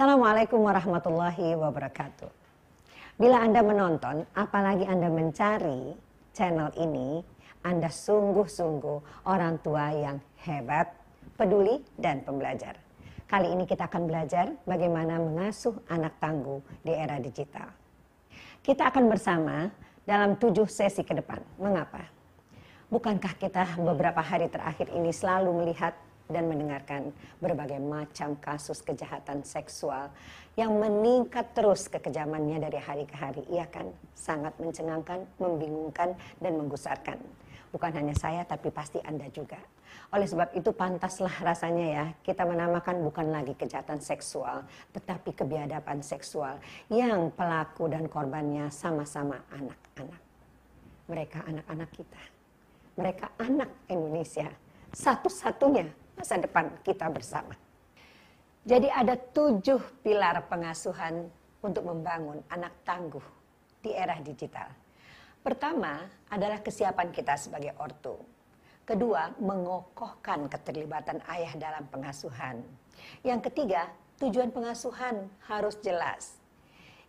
Assalamualaikum warahmatullahi wabarakatuh. Bila Anda menonton, apalagi Anda mencari channel ini, Anda sungguh-sungguh orang tua yang hebat, peduli, dan pembelajar. Kali ini kita akan belajar bagaimana mengasuh anak tangguh di era digital. Kita akan bersama dalam tujuh sesi ke depan. Mengapa? Bukankah kita beberapa hari terakhir ini selalu melihat dan mendengarkan berbagai macam kasus kejahatan seksual yang meningkat terus kekejamannya dari hari ke hari. Ia kan sangat mencengangkan, membingungkan, dan menggusarkan. Bukan hanya saya, tapi pasti Anda juga. Oleh sebab itu pantaslah rasanya ya kita menamakan bukan lagi kejahatan seksual, tetapi kebiadaban seksual yang pelaku dan korbannya sama-sama anak-anak. Mereka anak-anak kita. Mereka anak Indonesia. Satu-satunya masa depan kita bersama. Jadi ada tujuh pilar pengasuhan untuk membangun anak tangguh di era digital. Pertama adalah kesiapan kita sebagai ortu. Kedua, mengokohkan keterlibatan ayah dalam pengasuhan. Yang ketiga, tujuan pengasuhan harus jelas.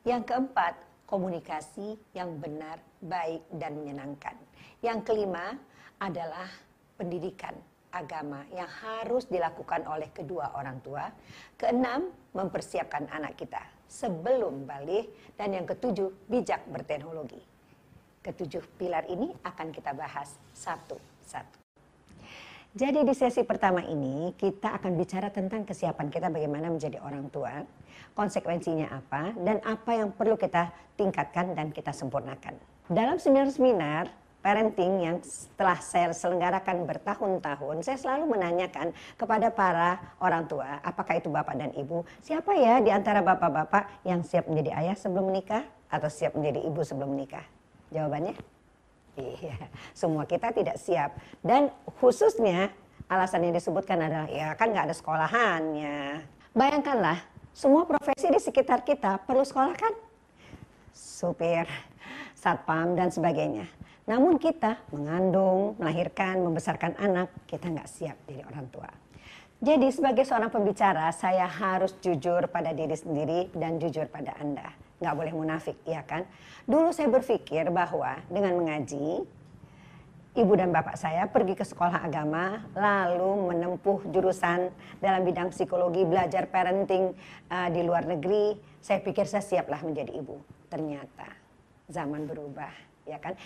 Yang keempat, komunikasi yang benar, baik, dan menyenangkan. Yang kelima adalah pendidikan agama yang harus dilakukan oleh kedua orang tua. Keenam, mempersiapkan anak kita sebelum balik. Dan yang ketujuh, bijak berteknologi. Ketujuh pilar ini akan kita bahas satu-satu. Jadi di sesi pertama ini kita akan bicara tentang kesiapan kita bagaimana menjadi orang tua, konsekuensinya apa, dan apa yang perlu kita tingkatkan dan kita sempurnakan. Dalam seminar-seminar parenting yang setelah saya selenggarakan bertahun-tahun, saya selalu menanyakan kepada para orang tua, apakah itu bapak dan ibu, siapa ya di antara bapak-bapak yang siap menjadi ayah sebelum menikah atau siap menjadi ibu sebelum menikah? Jawabannya, iya, semua kita tidak siap. Dan khususnya alasan yang disebutkan adalah, ya kan nggak ada sekolahannya. Bayangkanlah, semua profesi di sekitar kita perlu sekolah kan? Supir, satpam, dan sebagainya namun kita mengandung, melahirkan, membesarkan anak, kita nggak siap jadi orang tua. Jadi sebagai seorang pembicara, saya harus jujur pada diri sendiri dan jujur pada Anda. Nggak boleh munafik, ya kan? Dulu saya berpikir bahwa dengan mengaji, ibu dan bapak saya pergi ke sekolah agama, lalu menempuh jurusan dalam bidang psikologi, belajar parenting uh, di luar negeri. Saya pikir saya siaplah menjadi ibu. Ternyata zaman berubah ya kan?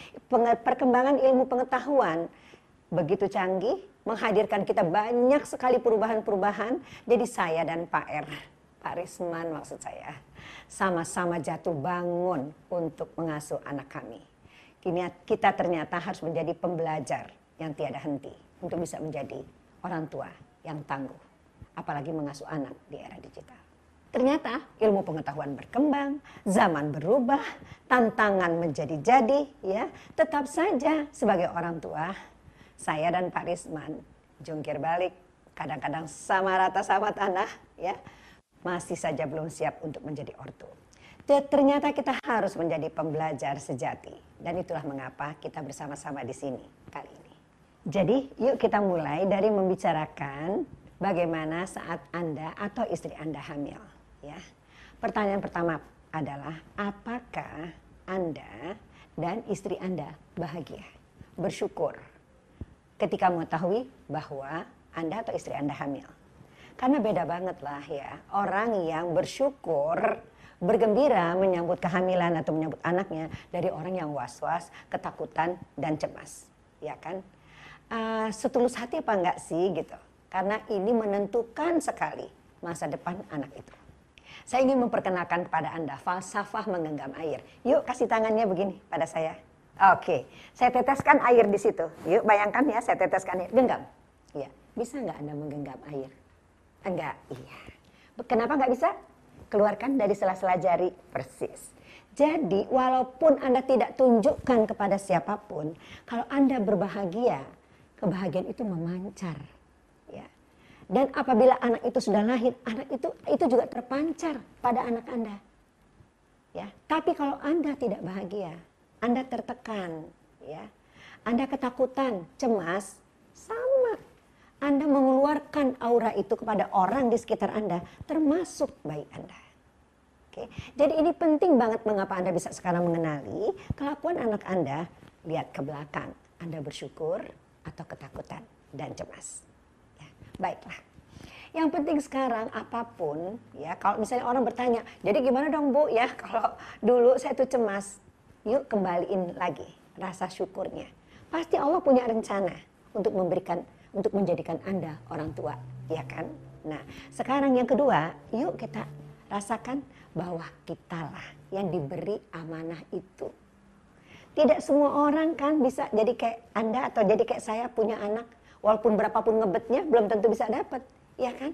Perkembangan ilmu pengetahuan begitu canggih, menghadirkan kita banyak sekali perubahan-perubahan. Jadi saya dan Pak R, Pak Risman maksud saya, sama-sama jatuh bangun untuk mengasuh anak kami. Kini kita ternyata harus menjadi pembelajar yang tiada henti untuk bisa menjadi orang tua yang tangguh, apalagi mengasuh anak di era digital. Ternyata ilmu pengetahuan berkembang, zaman berubah, tantangan menjadi-jadi, ya. Tetap saja sebagai orang tua, saya dan Pak Risman jungkir balik, kadang-kadang sama rata sama tanah, ya. Masih saja belum siap untuk menjadi ortu. Ternyata kita harus menjadi pembelajar sejati. Dan itulah mengapa kita bersama-sama di sini kali ini. Jadi yuk kita mulai dari membicarakan bagaimana saat Anda atau istri Anda hamil ya. Pertanyaan pertama adalah apakah Anda dan istri Anda bahagia, bersyukur ketika mengetahui bahwa Anda atau istri Anda hamil. Karena beda banget lah ya, orang yang bersyukur, bergembira menyambut kehamilan atau menyambut anaknya dari orang yang was-was, ketakutan, dan cemas. Ya kan? Uh, setulus hati apa enggak sih gitu. Karena ini menentukan sekali masa depan anak itu. Saya ingin memperkenalkan kepada Anda falsafah menggenggam air. Yuk kasih tangannya begini pada saya. Oke, saya teteskan air di situ. Yuk bayangkan ya, saya teteskan air. Genggam. Iya. Bisa nggak Anda menggenggam air? Enggak. Iya. Kenapa nggak bisa? Keluarkan dari sela-sela jari. Persis. Jadi walaupun Anda tidak tunjukkan kepada siapa pun, kalau Anda berbahagia, kebahagiaan itu memancar dan apabila anak itu sudah lahir, anak itu itu juga terpancar pada anak Anda. Ya, tapi kalau Anda tidak bahagia, Anda tertekan, ya. Anda ketakutan, cemas, sama. Anda mengeluarkan aura itu kepada orang di sekitar Anda, termasuk bayi Anda. Oke. Jadi ini penting banget mengapa Anda bisa sekarang mengenali kelakuan anak Anda, lihat ke belakang. Anda bersyukur atau ketakutan dan cemas. Baiklah. Yang penting sekarang apa pun ya kalau misalnya orang bertanya, jadi gimana dong Bu ya kalau dulu saya tuh cemas. Yuk kembaliin lagi rasa syukurnya. Pasti Allah punya rencana untuk memberikan untuk menjadikan Anda orang tua, ya kan? Nah, sekarang yang kedua, yuk kita rasakan bahwa kitalah yang diberi amanah itu. Tidak semua orang kan bisa jadi kayak Anda atau jadi kayak saya punya anak, walaupun berapapun ngebetnya belum tentu bisa dapat, ya kan?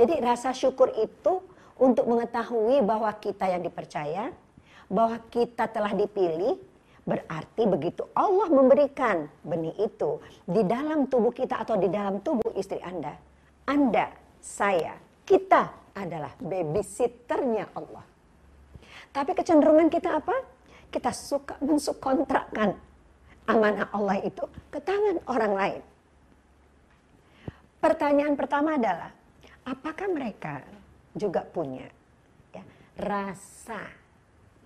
Jadi rasa syukur itu untuk mengetahui bahwa kita yang dipercaya, bahwa kita telah dipilih, Berarti begitu Allah memberikan benih itu di dalam tubuh kita atau di dalam tubuh istri Anda. Anda, saya, kita adalah babysitternya Allah. Tapi kecenderungan kita apa? Kita suka mensukontrakkan amanah Allah itu ke tangan orang lain. Pertanyaan pertama adalah, apakah mereka juga punya ya, rasa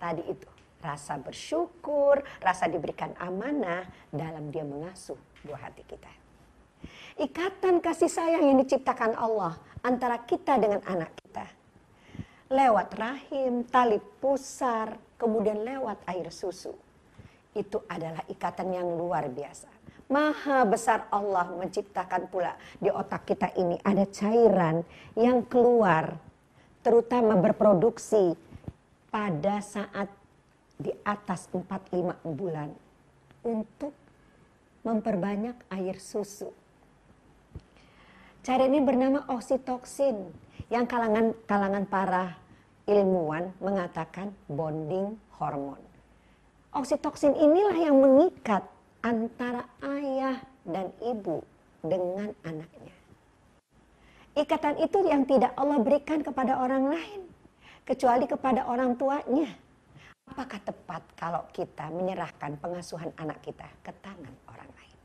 tadi itu? rasa bersyukur, rasa diberikan amanah dalam dia mengasuh buah hati kita. Ikatan kasih sayang yang diciptakan Allah antara kita dengan anak kita. Lewat rahim, tali pusar, kemudian lewat air susu. Itu adalah ikatan yang luar biasa. Maha besar Allah menciptakan pula di otak kita ini ada cairan yang keluar terutama berproduksi pada saat di atas 4-5 bulan untuk memperbanyak air susu. Cara ini bernama oksitoksin yang kalangan kalangan para ilmuwan mengatakan bonding hormon. Oksitoksin inilah yang mengikat antara ayah dan ibu dengan anaknya. Ikatan itu yang tidak Allah berikan kepada orang lain, kecuali kepada orang tuanya. Apakah tepat kalau kita menyerahkan pengasuhan anak kita ke tangan orang lain?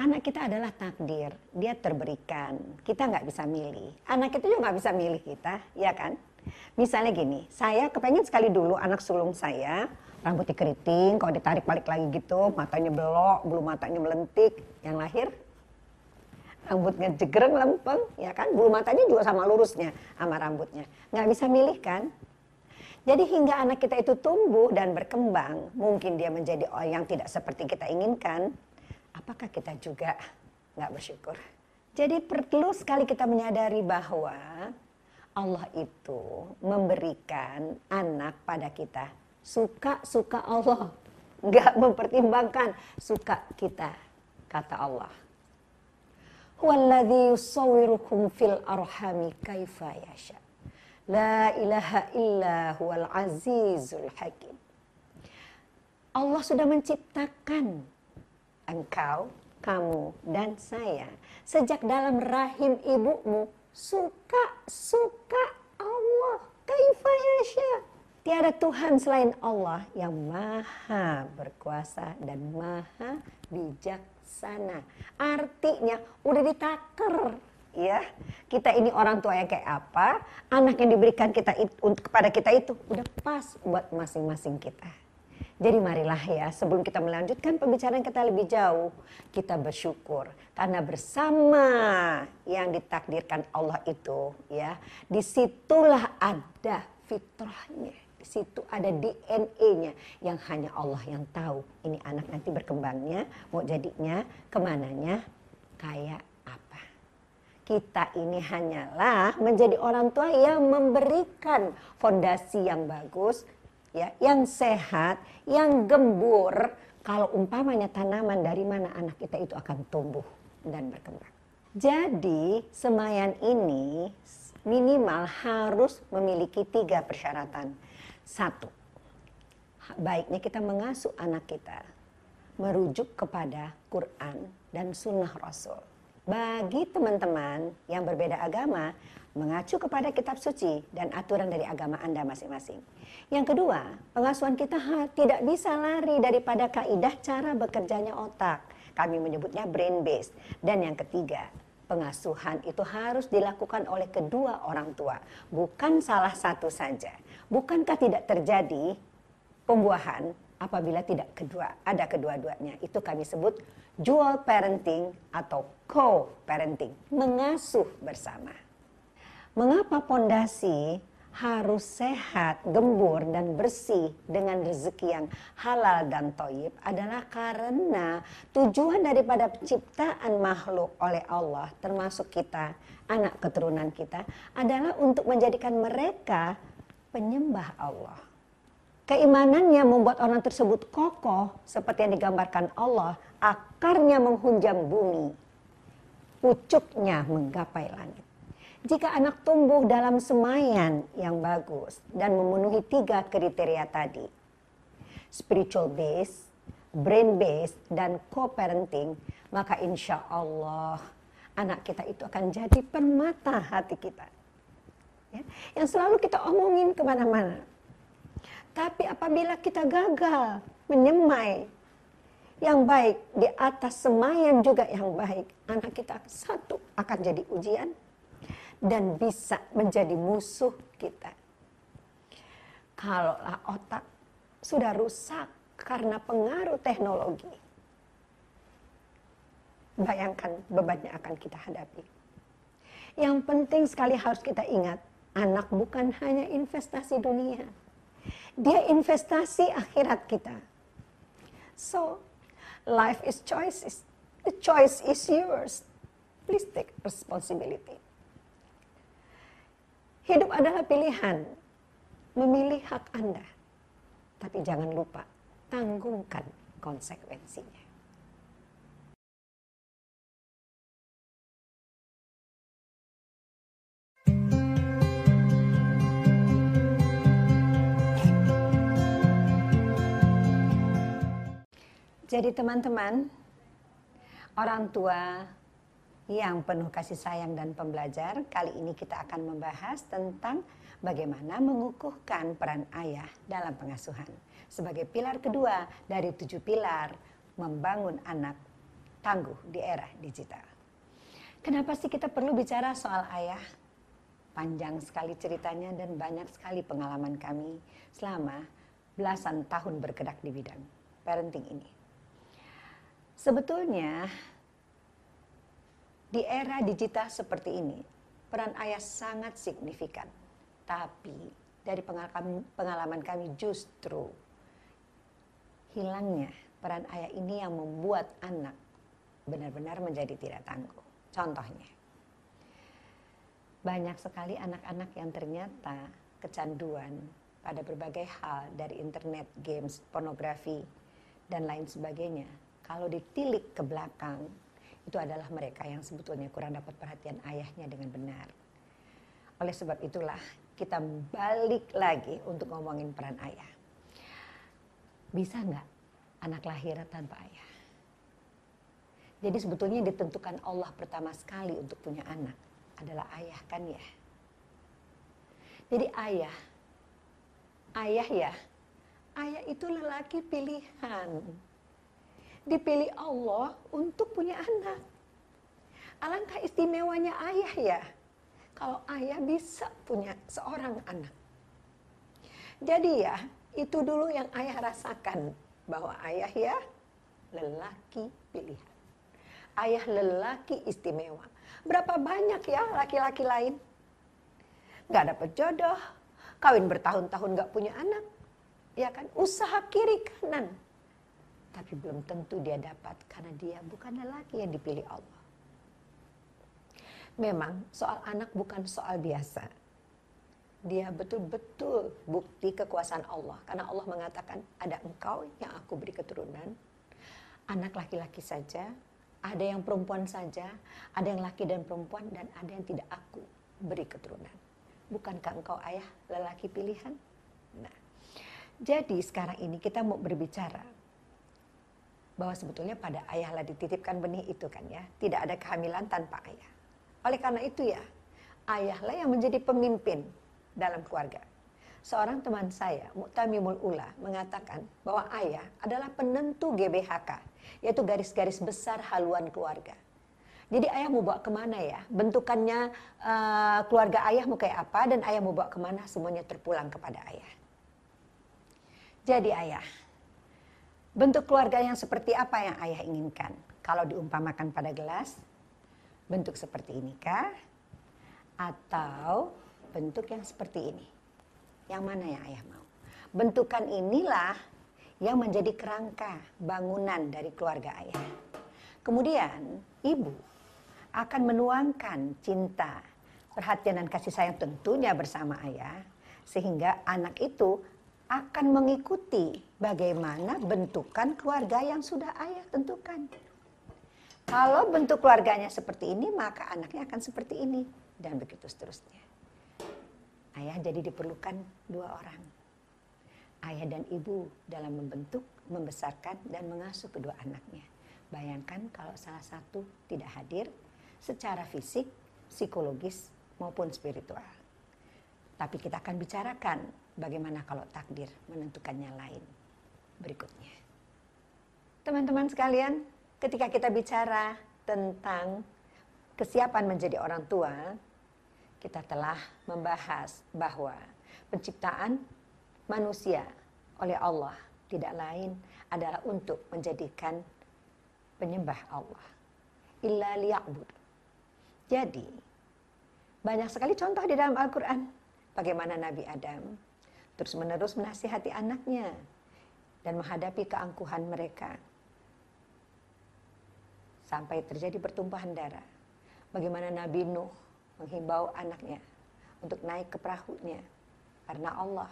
Anak kita adalah takdir, dia terberikan. Kita nggak bisa milih. Anak itu juga nggak bisa milih kita, ya kan? Misalnya gini, saya kepengen sekali dulu anak sulung saya rambutnya keriting, kalau ditarik balik lagi gitu, matanya belok, bulu matanya melentik, yang lahir rambutnya jegreng lempeng, ya kan? Bulu matanya juga sama lurusnya sama rambutnya. Nggak bisa milih kan? Jadi hingga anak kita itu tumbuh dan berkembang, mungkin dia menjadi orang yang tidak seperti kita inginkan, apakah kita juga nggak bersyukur? Jadi perlu sekali kita menyadari bahwa Allah itu memberikan anak pada kita. Suka-suka Allah. Nggak mempertimbangkan suka kita, kata Allah. Yusawwirukum fil arhami kaifa yasha. La ilaha illa huwal azizul hakim. Allah sudah menciptakan engkau, kamu, dan saya sejak dalam rahim ibumu suka-suka Allah. Kaifa yasha. Tiada Tuhan selain Allah yang maha berkuasa dan maha bijaksana. Artinya udah ditaker ya. Kita ini orang tua yang kayak apa anak yang diberikan kita itu, kepada kita itu udah pas buat masing-masing kita. Jadi marilah ya sebelum kita melanjutkan pembicaraan kita lebih jauh kita bersyukur. Karena bersama yang ditakdirkan Allah itu ya di situlah ada fitrahnya situ ada DNA-nya yang hanya Allah yang tahu ini anak nanti berkembangnya mau jadinya ke mananya kayak kita ini hanyalah menjadi orang tua yang memberikan fondasi yang bagus, ya, yang sehat, yang gembur. Kalau umpamanya tanaman dari mana anak kita itu akan tumbuh dan berkembang. Jadi semayan ini minimal harus memiliki tiga persyaratan. Satu, baiknya kita mengasuh anak kita merujuk kepada Quran dan Sunnah Rasul bagi teman-teman yang berbeda agama mengacu kepada kitab suci dan aturan dari agama Anda masing-masing. Yang kedua, pengasuhan kita tidak bisa lari daripada kaidah cara bekerjanya otak. kami menyebutnya brain based. Dan yang ketiga, pengasuhan itu harus dilakukan oleh kedua orang tua, bukan salah satu saja. Bukankah tidak terjadi pembuahan apabila tidak kedua ada kedua-duanya? Itu kami sebut dual parenting atau co-parenting, mengasuh bersama. Mengapa pondasi harus sehat, gembur, dan bersih dengan rezeki yang halal dan toyib adalah karena tujuan daripada penciptaan makhluk oleh Allah, termasuk kita, anak keturunan kita, adalah untuk menjadikan mereka penyembah Allah. Keimanannya membuat orang tersebut kokoh seperti yang digambarkan Allah, akarnya menghunjam bumi, pucuknya menggapai langit. Jika anak tumbuh dalam semayan yang bagus dan memenuhi tiga kriteria tadi, spiritual base, brain base, dan co-parenting, maka insya Allah anak kita itu akan jadi permata hati kita. Ya, yang selalu kita omongin ke mana-mana. Tapi apabila kita gagal menyemai yang baik di atas semayan juga yang baik, anak kita satu akan jadi ujian, dan bisa menjadi musuh kita. Kalaulah otak sudah rusak karena pengaruh teknologi, bayangkan bebannya akan kita hadapi. Yang penting sekali harus kita ingat, anak bukan hanya investasi dunia. Dia investasi akhirat kita. So, life is choices. The choice is yours. Please take responsibility. Hidup adalah pilihan. Memilih hak Anda. Tapi jangan lupa, tanggungkan konsekuensinya. Jadi teman-teman, orang tua yang penuh kasih sayang dan pembelajar. Kali ini kita akan membahas tentang bagaimana mengukuhkan peran ayah dalam pengasuhan. Sebagai pilar kedua dari tujuh pilar membangun anak tangguh di era digital. Kenapa sih kita perlu bicara soal ayah? Panjang sekali ceritanya dan banyak sekali pengalaman kami selama belasan tahun bergerak di bidang parenting ini. Sebetulnya di era digital seperti ini, peran ayah sangat signifikan. Tapi dari pengalaman kami justru hilangnya peran ayah ini yang membuat anak benar-benar menjadi tidak tangguh. Contohnya, banyak sekali anak-anak yang ternyata kecanduan pada berbagai hal dari internet, games, pornografi, dan lain sebagainya. Kalau ditilik ke belakang, itu adalah mereka yang sebetulnya kurang dapat perhatian ayahnya dengan benar. Oleh sebab itulah kita balik lagi untuk ngomongin peran ayah. Bisa nggak anak lahir tanpa ayah? Jadi sebetulnya ditentukan Allah pertama sekali untuk punya anak adalah ayah kan ya. Jadi ayah, ayah ya, ayah itu lelaki pilihan dipilih Allah untuk punya anak. Alangkah istimewanya ayah ya. Kalau ayah bisa punya seorang anak. Jadi ya, itu dulu yang ayah rasakan. Bahwa ayah ya lelaki pilihan. Ayah lelaki istimewa. Berapa banyak ya laki-laki lain? Gak dapet jodoh, kawin bertahun-tahun gak punya anak. Ya kan, usaha kiri kanan tapi belum tentu dia dapat karena dia bukan lelaki yang dipilih Allah. Memang soal anak bukan soal biasa. Dia betul-betul bukti kekuasaan Allah. Karena Allah mengatakan ada engkau yang aku beri keturunan. Anak laki-laki saja, ada yang perempuan saja, ada yang laki dan perempuan, dan ada yang tidak aku beri keturunan. Bukankah engkau ayah lelaki pilihan? Nah, jadi sekarang ini kita mau berbicara bahwa sebetulnya pada ayahlah dititipkan benih itu kan ya. Tidak ada kehamilan tanpa ayah. Oleh karena itu ya, ayahlah yang menjadi pemimpin dalam keluarga. seorang teman saya, Muktamimul Ula, mengatakan bahwa ayah adalah penentu GBHK, yaitu garis-garis besar haluan keluarga. Jadi ayah mau bawa ke mana ya? Bentukannya uh, keluarga ayah mau kayak apa dan ayah mau bawa ke mana semuanya terpulang kepada ayah. Jadi ayah, bentuk keluarga yang seperti apa yang ayah inginkan? Kalau diumpamakan pada gelas, bentuk seperti ini kah? Atau bentuk yang seperti ini? Yang mana yang ayah mau? Bentukan inilah yang menjadi kerangka bangunan dari keluarga ayah. Kemudian ibu akan menuangkan cinta, perhatian dan kasih sayang tentunya bersama ayah sehingga anak itu akan mengikuti bagaimana bentukan keluarga yang sudah ayah tentukan. Kalau bentuk keluarganya seperti ini, maka anaknya akan seperti ini dan begitu seterusnya. Ayah jadi diperlukan dua orang. Ayah dan ibu dalam membentuk, membesarkan dan mengasuh kedua anaknya. Bayangkan kalau salah satu tidak hadir, secara fisik, psikologis, maupun spiritual. Tapi kita akan bicarakan bagaimana kalau takdir menentukannya lain berikutnya. Teman-teman sekalian, ketika kita bicara tentang kesiapan menjadi orang tua, kita telah membahas bahwa penciptaan manusia oleh Allah tidak lain adalah untuk menjadikan penyembah Allah. Illa liya'bud. Jadi, banyak sekali contoh di dalam Al-Quran. Bagaimana Nabi Adam terus-menerus menasihati anaknya dan menghadapi keangkuhan mereka. Sampai terjadi pertumpahan darah. Bagaimana Nabi Nuh menghimbau anaknya untuk naik ke perahunya karena Allah.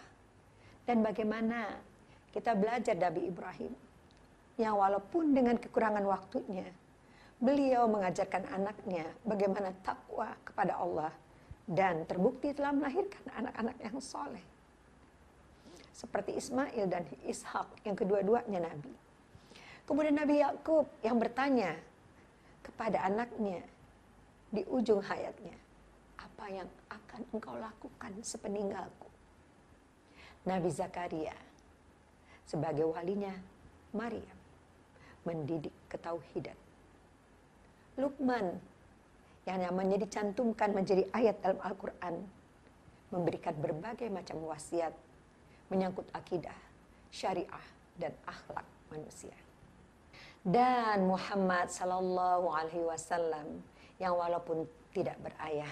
Dan bagaimana kita belajar Nabi Ibrahim yang walaupun dengan kekurangan waktunya beliau mengajarkan anaknya bagaimana takwa kepada Allah dan terbukti telah melahirkan anak-anak yang soleh. Seperti Ismail dan Ishak yang kedua-duanya Nabi. Kemudian Nabi Yakub yang bertanya kepada anaknya di ujung hayatnya, apa yang akan engkau lakukan sepeninggalku? Nabi Zakaria sebagai walinya Maryam mendidik ketauhidan Lukman yang namanya dicantumkan menjadi ayat dalam Al-Quran memberikan berbagai macam wasiat menyangkut akidah, syariah, dan akhlak manusia. Dan Muhammad Sallallahu Alaihi Wasallam yang walaupun tidak berayah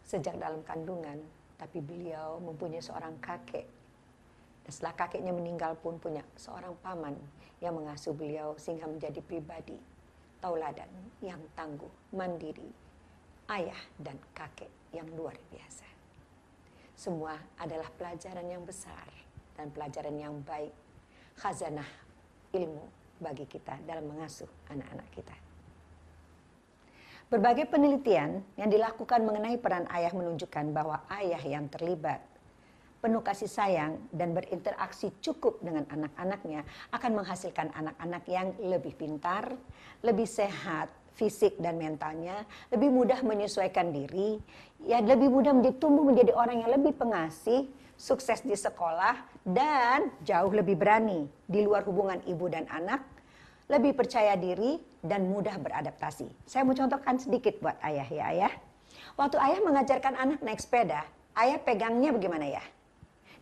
sejak dalam kandungan, tapi beliau mempunyai seorang kakek. Dan setelah kakeknya meninggal pun punya seorang paman yang mengasuh beliau sehingga menjadi pribadi tauladan yang tangguh, mandiri, ayah dan kakek yang luar biasa. Semua adalah pelajaran yang besar dan pelajaran yang baik, khazanah ilmu bagi kita dalam mengasuh anak-anak kita. Berbagai penelitian yang dilakukan mengenai peran ayah menunjukkan bahwa ayah yang terlibat penuh kasih sayang dan berinteraksi cukup dengan anak-anaknya akan menghasilkan anak-anak yang lebih pintar, lebih sehat fisik dan mentalnya, lebih mudah menyesuaikan diri, ya lebih mudah tumbuh menjadi orang yang lebih pengasih, sukses di sekolah dan jauh lebih berani di luar hubungan ibu dan anak, lebih percaya diri dan mudah beradaptasi. Saya mau contohkan sedikit buat ayah ya ayah. Waktu ayah mengajarkan anak naik sepeda, ayah pegangnya bagaimana ya?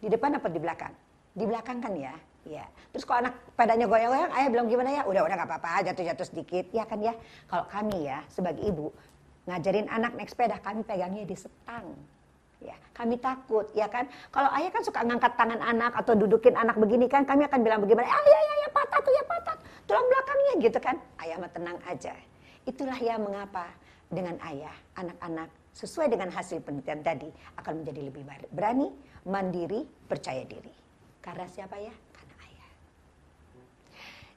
Di depan apa di belakang? Di belakang kan ya? Ya. Terus kalau anak padanya goyang-goyang, ayah bilang gimana ya? Udah, udah gak apa-apa, jatuh-jatuh sedikit. Ya kan ya? Kalau kami ya, sebagai ibu, ngajarin anak naik sepeda, kami pegangnya di setang. Ya, kami takut, ya kan? Kalau ayah kan suka ngangkat tangan anak atau dudukin anak begini kan, kami akan bilang bagaimana? Ah, ya, ya, ya, patah tuh, ya patah. Tulang belakangnya gitu kan. Ayah mah tenang aja. Itulah ya mengapa dengan ayah, anak-anak sesuai dengan hasil penelitian tadi akan menjadi lebih berani, mandiri, percaya diri. Karena siapa ya?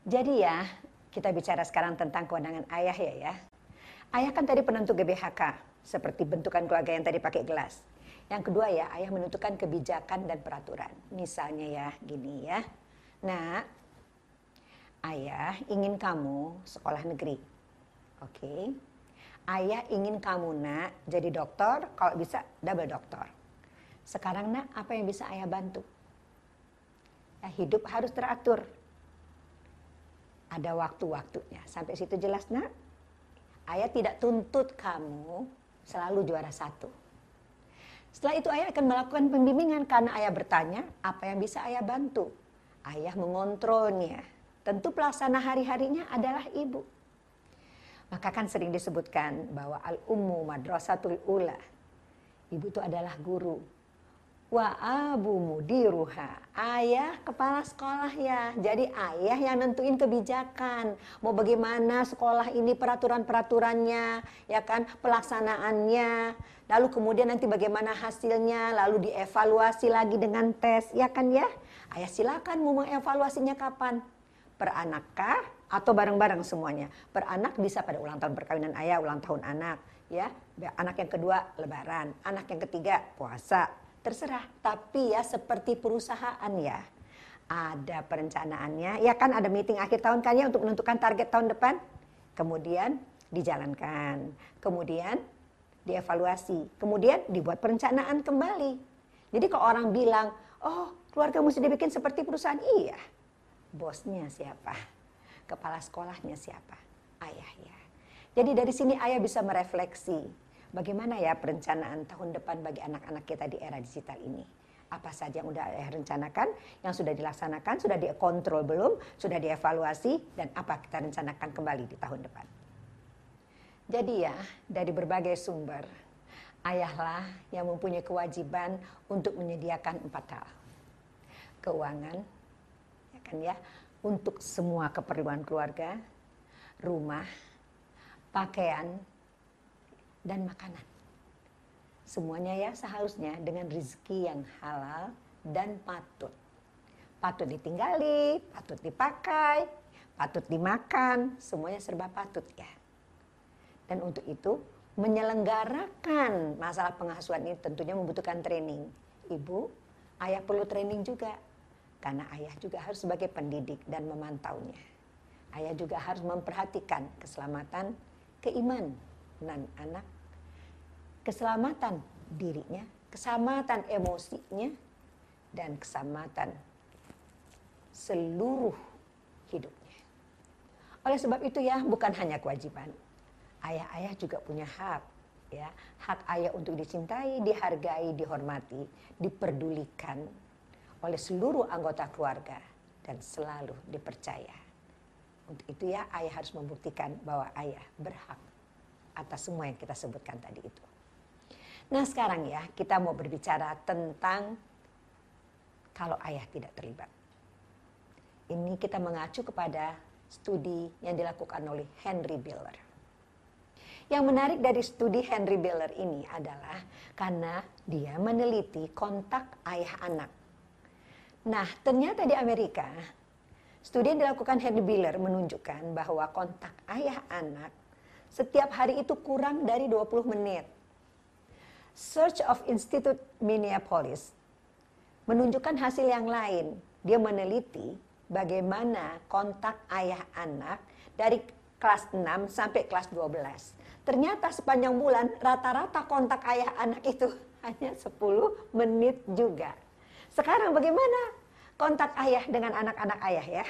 Jadi ya, kita bicara sekarang tentang kewenangan ayah ya ya. Ayah kan tadi penentu GBHK, seperti bentukan keluarga yang tadi pakai gelas. Yang kedua ya, ayah menentukan kebijakan dan peraturan. Misalnya ya, gini ya. Nah, ayah ingin kamu sekolah negeri. Oke. Okay ayah ingin kamu nak jadi dokter, kalau bisa double dokter. Sekarang nak, apa yang bisa ayah bantu? Ya, hidup harus teratur. Ada waktu-waktunya. Sampai situ jelas nak? Ayah tidak tuntut kamu selalu juara satu. Setelah itu ayah akan melakukan pembimbingan karena ayah bertanya apa yang bisa ayah bantu. Ayah mengontrolnya. Tentu pelaksana hari-harinya adalah ibu. Maka kan sering disebutkan bahwa al-ummu madrasatul ula. Ibu itu adalah guru. Wa abu mudiruha. Ayah kepala sekolah ya. Jadi ayah yang nentuin kebijakan. Mau bagaimana sekolah ini peraturan-peraturannya, ya kan, pelaksanaannya. Lalu kemudian nanti bagaimana hasilnya, lalu dievaluasi lagi dengan tes, ya kan ya? Ayah silakan mau mengevaluasinya kapan? Per anakkah atau bareng-bareng semuanya? Per anak bisa pada ulang tahun perkawinan ayah, ulang tahun anak, ya. Anak yang kedua lebaran, anak yang ketiga puasa, terserah. Tapi ya seperti perusahaan ya, ada perencanaannya. Ya kan ada meeting akhir tahun kan ya untuk menentukan target tahun depan. Kemudian dijalankan. Kemudian dievaluasi. Kemudian dibuat perencanaan kembali. Jadi kalau orang bilang, oh keluarga mesti dibikin seperti perusahaan. Iya. Bosnya siapa? Kepala sekolahnya siapa? Ayah ya. Jadi dari sini ayah bisa merefleksi Bagaimana ya perencanaan tahun depan bagi anak-anak kita di era digital ini? Apa saja yang sudah ayah rencanakan, yang sudah dilaksanakan, sudah dikontrol belum, sudah dievaluasi, dan apa kita rencanakan kembali di tahun depan. Jadi ya, dari berbagai sumber, ayahlah yang mempunyai kewajiban untuk menyediakan empat hal. Keuangan, ya kan ya, untuk semua keperluan keluarga, rumah, pakaian, dan makanan. Semuanya ya seharusnya dengan rezeki yang halal dan patut. Patut ditinggali, patut dipakai, patut dimakan, semuanya serba patut ya. Dan untuk itu menyelenggarakan masalah pengasuhan ini tentunya membutuhkan training. Ibu, ayah perlu training juga. Karena ayah juga harus sebagai pendidik dan memantaunya. Ayah juga harus memperhatikan keselamatan keiman dan anak keselamatan dirinya, keselamatan emosinya, dan keselamatan seluruh hidupnya. Oleh sebab itu ya bukan hanya kewajiban. Ayah-ayah juga punya hak ya, hak ayah untuk dicintai, dihargai, dihormati, diperdulikan oleh seluruh anggota keluarga dan selalu dipercaya. Untuk itu ya ayah harus membuktikan bahwa ayah berhak atas semua yang kita sebutkan tadi itu. Nah sekarang ya kita mau berbicara tentang kalau ayah tidak terlibat. Ini kita mengacu kepada studi yang dilakukan oleh Henry Biller. Yang menarik dari studi Henry Biller ini adalah karena dia meneliti kontak ayah anak. Nah, ternyata di Amerika, studi yang dilakukan Henry Biller menunjukkan bahwa kontak ayah anak setiap hari itu kurang dari 20 menit. Search of Institute Minneapolis menunjukkan hasil yang lain. Dia meneliti bagaimana kontak ayah anak dari kelas 6 sampai kelas 12. Ternyata sepanjang bulan rata-rata kontak ayah anak itu hanya 10 menit juga. Sekarang bagaimana kontak ayah dengan anak-anak ayah ya?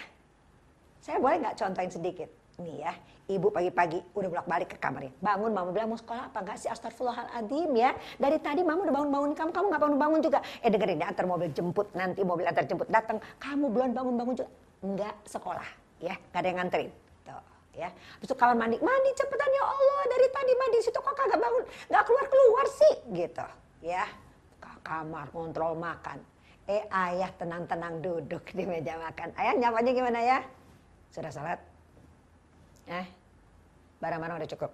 Saya boleh nggak contohin sedikit? Nih ya, ibu pagi-pagi udah bolak-balik ke kamarnya. Bangun, mama bilang mau sekolah apa enggak sih? Astagfirullahaladzim ya. Dari tadi mama udah bangun-bangun kamu, kamu nggak bangun-bangun juga. Eh dengerin ya, antar mobil jemput, nanti mobil antar jemput datang. Kamu belum bangun-bangun juga. Enggak sekolah ya, nggak ada yang nganterin. Tuh ya. Terus itu kamar mandi, mandi cepetan ya Allah. Dari tadi mandi situ kok kagak bangun, nggak keluar-keluar sih gitu ya. Ke kamar kontrol makan. Eh ayah tenang-tenang duduk di meja makan. Ayah nyapanya gimana ya? Sudah salat? Eh, barang-barang udah cukup.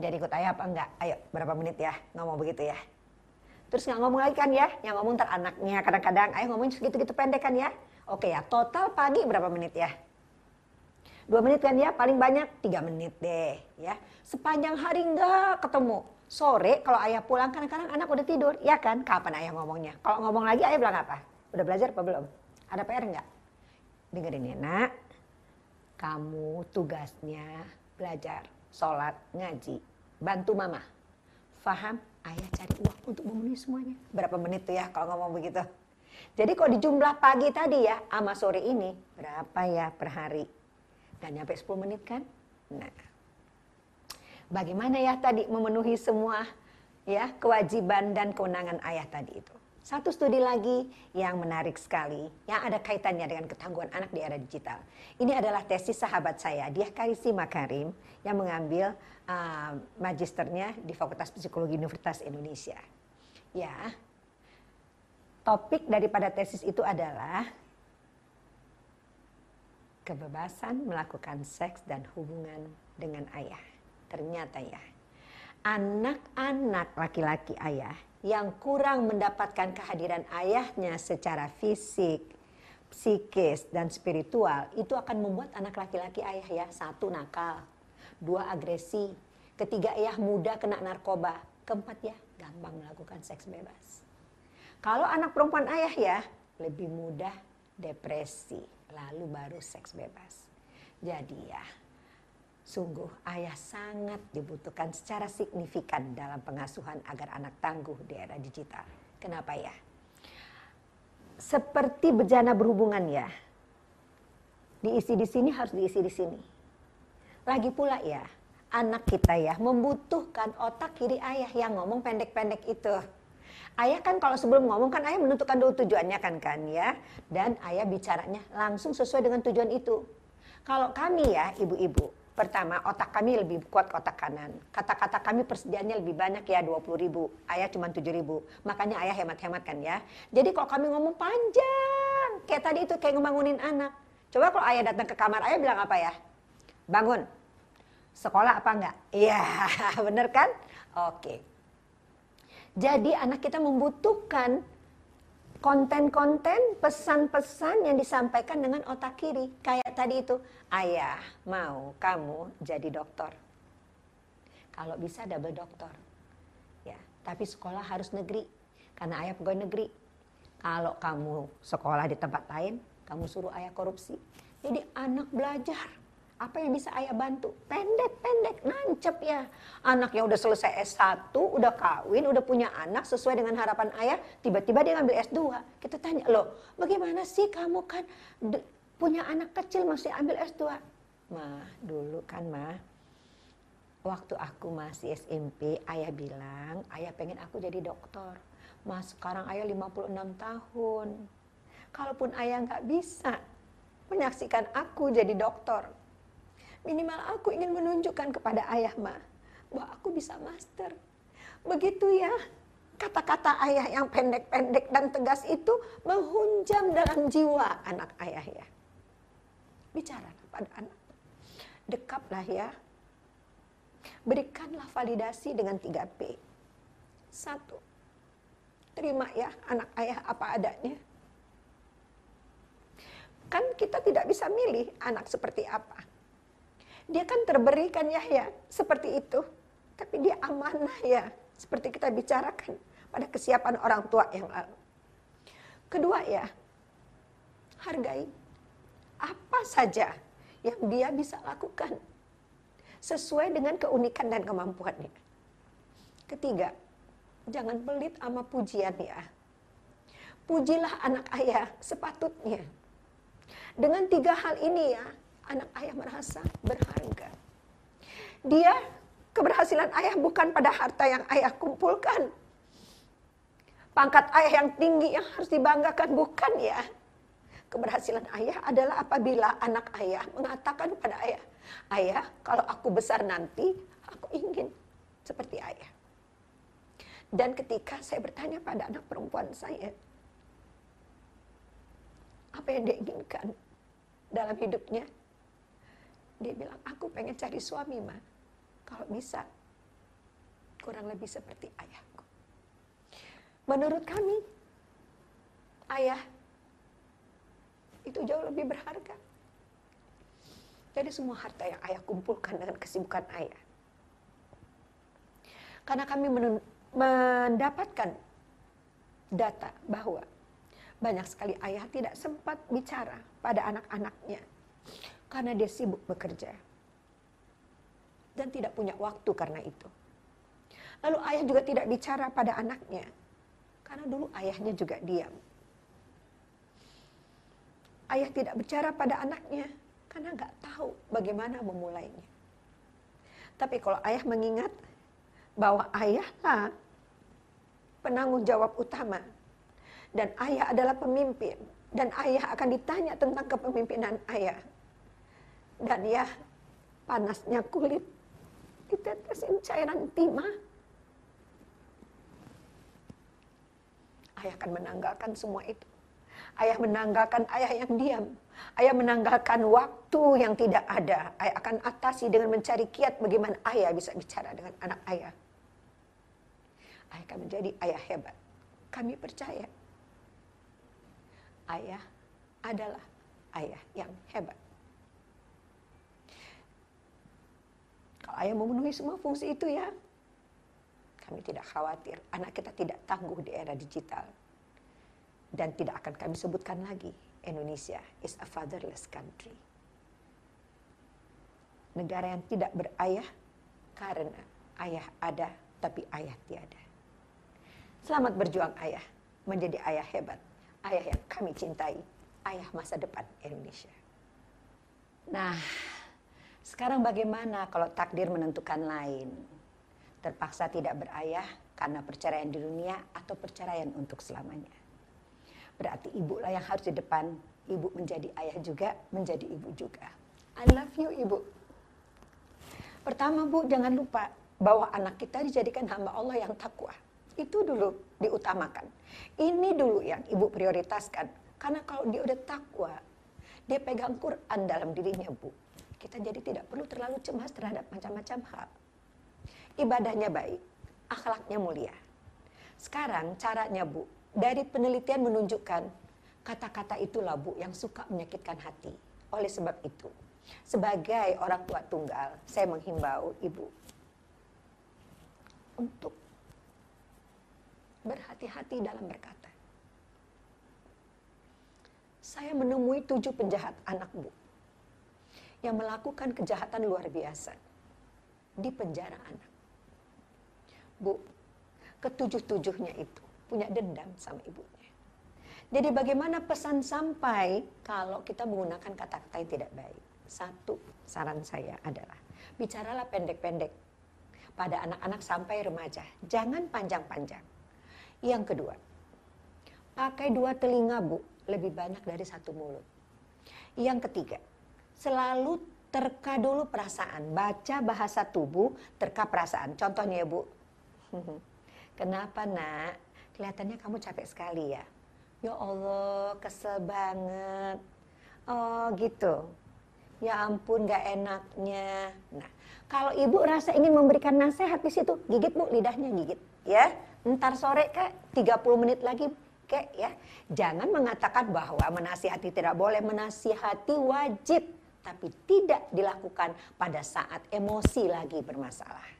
Jadi ikut ayah apa enggak? Ayo, berapa menit ya ngomong begitu ya. Terus nggak ngomong lagi kan ya, yang ngomong ntar anaknya kadang-kadang, ayo ngomong segitu-gitu pendek kan ya. Oke ya, total pagi berapa menit ya? Dua menit kan ya, paling banyak tiga menit deh ya. Sepanjang hari nggak ketemu. Sore kalau ayah pulang kadang-kadang anak udah tidur, ya kan? Kapan ayah ngomongnya? Kalau ngomong lagi ayah bilang apa? Udah belajar apa belum? Ada PR nggak? Dengerin ya nak, kamu tugasnya belajar, sholat, ngaji, bantu mama. Faham? Ayah cari uang untuk memenuhi semuanya. Berapa menit tuh ya kalau ngomong begitu? Jadi kalau di jumlah pagi tadi ya sama sore ini berapa ya per hari? Gak nyampe 10 menit kan? Nah, bagaimana ya tadi memenuhi semua ya kewajiban dan kewenangan ayah tadi itu? Satu studi lagi yang menarik sekali, yang ada kaitannya dengan ketangguhan anak di era digital. Ini adalah tesis sahabat saya, dia Karisi Makarim, yang mengambil uh, magisternya di Fakultas Psikologi Universitas Indonesia. Ya, topik daripada tesis itu adalah kebebasan melakukan seks dan hubungan dengan ayah. Ternyata ya, anak-anak laki-laki ayah yang kurang mendapatkan kehadiran ayahnya secara fisik, psikis, dan spiritual, itu akan membuat anak laki-laki ayah ya, satu nakal, dua agresi, ketiga ayah muda kena narkoba, keempat ya gampang melakukan seks bebas. Kalau anak perempuan ayah ya, lebih mudah depresi, lalu baru seks bebas. Jadi ya, Sungguh ayah sangat dibutuhkan secara signifikan dalam pengasuhan agar anak tangguh di era digital. Kenapa ya? Seperti bejana berhubungan ya. Diisi di sini harus diisi di sini. Lagi pula ya, anak kita ya membutuhkan otak kiri ayah yang ngomong pendek-pendek itu. Ayah kan kalau sebelum ngomong kan ayah menentukan dulu tujuannya kan kan ya. Dan ayah bicaranya langsung sesuai dengan tujuan itu. Kalau kami ya ibu-ibu Pertama, otak kami lebih kuat ke otak kanan. Kata-kata kami persediaannya lebih banyak ya 20 ribu. Ayah cuma 7 ribu. Makanya ayah hemat-hemat kan ya. Jadi kalau kami ngomong panjang. Kayak tadi itu kayak ngebangunin anak. Coba kalau ayah datang ke kamar, ayah bilang apa ya? Bangun. Sekolah apa enggak? Iya, bener kan? Oke. Jadi anak kita membutuhkan konten-konten, pesan-pesan yang disampaikan dengan otak kiri. Kayak tadi itu, ayah mau kamu jadi dokter. Kalau bisa double dokter. Ya, tapi sekolah harus negeri. Karena ayah pegawai negeri. Kalau kamu sekolah di tempat lain, kamu suruh ayah korupsi. Jadi anak belajar apa yang bisa ayah bantu? Pendek-pendek, nancep ya. Anak yang udah selesai S1, udah kawin, udah punya anak sesuai dengan harapan ayah, tiba-tiba dia ngambil S2. Kita tanya, loh bagaimana sih kamu kan punya anak kecil masih ambil S2? Mah, dulu kan mah, waktu aku masih SMP, ayah bilang, ayah pengen aku jadi dokter. Mas, sekarang ayah 56 tahun. Kalaupun ayah nggak bisa menyaksikan aku jadi dokter, Minimal aku ingin menunjukkan kepada ayah ma bahwa aku bisa master. Begitu ya. Kata-kata ayah yang pendek-pendek dan tegas itu menghunjam dalam jiwa anak ayah ya. Bicara pada anak. Dekaplah ya. Berikanlah validasi dengan 3P. Satu. Terima ya anak ayah apa adanya. Kan kita tidak bisa milih anak seperti apa dia kan terberikan Yahya seperti itu. Tapi dia amanah ya. Seperti kita bicarakan pada kesiapan orang tua yang lalu. Kedua ya, hargai apa saja yang dia bisa lakukan sesuai dengan keunikan dan kemampuannya. Ketiga, jangan pelit sama pujian ya. Pujilah anak ayah sepatutnya. Dengan tiga hal ini ya, anak ayah merasa berharga. Dia keberhasilan ayah bukan pada harta yang ayah kumpulkan. Pangkat ayah yang tinggi yang harus dibanggakan bukan ya. Keberhasilan ayah adalah apabila anak ayah mengatakan kepada ayah, "Ayah, kalau aku besar nanti, aku ingin seperti ayah." Dan ketika saya bertanya pada anak perempuan saya, apa yang dia inginkan dalam hidupnya? Dia bilang, aku pengen cari suami, ma. Kalau bisa, kurang lebih seperti ayahku. Menurut kami, ayah itu jauh lebih berharga. Jadi semua harta yang ayah kumpulkan dengan kesibukan ayah. Karena kami mendapatkan data bahwa banyak sekali ayah tidak sempat bicara pada anak-anaknya karena dia sibuk bekerja dan tidak punya waktu karena itu. Lalu ayah juga tidak bicara pada anaknya. Karena dulu ayahnya juga diam. Ayah tidak bicara pada anaknya karena nggak tahu bagaimana memulainya. Tapi kalau ayah mengingat bahwa ayahlah penanggung jawab utama dan ayah adalah pemimpin dan ayah akan ditanya tentang kepemimpinan ayah. Dan ya panasnya kulit ditetesin cairan timah Ayah akan menanggalkan semua itu. Ayah menanggalkan ayah yang diam. Ayah menanggalkan waktu yang tidak ada. Ayah akan atasi dengan mencari kiat bagaimana ayah bisa bicara dengan anak ayah. Ayah akan menjadi ayah hebat. Kami percaya. Ayah adalah ayah yang hebat. Ayah memenuhi semua fungsi itu ya, kami tidak khawatir. Anak kita tidak tangguh di era digital. Dan tidak akan kami sebutkan lagi. Indonesia is a fatherless country. Negara yang tidak berayah karena ayah ada tapi ayah tiada. Selamat berjuang ayah. Menjadi ayah hebat. Ayah yang kami cintai. Ayah masa depan Indonesia. Nah, sekarang bagaimana kalau takdir menentukan lain? terpaksa tidak berayah karena perceraian di dunia atau perceraian untuk selamanya. Berarti ibu lah yang harus di depan, ibu menjadi ayah juga, menjadi ibu juga. I love you ibu. Pertama bu, jangan lupa bahwa anak kita dijadikan hamba Allah yang takwa. Itu dulu diutamakan. Ini dulu yang ibu prioritaskan. Karena kalau dia udah takwa, dia pegang Quran dalam dirinya bu. Kita jadi tidak perlu terlalu cemas terhadap macam-macam hal ibadahnya baik, akhlaknya mulia. Sekarang caranya Bu, dari penelitian menunjukkan kata-kata itulah Bu yang suka menyakitkan hati. Oleh sebab itu, sebagai orang tua tunggal, saya menghimbau Ibu untuk berhati-hati dalam berkata. Saya menemui tujuh penjahat anak Bu yang melakukan kejahatan luar biasa di penjara anak. Bu, ketujuh-tujuhnya itu punya dendam sama ibunya. Jadi bagaimana pesan sampai kalau kita menggunakan kata-kata yang tidak baik? Satu, saran saya adalah bicaralah pendek-pendek pada anak-anak sampai remaja. Jangan panjang-panjang. Yang kedua, pakai dua telinga bu, lebih banyak dari satu mulut. Yang ketiga, selalu terka dulu perasaan. Baca bahasa tubuh, terka perasaan. Contohnya ya bu, Kenapa nak? Kelihatannya kamu capek sekali ya. Ya Allah, kesel banget. Oh gitu. Ya ampun, gak enaknya. Nah, kalau ibu rasa ingin memberikan nasihat di situ, gigit bu, lidahnya gigit. Ya, ntar sore kak, 30 menit lagi kek ya. Jangan mengatakan bahwa menasihati tidak boleh, menasihati wajib. Tapi tidak dilakukan pada saat emosi lagi bermasalah.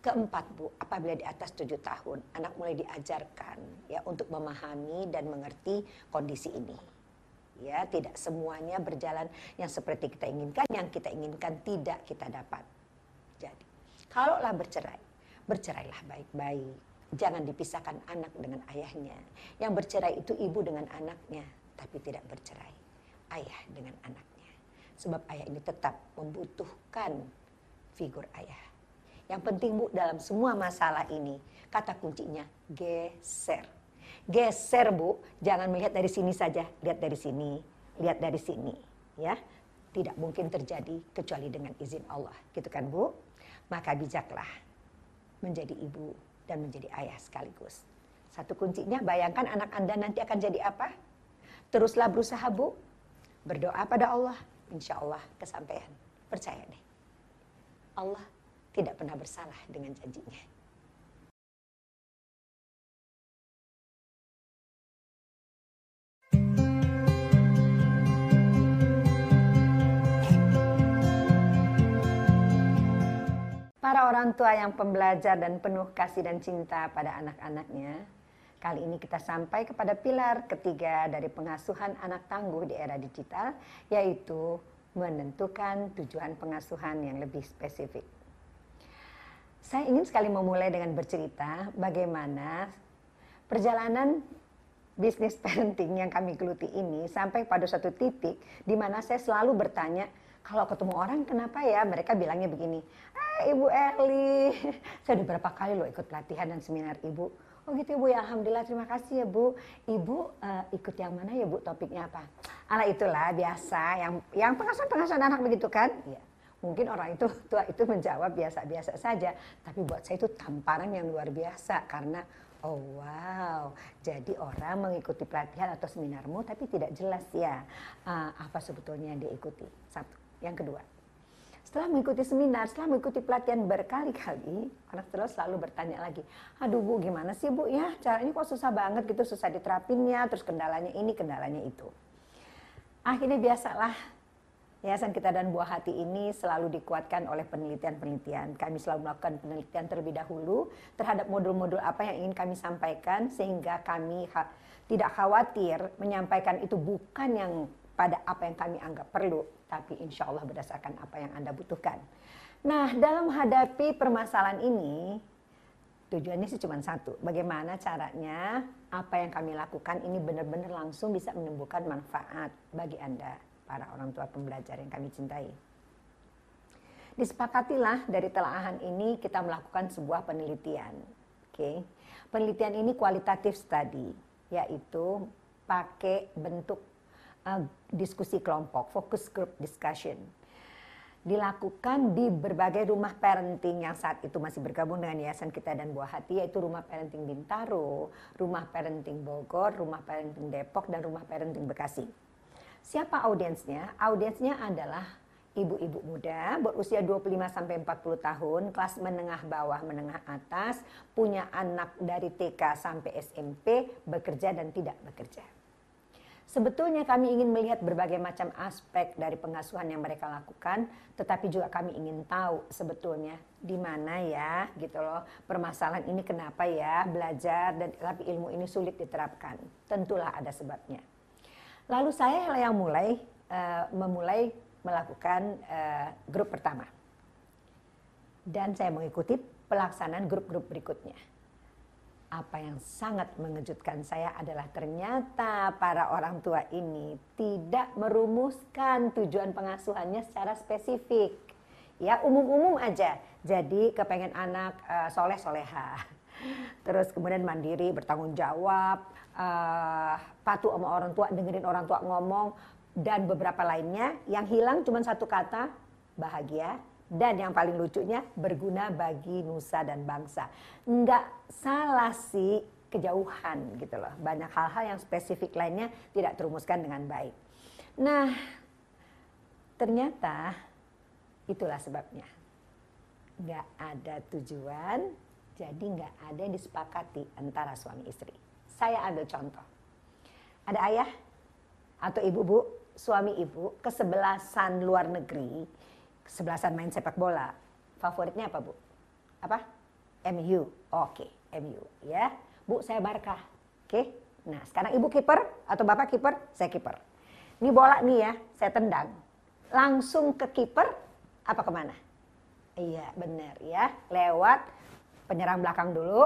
Keempat, Bu, apabila di atas tujuh tahun, anak mulai diajarkan ya untuk memahami dan mengerti kondisi ini. Ya, tidak semuanya berjalan yang seperti kita inginkan, yang kita inginkan tidak kita dapat. Jadi, kalaulah bercerai, bercerailah baik-baik. Jangan dipisahkan anak dengan ayahnya. Yang bercerai itu ibu dengan anaknya, tapi tidak bercerai ayah dengan anaknya. Sebab ayah ini tetap membutuhkan figur ayah yang penting Bu dalam semua masalah ini, kata kuncinya geser. Geser Bu, jangan melihat dari sini saja, lihat dari sini, lihat dari sini, ya. Tidak mungkin terjadi kecuali dengan izin Allah, gitu kan Bu? Maka bijaklah menjadi ibu dan menjadi ayah sekaligus. Satu kuncinya bayangkan anak Anda nanti akan jadi apa? Teruslah berusaha Bu, berdoa pada Allah, insya Allah kesampaian. Percaya deh. Allah tidak pernah bersalah dengan janjinya. Para orang tua yang pembelajar dan penuh kasih dan cinta pada anak-anaknya, kali ini kita sampai kepada pilar ketiga dari pengasuhan anak tangguh di era digital, yaitu menentukan tujuan pengasuhan yang lebih spesifik. saya ingin sekali memulai dengan bercerita bagaimana perjalanan bisnis parenting yang kami geluti ini sampai pada suatu titik di mana saya selalu bertanya, kalau ketemu orang kenapa ya mereka bilangnya begini, ah Ibu Eli, saya udah berapa kali loh ikut pelatihan dan seminar Ibu. Oh gitu Bu ya, Alhamdulillah terima kasih ya Bu. Ibu uh, ikut yang mana ya Bu topiknya apa? Ala itulah biasa yang yang pengasuhan-pengasuhan anak begitu kan? Ya. Mungkin orang itu tua itu menjawab biasa-biasa saja, tapi buat saya itu tamparan yang luar biasa karena Oh wow, jadi orang mengikuti pelatihan atau seminarmu tapi tidak jelas ya uh, apa sebetulnya yang diikuti. Satu. Yang kedua, setelah mengikuti seminar, setelah mengikuti pelatihan berkali-kali, anak terus selalu bertanya lagi, aduh bu gimana sih bu ya caranya kok susah banget gitu, susah diterapinnya, terus kendalanya ini, kendalanya itu. Akhirnya biasalah Yayasan Kita dan Buah Hati ini selalu dikuatkan oleh penelitian-penelitian. Kami selalu melakukan penelitian terlebih dahulu terhadap modul-modul apa yang ingin kami sampaikan sehingga kami tidak khawatir menyampaikan itu bukan yang pada apa yang kami anggap perlu, tapi insya Allah berdasarkan apa yang Anda butuhkan. Nah, dalam menghadapi permasalahan ini, tujuannya sih cuma satu. Bagaimana caranya apa yang kami lakukan ini benar-benar langsung bisa menimbulkan manfaat bagi Anda para orang tua pembelajar yang kami cintai. Disepakatilah dari telaahan ini kita melakukan sebuah penelitian. Oke. Okay. Penelitian ini kualitatif study, yaitu pakai bentuk uh, diskusi kelompok, focus group discussion. Dilakukan di berbagai rumah parenting yang saat itu masih bergabung dengan Yayasan Kita dan Buah Hati, yaitu Rumah Parenting Bintaro, Rumah Parenting Bogor, Rumah Parenting Depok, dan Rumah Parenting Bekasi. Siapa audiensnya? Audiensnya adalah ibu-ibu muda berusia 25 sampai 40 tahun, kelas menengah bawah, menengah atas, punya anak dari TK sampai SMP, bekerja dan tidak bekerja. Sebetulnya kami ingin melihat berbagai macam aspek dari pengasuhan yang mereka lakukan, tetapi juga kami ingin tahu sebetulnya di mana ya gitu loh permasalahan ini kenapa ya belajar dan tapi ilmu ini sulit diterapkan. Tentulah ada sebabnya. Lalu saya yang mulai uh, memulai melakukan uh, grup pertama. Dan saya mengikuti pelaksanaan grup-grup berikutnya. Apa yang sangat mengejutkan saya adalah ternyata para orang tua ini tidak merumuskan tujuan pengasuhannya secara spesifik. Ya umum-umum aja. Jadi kepengen anak uh, soleh-soleha. Terus kemudian mandiri, bertanggung jawab, uh, patuh sama orang tua, dengerin orang tua ngomong, dan beberapa lainnya. Yang hilang cuma satu kata, bahagia. Dan yang paling lucunya, berguna bagi nusa dan bangsa. Enggak salah sih kejauhan gitu loh. Banyak hal-hal yang spesifik lainnya tidak terumuskan dengan baik. Nah, ternyata itulah sebabnya. Nggak ada tujuan, jadi nggak ada yang disepakati antara suami istri. Saya ambil contoh. Ada ayah atau ibu-bu, suami ibu, kesebelasan luar negeri, kesebelasan main sepak bola. Favoritnya apa, Bu? Apa? MU. Oke, okay, MU ya. Bu, saya Barkah. Oke. Okay? Nah, sekarang ibu kiper atau bapak kiper, saya kiper. Ini bola nih ya, saya tendang. Langsung ke kiper, apa ke mana? Iya, benar ya. Lewat penyerang belakang dulu,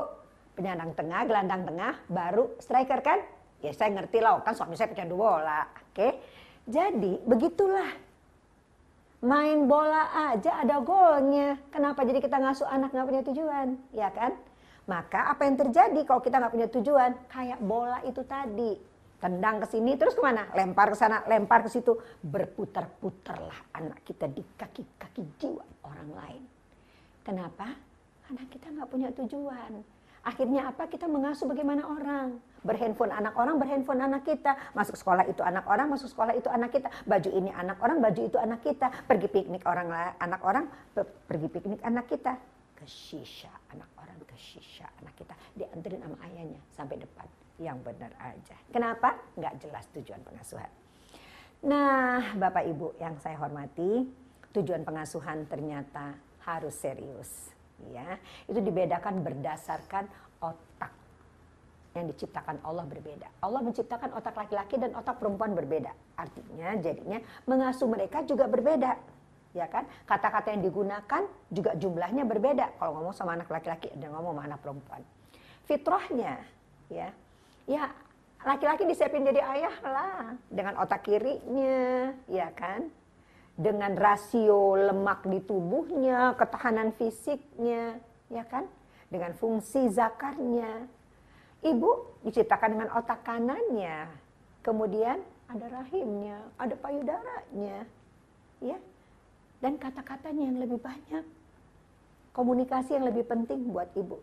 penyandang tengah, gelandang tengah, baru striker kan? Ya saya ngerti lah, kan suami saya pecandu bola. Oke, jadi begitulah. Main bola aja ada golnya. Kenapa jadi kita ngasuh anak nggak punya tujuan? Ya kan? Maka apa yang terjadi kalau kita nggak punya tujuan? Kayak bola itu tadi. Tendang ke sini terus ke mana? Lempar ke sana, lempar ke situ. Berputar-putarlah anak kita di kaki-kaki jiwa orang lain. Kenapa? Karena kita nggak punya tujuan. Akhirnya apa? Kita mengasuh bagaimana orang. Berhandphone anak orang, berhandphone anak kita. Masuk sekolah itu anak orang, masuk sekolah itu anak kita. Baju ini anak orang, baju itu anak kita. Pergi piknik orang anak orang, pergi piknik anak kita. Ke shisha anak orang, ke shisha anak kita. Dianterin sama ayahnya sampai depan. Yang benar aja. Kenapa? Nggak jelas tujuan pengasuhan. Nah, Bapak Ibu yang saya hormati, tujuan pengasuhan ternyata harus serius ya itu dibedakan berdasarkan otak yang diciptakan Allah berbeda. Allah menciptakan otak laki-laki dan otak perempuan berbeda. Artinya jadinya mengasuh mereka juga berbeda. ya kan? Kata-kata yang digunakan juga jumlahnya berbeda kalau ngomong sama anak laki-laki dan ngomong sama anak perempuan. Fitrahnya, ya, ya laki-laki disiapin jadi ayah lah dengan otak kirinya, ya kan? Dengan rasio lemak di tubuhnya, ketahanan fisiknya, ya kan? Dengan fungsi zakarnya. Ibu diciptakan dengan otak kanannya. Kemudian ada rahimnya, ada payudaranya, ya. Dan kata-katanya yang lebih banyak. Komunikasi yang lebih penting buat ibu.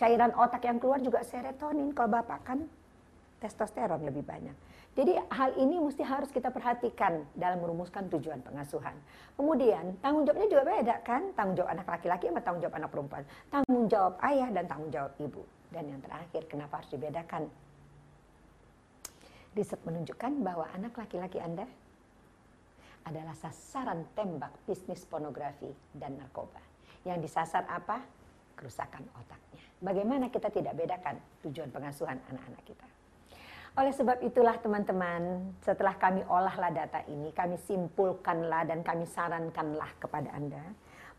Cairan otak yang keluar juga serotonin. Kalau bapak kan testosteron lebih banyak. Jadi hal ini mesti harus kita perhatikan dalam merumuskan tujuan pengasuhan. Kemudian tanggung jawabnya juga beda kan? Tanggung jawab anak laki-laki sama tanggung jawab anak perempuan. Tanggung jawab ayah dan tanggung jawab ibu. Dan yang terakhir, kenapa harus dibedakan? Riset menunjukkan bahwa anak laki-laki Anda adalah sasaran tembak bisnis pornografi dan narkoba. Yang disasar apa? Kerusakan otaknya. Bagaimana kita tidak bedakan tujuan pengasuhan anak-anak kita? Oleh sebab itulah teman-teman, setelah kami olahlah data ini, kami simpulkanlah dan kami sarankanlah kepada Anda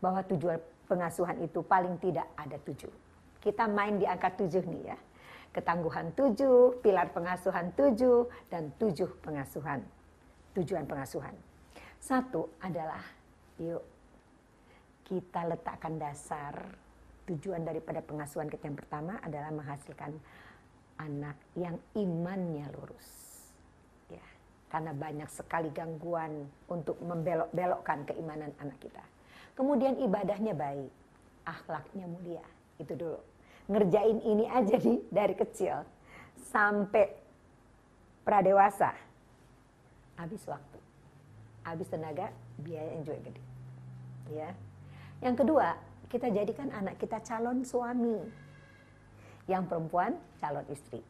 bahwa tujuan pengasuhan itu paling tidak ada tujuh. Kita main di angka tujuh nih ya. Ketangguhan tujuh, pilar pengasuhan tujuh, dan tujuh pengasuhan. Tujuan pengasuhan. Satu adalah, yuk kita letakkan dasar tujuan daripada pengasuhan kita yang pertama adalah menghasilkan anak yang imannya lurus. Ya, karena banyak sekali gangguan untuk membelok-belokkan keimanan anak kita. Kemudian ibadahnya baik, akhlaknya mulia. Itu dulu. Ngerjain ini aja nih dari kecil sampai pradewasa. Habis waktu. Habis tenaga, biaya yang juga gede. Ya. Yang kedua, kita jadikan anak kita calon suami yang perempuan calon istri.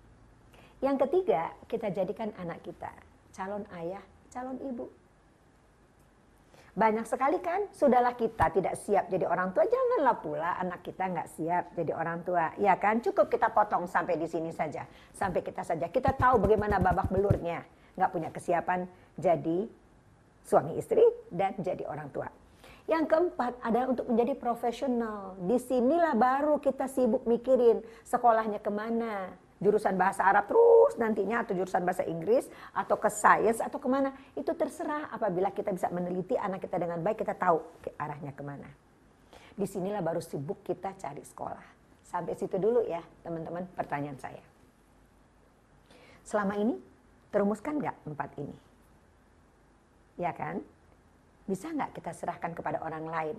Yang ketiga, kita jadikan anak kita calon ayah, calon ibu. Banyak sekali kan, sudahlah kita tidak siap jadi orang tua, janganlah pula anak kita nggak siap jadi orang tua. Ya kan, cukup kita potong sampai di sini saja. Sampai kita saja, kita tahu bagaimana babak belurnya. Nggak punya kesiapan jadi suami istri dan jadi orang tua. Yang keempat adalah untuk menjadi profesional. Di sinilah baru kita sibuk mikirin sekolahnya ke mana. Jurusan bahasa Arab terus nantinya atau jurusan bahasa Inggris atau ke sains atau ke mana. Itu terserah apabila kita bisa meneliti anak kita dengan baik kita tahu ke arahnya ke mana. Di sinilah baru sibuk kita cari sekolah. Sampai situ dulu ya teman-teman pertanyaan saya. Selama ini terumuskan nggak empat ini? Ya kan? Bisa nggak kita serahkan kepada orang lain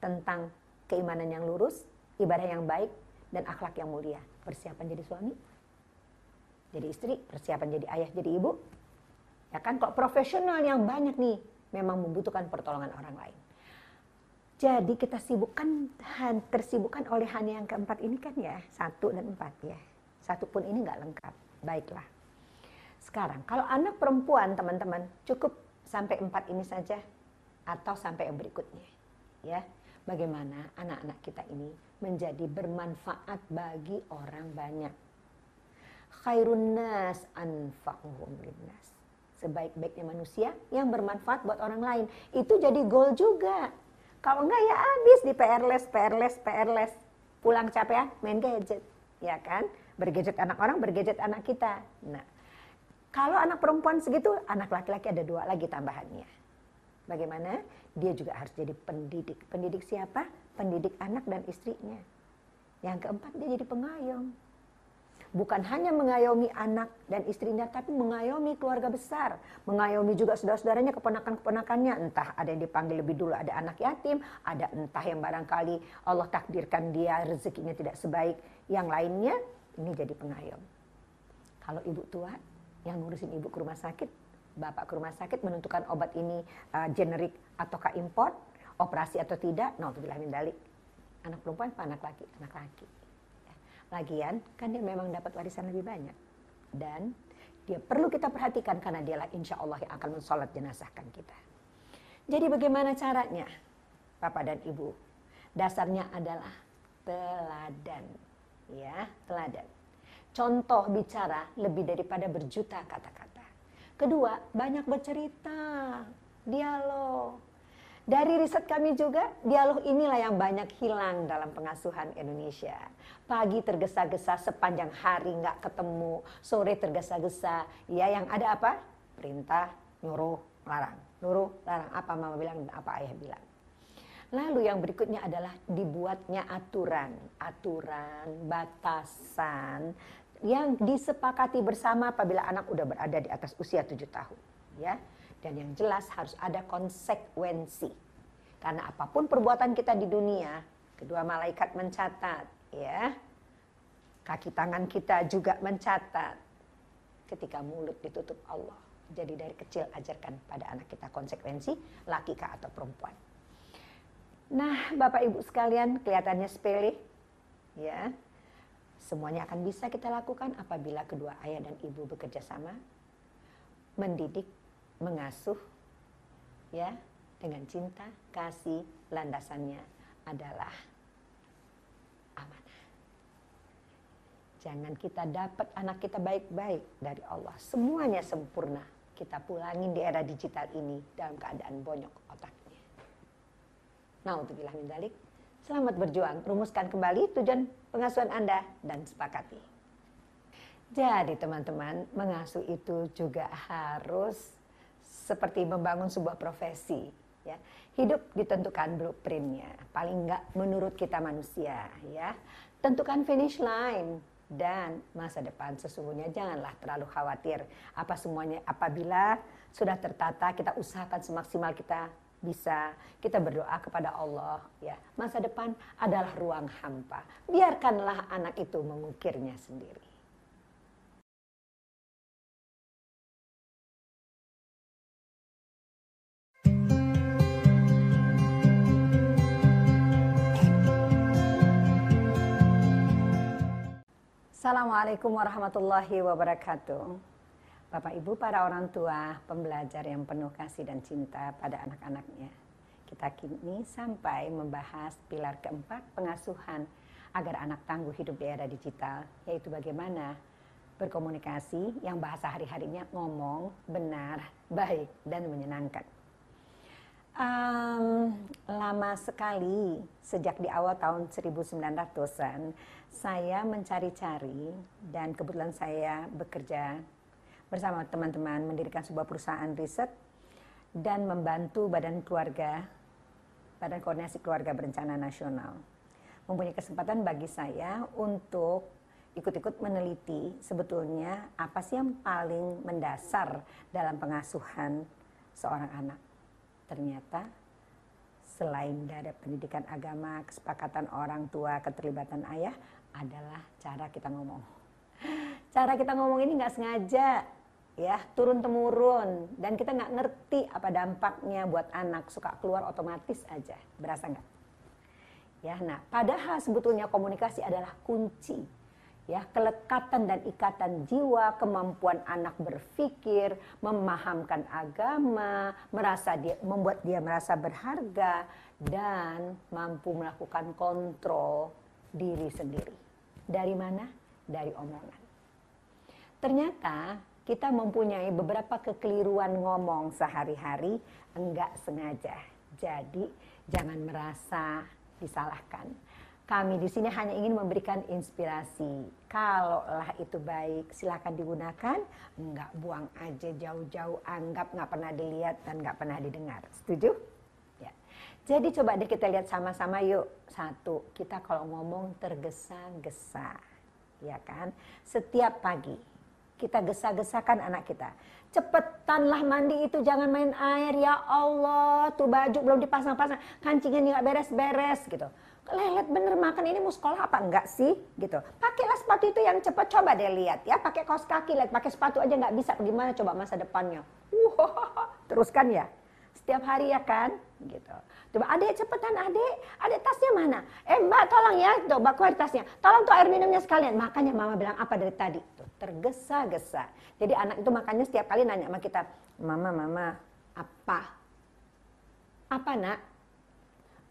tentang keimanan yang lurus, ibadah yang baik, dan akhlak yang mulia? Persiapan jadi suami, jadi istri, persiapan jadi ayah, jadi ibu. Ya kan, kok profesional yang banyak nih memang membutuhkan pertolongan orang lain. Jadi kita sibukkan, tersibukkan oleh hanya yang keempat ini kan ya, satu dan empat ya. Satu pun ini nggak lengkap. Baiklah. Sekarang, kalau anak perempuan teman-teman, cukup sampai empat ini saja atau sampai yang berikutnya. Ya, bagaimana anak-anak kita ini menjadi bermanfaat bagi orang banyak. Khairun nas anfa'uhum linnas. Sebaik-baiknya manusia yang bermanfaat buat orang lain. Itu jadi goal juga. Kalau enggak ya habis di PR les, PR les, PR les. Pulang capek ya, main gadget. Ya kan? Bergadget anak orang, bergadget anak kita. Nah, kalau anak perempuan segitu, anak laki-laki ada dua lagi tambahannya. Bagaimana? Dia juga harus jadi pendidik. Pendidik siapa? Pendidik anak dan istrinya. Yang keempat, dia jadi pengayom. Bukan hanya mengayomi anak dan istrinya, tapi mengayomi keluarga besar. Mengayomi juga saudara-saudaranya, keponakan-keponakannya. Entah ada yang dipanggil lebih dulu, ada anak yatim. Ada entah yang barangkali Allah takdirkan dia rezekinya tidak sebaik yang lainnya. Ini jadi pengayom. Kalau ibu tua, yang ngurusin ibu ke rumah sakit, bapak ke rumah sakit menentukan obat ini uh, generik ataukah import, operasi atau tidak, nah untuk min dalik. Anak perempuan apa anak laki? Anak laki. Ya. Lagian kan dia memang dapat warisan lebih banyak. Dan dia perlu kita perhatikan karena dialah insya Allah yang akan mensolat jenazahkan kita. Jadi bagaimana caranya? Bapak dan Ibu. Dasarnya adalah teladan. Ya, teladan. Contoh bicara lebih daripada berjuta kata-kata. Kedua, banyak bercerita, dialog. Dari riset kami juga, dialog inilah yang banyak hilang dalam pengasuhan Indonesia. Pagi tergesa-gesa sepanjang hari nggak ketemu, sore tergesa-gesa. Ya yang ada apa? Perintah, nyuruh, larang. Nyuruh, larang. Apa mama bilang, apa ayah bilang. Lalu yang berikutnya adalah dibuatnya aturan, aturan, batasan yang disepakati bersama apabila anak udah berada di atas usia tujuh tahun, ya. Dan yang jelas harus ada konsekuensi. Karena apa pun perbuatan kita di dunia, kedua malaikat mencatat, ya. Kaki tangan kita juga mencatat ketika mulut ditutup Allah. Jadi dari kecil ajarkan pada anak kita konsekuensi, laki kah atau perempuan. Nah, Bapak Ibu sekalian, kelihatannya sepele, ya. Semuanya akan bisa kita lakukan apabila kedua ayah dan ibu bekerja sama, mendidik, mengasuh, ya, dengan cinta, kasih, landasannya adalah amanah. Jangan kita dapat anak kita baik-baik dari Allah. Semuanya sempurna. Kita pulangin di era digital ini dalam keadaan bonyok otaknya. Nah, untuk bilang dalik, selamat berjuang. Rumuskan kembali tujuan pengasuhan Anda dan sepakati. Jadi teman-teman, mengasuh itu juga harus seperti membangun sebuah profesi. Ya. Hidup ditentukan blueprintnya, paling enggak menurut kita manusia. ya. Tentukan finish line dan masa depan sesungguhnya janganlah terlalu khawatir apa semuanya apabila sudah tertata kita usahakan semaksimal kita bisa kita berdoa kepada Allah ya. Masa depan adalah ruang hampa. Biarkanlah anak itu mengukirnya sendiri. Assalamualaikum warahmatullahi wabarakatuh. Bapak Ibu para orang tua, pembelajar yang penuh kasih dan cinta pada anak-anaknya. Kita kini sampai membahas pilar keempat pengasuhan agar anak tangguh hidup di era digital, yaitu bagaimana berkomunikasi yang bahasa hari-harinya ngomong, benar, baik, dan menyenangkan. Um, lama sekali sejak di awal tahun 1900-an saya mencari-cari dan kebetulan saya bekerja bersama teman-teman mendirikan sebuah perusahaan riset dan membantu Badan Keluarga Badan Koordinasi Keluarga Berencana Nasional. Mempunyai kesempatan bagi saya untuk ikut-ikut meneliti sebetulnya apa sih yang paling mendasar dalam pengasuhan seorang anak ternyata selain dari pendidikan agama, kesepakatan orang tua, keterlibatan ayah adalah cara kita ngomong. Cara kita ngomong ini nggak sengaja ya turun temurun dan kita nggak ngerti apa dampaknya buat anak suka keluar otomatis aja berasa nggak? Ya, nah padahal sebetulnya komunikasi adalah kunci ya kelekatan dan ikatan jiwa, kemampuan anak berpikir, memahamkan agama, merasa dia membuat dia merasa berharga dan mampu melakukan kontrol diri sendiri. Dari mana? Dari omongan. Ternyata kita mempunyai beberapa kekeliruan ngomong sehari-hari enggak sengaja. Jadi jangan merasa disalahkan kami di sini hanya ingin memberikan inspirasi. Kalaulah itu baik, silakan digunakan. Enggak buang aja jauh-jauh, anggap nggak pernah dilihat dan nggak pernah didengar. Setuju? Ya. Jadi coba deh kita lihat sama-sama yuk. Satu, kita kalau ngomong tergesa-gesa, ya kan? Setiap pagi kita gesa-gesakan anak kita. Cepetanlah mandi itu jangan main air. Ya Allah. Tuh baju belum dipasang-pasang, kancingnya nggak beres-beres gitu. Lelet bener makan ini mau sekolah apa enggak sih? Gitu. Pakailah sepatu itu yang cepat. Coba deh lihat ya. Pakai kaos kaki lihat. Pakai sepatu aja nggak bisa. Gimana coba masa depannya? Uh, teruskan ya. Setiap hari ya kan gitu. Coba adek cepetan adek adek tasnya mana? Eh mbak tolong ya. Coba keluar tasnya. Tolong tuh air minumnya sekalian. Makanya mama bilang apa dari tadi? Tuh tergesa-gesa. Jadi anak itu makanya setiap kali nanya sama kita mama mama apa? Apa nak?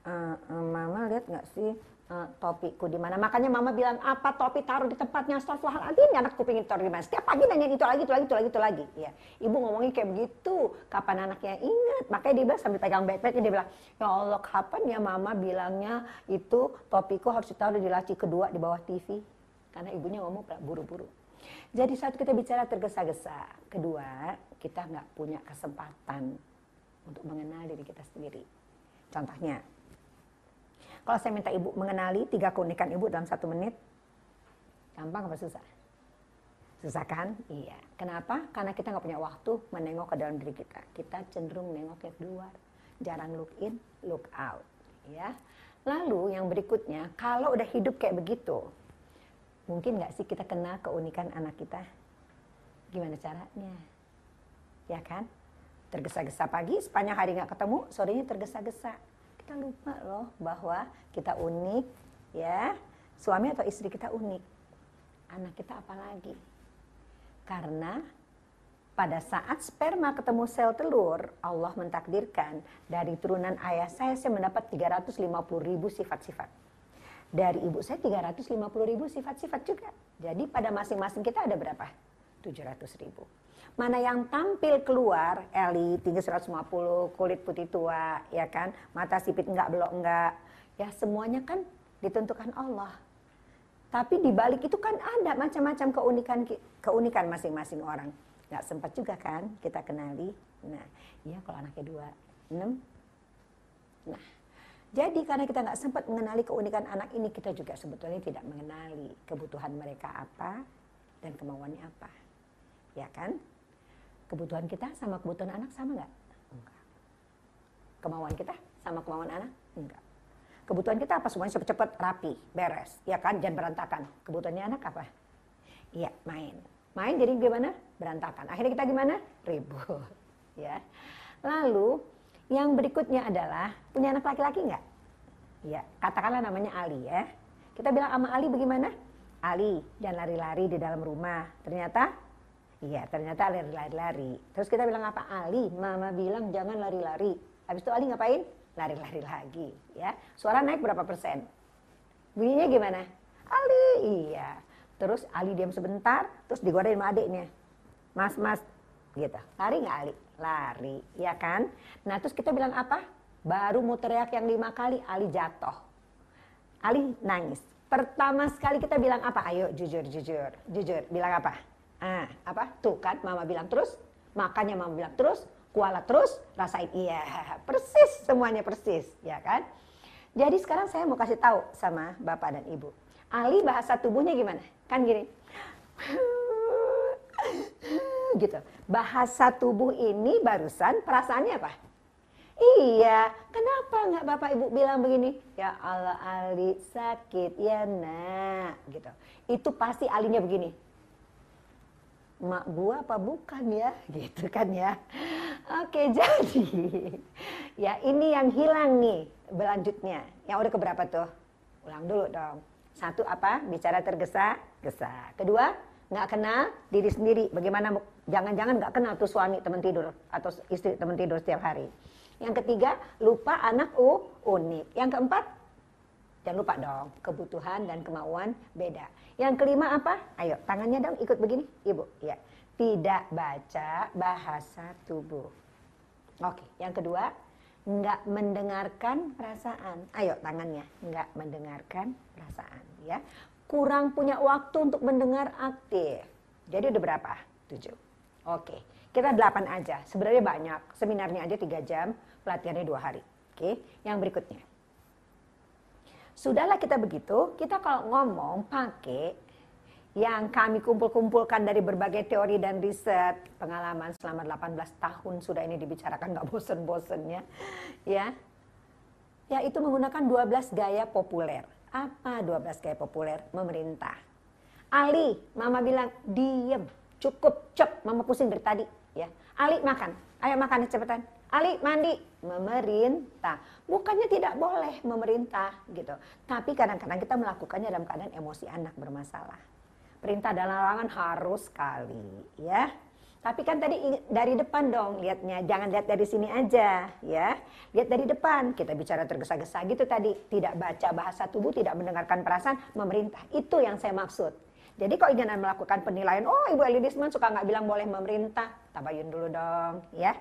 Uh, uh, mama lihat nggak sih uh, topiku di mana? Makanya mama bilang apa topi taruh di tempatnya? Astagfirullahaladzim ya anakku pengen taruh di mana setiap pagi nanya itu lagi itu lagi itu lagi itu lagi. Ya ibu ngomongin kayak begitu. Kapan anaknya ingat? Makanya dia bilang sambil pegang backpacknya dia bilang ya Allah kapan ya mama bilangnya itu topiku harus ditaruh di laci kedua di bawah TV karena ibunya ngomong buru-buru. Jadi satu kita bicara tergesa-gesa kedua kita nggak punya kesempatan untuk mengenal diri kita sendiri. Contohnya kalau saya minta ibu mengenali tiga keunikan ibu dalam satu menit, gampang apa susah? Susah kan? Iya. Kenapa? Karena kita nggak punya waktu menengok ke dalam diri kita. Kita cenderung nengok ke luar. Jarang look in, look out. Ya. Lalu yang berikutnya, kalau udah hidup kayak begitu, mungkin nggak sih kita kenal keunikan anak kita? Gimana caranya? Ya kan? Tergesa-gesa pagi, sepanjang hari nggak ketemu, sorenya tergesa-gesa kita lupa loh bahwa kita unik ya. Suami atau istri kita unik. Anak kita apalagi karena pada saat sperma ketemu sel telur Allah mentakdirkan dari turunan ayah saya saya mendapat 350 ribu sifat-sifat. Dari ibu saya 350 ribu sifat-sifat juga. Jadi pada masing-masing kita ada berapa? 700 ribu mana yang tampil keluar, Eli tinggi 150, kulit putih tua, ya kan, mata sipit enggak, belok enggak, ya semuanya kan ditentukan Allah. Tapi di balik itu kan ada macam-macam keunikan keunikan masing-masing orang. Nggak sempat juga kan kita kenali. Nah, iya kalau anaknya dua, enam. Nah, jadi karena kita nggak sempat mengenali keunikan anak ini, kita juga sebetulnya tidak mengenali kebutuhan mereka apa dan kemauannya apa. Ya kan? Kebutuhan kita sama kebutuhan anak sama nggak? Enggak. Kemauan kita sama kemauan anak? Enggak. Kebutuhan kita apa? Semuanya cepet-cepet, rapi, beres. Ya kan? Jangan berantakan. Kebutuhannya anak apa? Iya, main. Main jadi gimana? Berantakan. Akhirnya kita gimana? Ribut. ya. Lalu, yang berikutnya adalah, punya anak laki-laki nggak? Ya, katakanlah namanya Ali ya. Kita bilang sama Ali bagaimana? Ali, jangan lari-lari di dalam rumah. Ternyata Iya, ternyata Ali lari-lari. Terus kita bilang apa? Ali, mama bilang jangan lari-lari. Habis itu Ali ngapain? Lari-lari lagi, ya. Suara naik berapa persen? Bunyinya gimana? Ali, iya. Terus Ali diam sebentar, terus digodain sama adiknya. Mas, mas, gitu. Lari nggak Ali? Lari, ya kan? Nah, terus kita bilang apa? Baru mau teriak yang lima kali, Ali jatuh. Ali nangis. Pertama sekali kita bilang apa? Ayo jujur, jujur, jujur. Bilang apa? Ah, apa? Tuh kan mama bilang terus, makanya mama bilang terus, kuala terus, rasain iya, persis semuanya persis, ya kan? Jadi sekarang saya mau kasih tahu sama bapak dan ibu. Ali bahasa tubuhnya gimana? Kan gini. gitu. Bahasa tubuh ini barusan perasaannya apa? Iya, kenapa nggak bapak ibu bilang begini? Ya Allah Ali sakit ya nak, gitu. Itu pasti alinya begini mak gua apa bukan ya? Gitu kan ya. Oke jadi ya ini yang hilang nih berlanjutnya. Yang udah keberapa tuh? Ulang dulu dong. Satu apa? Bicara tergesa-gesa kedua nggak kenal diri sendiri. Bagaimana jangan-jangan nggak kenal tuh suami teman tidur atau istri teman tidur setiap hari. Yang ketiga lupa anak u unik. Yang keempat Jangan lupa dong, kebutuhan dan kemauan beda. Yang kelima apa? Ayo, tangannya dong ikut begini, Ibu. Ya. Tidak baca bahasa tubuh. Oke, yang kedua, nggak mendengarkan perasaan. Ayo tangannya, nggak mendengarkan perasaan. Ya, kurang punya waktu untuk mendengar aktif. Jadi udah berapa? Tujuh. Oke, kita delapan aja. Sebenarnya banyak. Seminarnya aja tiga jam, pelatihannya dua hari. Oke, yang berikutnya. Sudahlah kita begitu, kita kalau ngomong pakai yang kami kumpul-kumpulkan dari berbagai teori dan riset. Pengalaman selama 18 tahun sudah ini dibicarakan nggak bosen-bosennya ya. Ya itu menggunakan 12 gaya populer. Apa 12 gaya populer? Memerintah. Ali mama bilang diem cukup cep. Mama pusing dari tadi ya. Ali makan. Ayo makan cepetan. Ali mandi memerintah. Bukannya tidak boleh memerintah gitu. Tapi kadang-kadang kita melakukannya dalam keadaan emosi anak bermasalah. Perintah dan larangan harus sekali ya. Tapi kan tadi dari depan dong lihatnya, jangan lihat dari sini aja ya. Lihat dari depan, kita bicara tergesa-gesa gitu tadi. Tidak baca bahasa tubuh, tidak mendengarkan perasaan, memerintah. Itu yang saya maksud. Jadi kalau ingin melakukan penilaian, oh Ibu Elidisman suka nggak bilang boleh memerintah, tabayun dulu dong ya.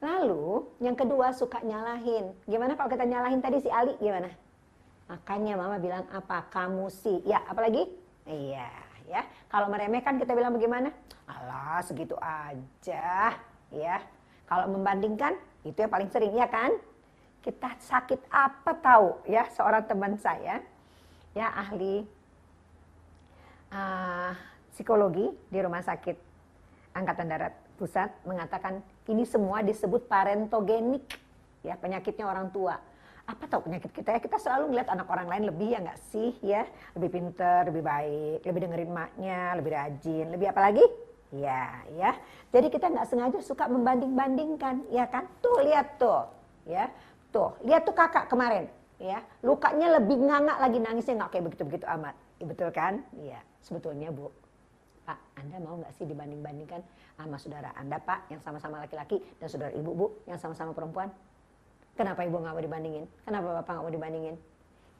Lalu yang kedua suka nyalahin. Gimana kalau kita nyalahin tadi si Ali gimana? Makanya mama bilang apa? Kamu sih. Ya apalagi? Iya ya. Kalau meremehkan kita bilang bagaimana? Alah segitu aja ya. Kalau membandingkan itu yang paling sering ya kan? Kita sakit apa tahu ya seorang teman saya ya ahli uh, psikologi di rumah sakit Angkatan Darat Pusat mengatakan ini semua disebut parentogenik ya penyakitnya orang tua. Apa tahu penyakit kita ya? Kita selalu ngeliat anak orang lain lebih ya nggak sih ya? Lebih pinter lebih baik lebih dengerin maknya lebih rajin lebih apa lagi ya ya. Jadi kita nggak sengaja suka membanding bandingkan ya kan? Tuh lihat tuh ya. Tuh lihat tuh kakak kemarin ya. Lukanya lebih ngangak lagi nangisnya nggak kayak begitu begitu amat. Ya, betul kan? Iya sebetulnya bu Pak, Anda mau nggak sih dibanding-bandingkan sama saudara Anda, Pak, yang sama-sama laki-laki, dan saudara Ibu, Bu, yang sama-sama perempuan? Kenapa ibu nggak mau dibandingin? Kenapa bapak nggak mau dibandingin?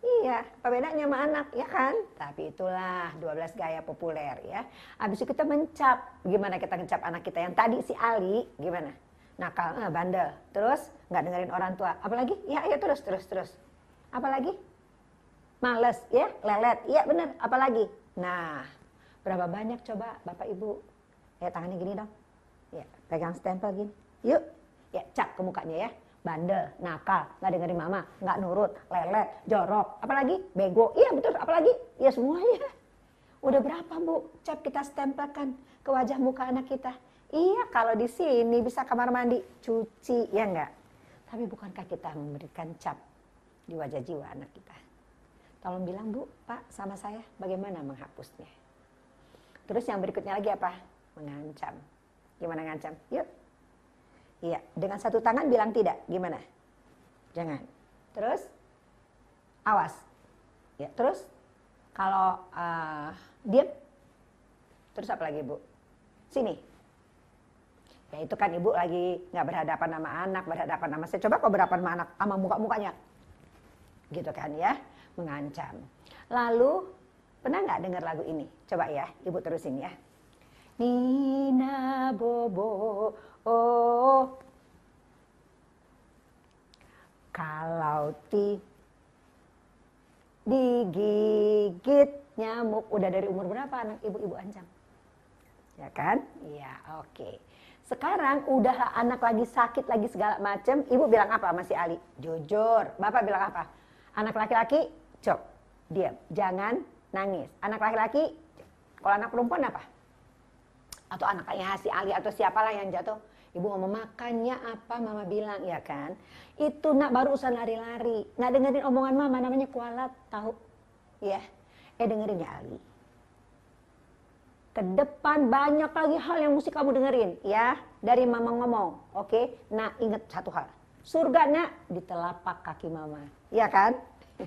Iya, apa bedanya sama anak, ya kan? Tapi itulah 12 gaya populer ya. Habis itu kita mencap. Gimana kita mencap anak kita yang tadi si Ali, gimana? Nakal, eh, bandel. Terus nggak dengerin orang tua. Apalagi? Ya, ya terus, terus, terus. Apalagi? Males, ya, lelet. Iya bener, apalagi? Nah, berapa banyak coba Bapak Ibu? Ya tangannya gini dong. Ya, pegang stempel gini. Yuk, ya cap ke mukanya ya bandel, nakal, nggak dengerin mama, nggak nurut, lelet, jorok, apalagi bego, iya betul, apalagi ya semuanya. Udah berapa bu cap kita stempelkan ke wajah muka anak kita? Iya kalau di sini bisa kamar mandi, cuci, ya enggak? Tapi bukankah kita memberikan cap di wajah jiwa anak kita? Tolong bilang bu, pak sama saya bagaimana menghapusnya? Terus yang berikutnya lagi apa? Mengancam. Gimana ngancam? Yuk Iya, dengan satu tangan bilang tidak. Gimana? Jangan. Terus awas. Ya, terus kalau uh, diam terus apa lagi, Bu? Sini. Ya itu kan ibu lagi nggak berhadapan sama anak, berhadapan sama saya. Coba kok berhadapan sama anak, sama muka-mukanya. Gitu kan ya, mengancam. Lalu, pernah nggak dengar lagu ini? Coba ya, ibu terusin ya. Nina Bobo Oh, kalau ti digigit nyamuk udah dari umur berapa anak ibu-ibu ancam? Ya kan? Iya, oke. Okay. Sekarang udah anak lagi sakit lagi segala macem, ibu bilang apa masih Ali? Jujur. Bapak bilang apa? Anak laki-laki, cok, diam, jangan nangis. Anak laki-laki, kalau anak perempuan apa? Atau anaknya si Ali atau siapalah yang jatuh, Ibu ngomong makannya apa mama bilang ya kan. Itu nak baru usah lari-lari. Nggak dengerin omongan mama namanya kualat tahu. Ya. Eh dengerin ya Ali. Ke depan banyak lagi hal yang mesti kamu dengerin ya. Dari mama ngomong. Oke. Nah ingat satu hal. Surga nak di telapak kaki mama. Ya kan?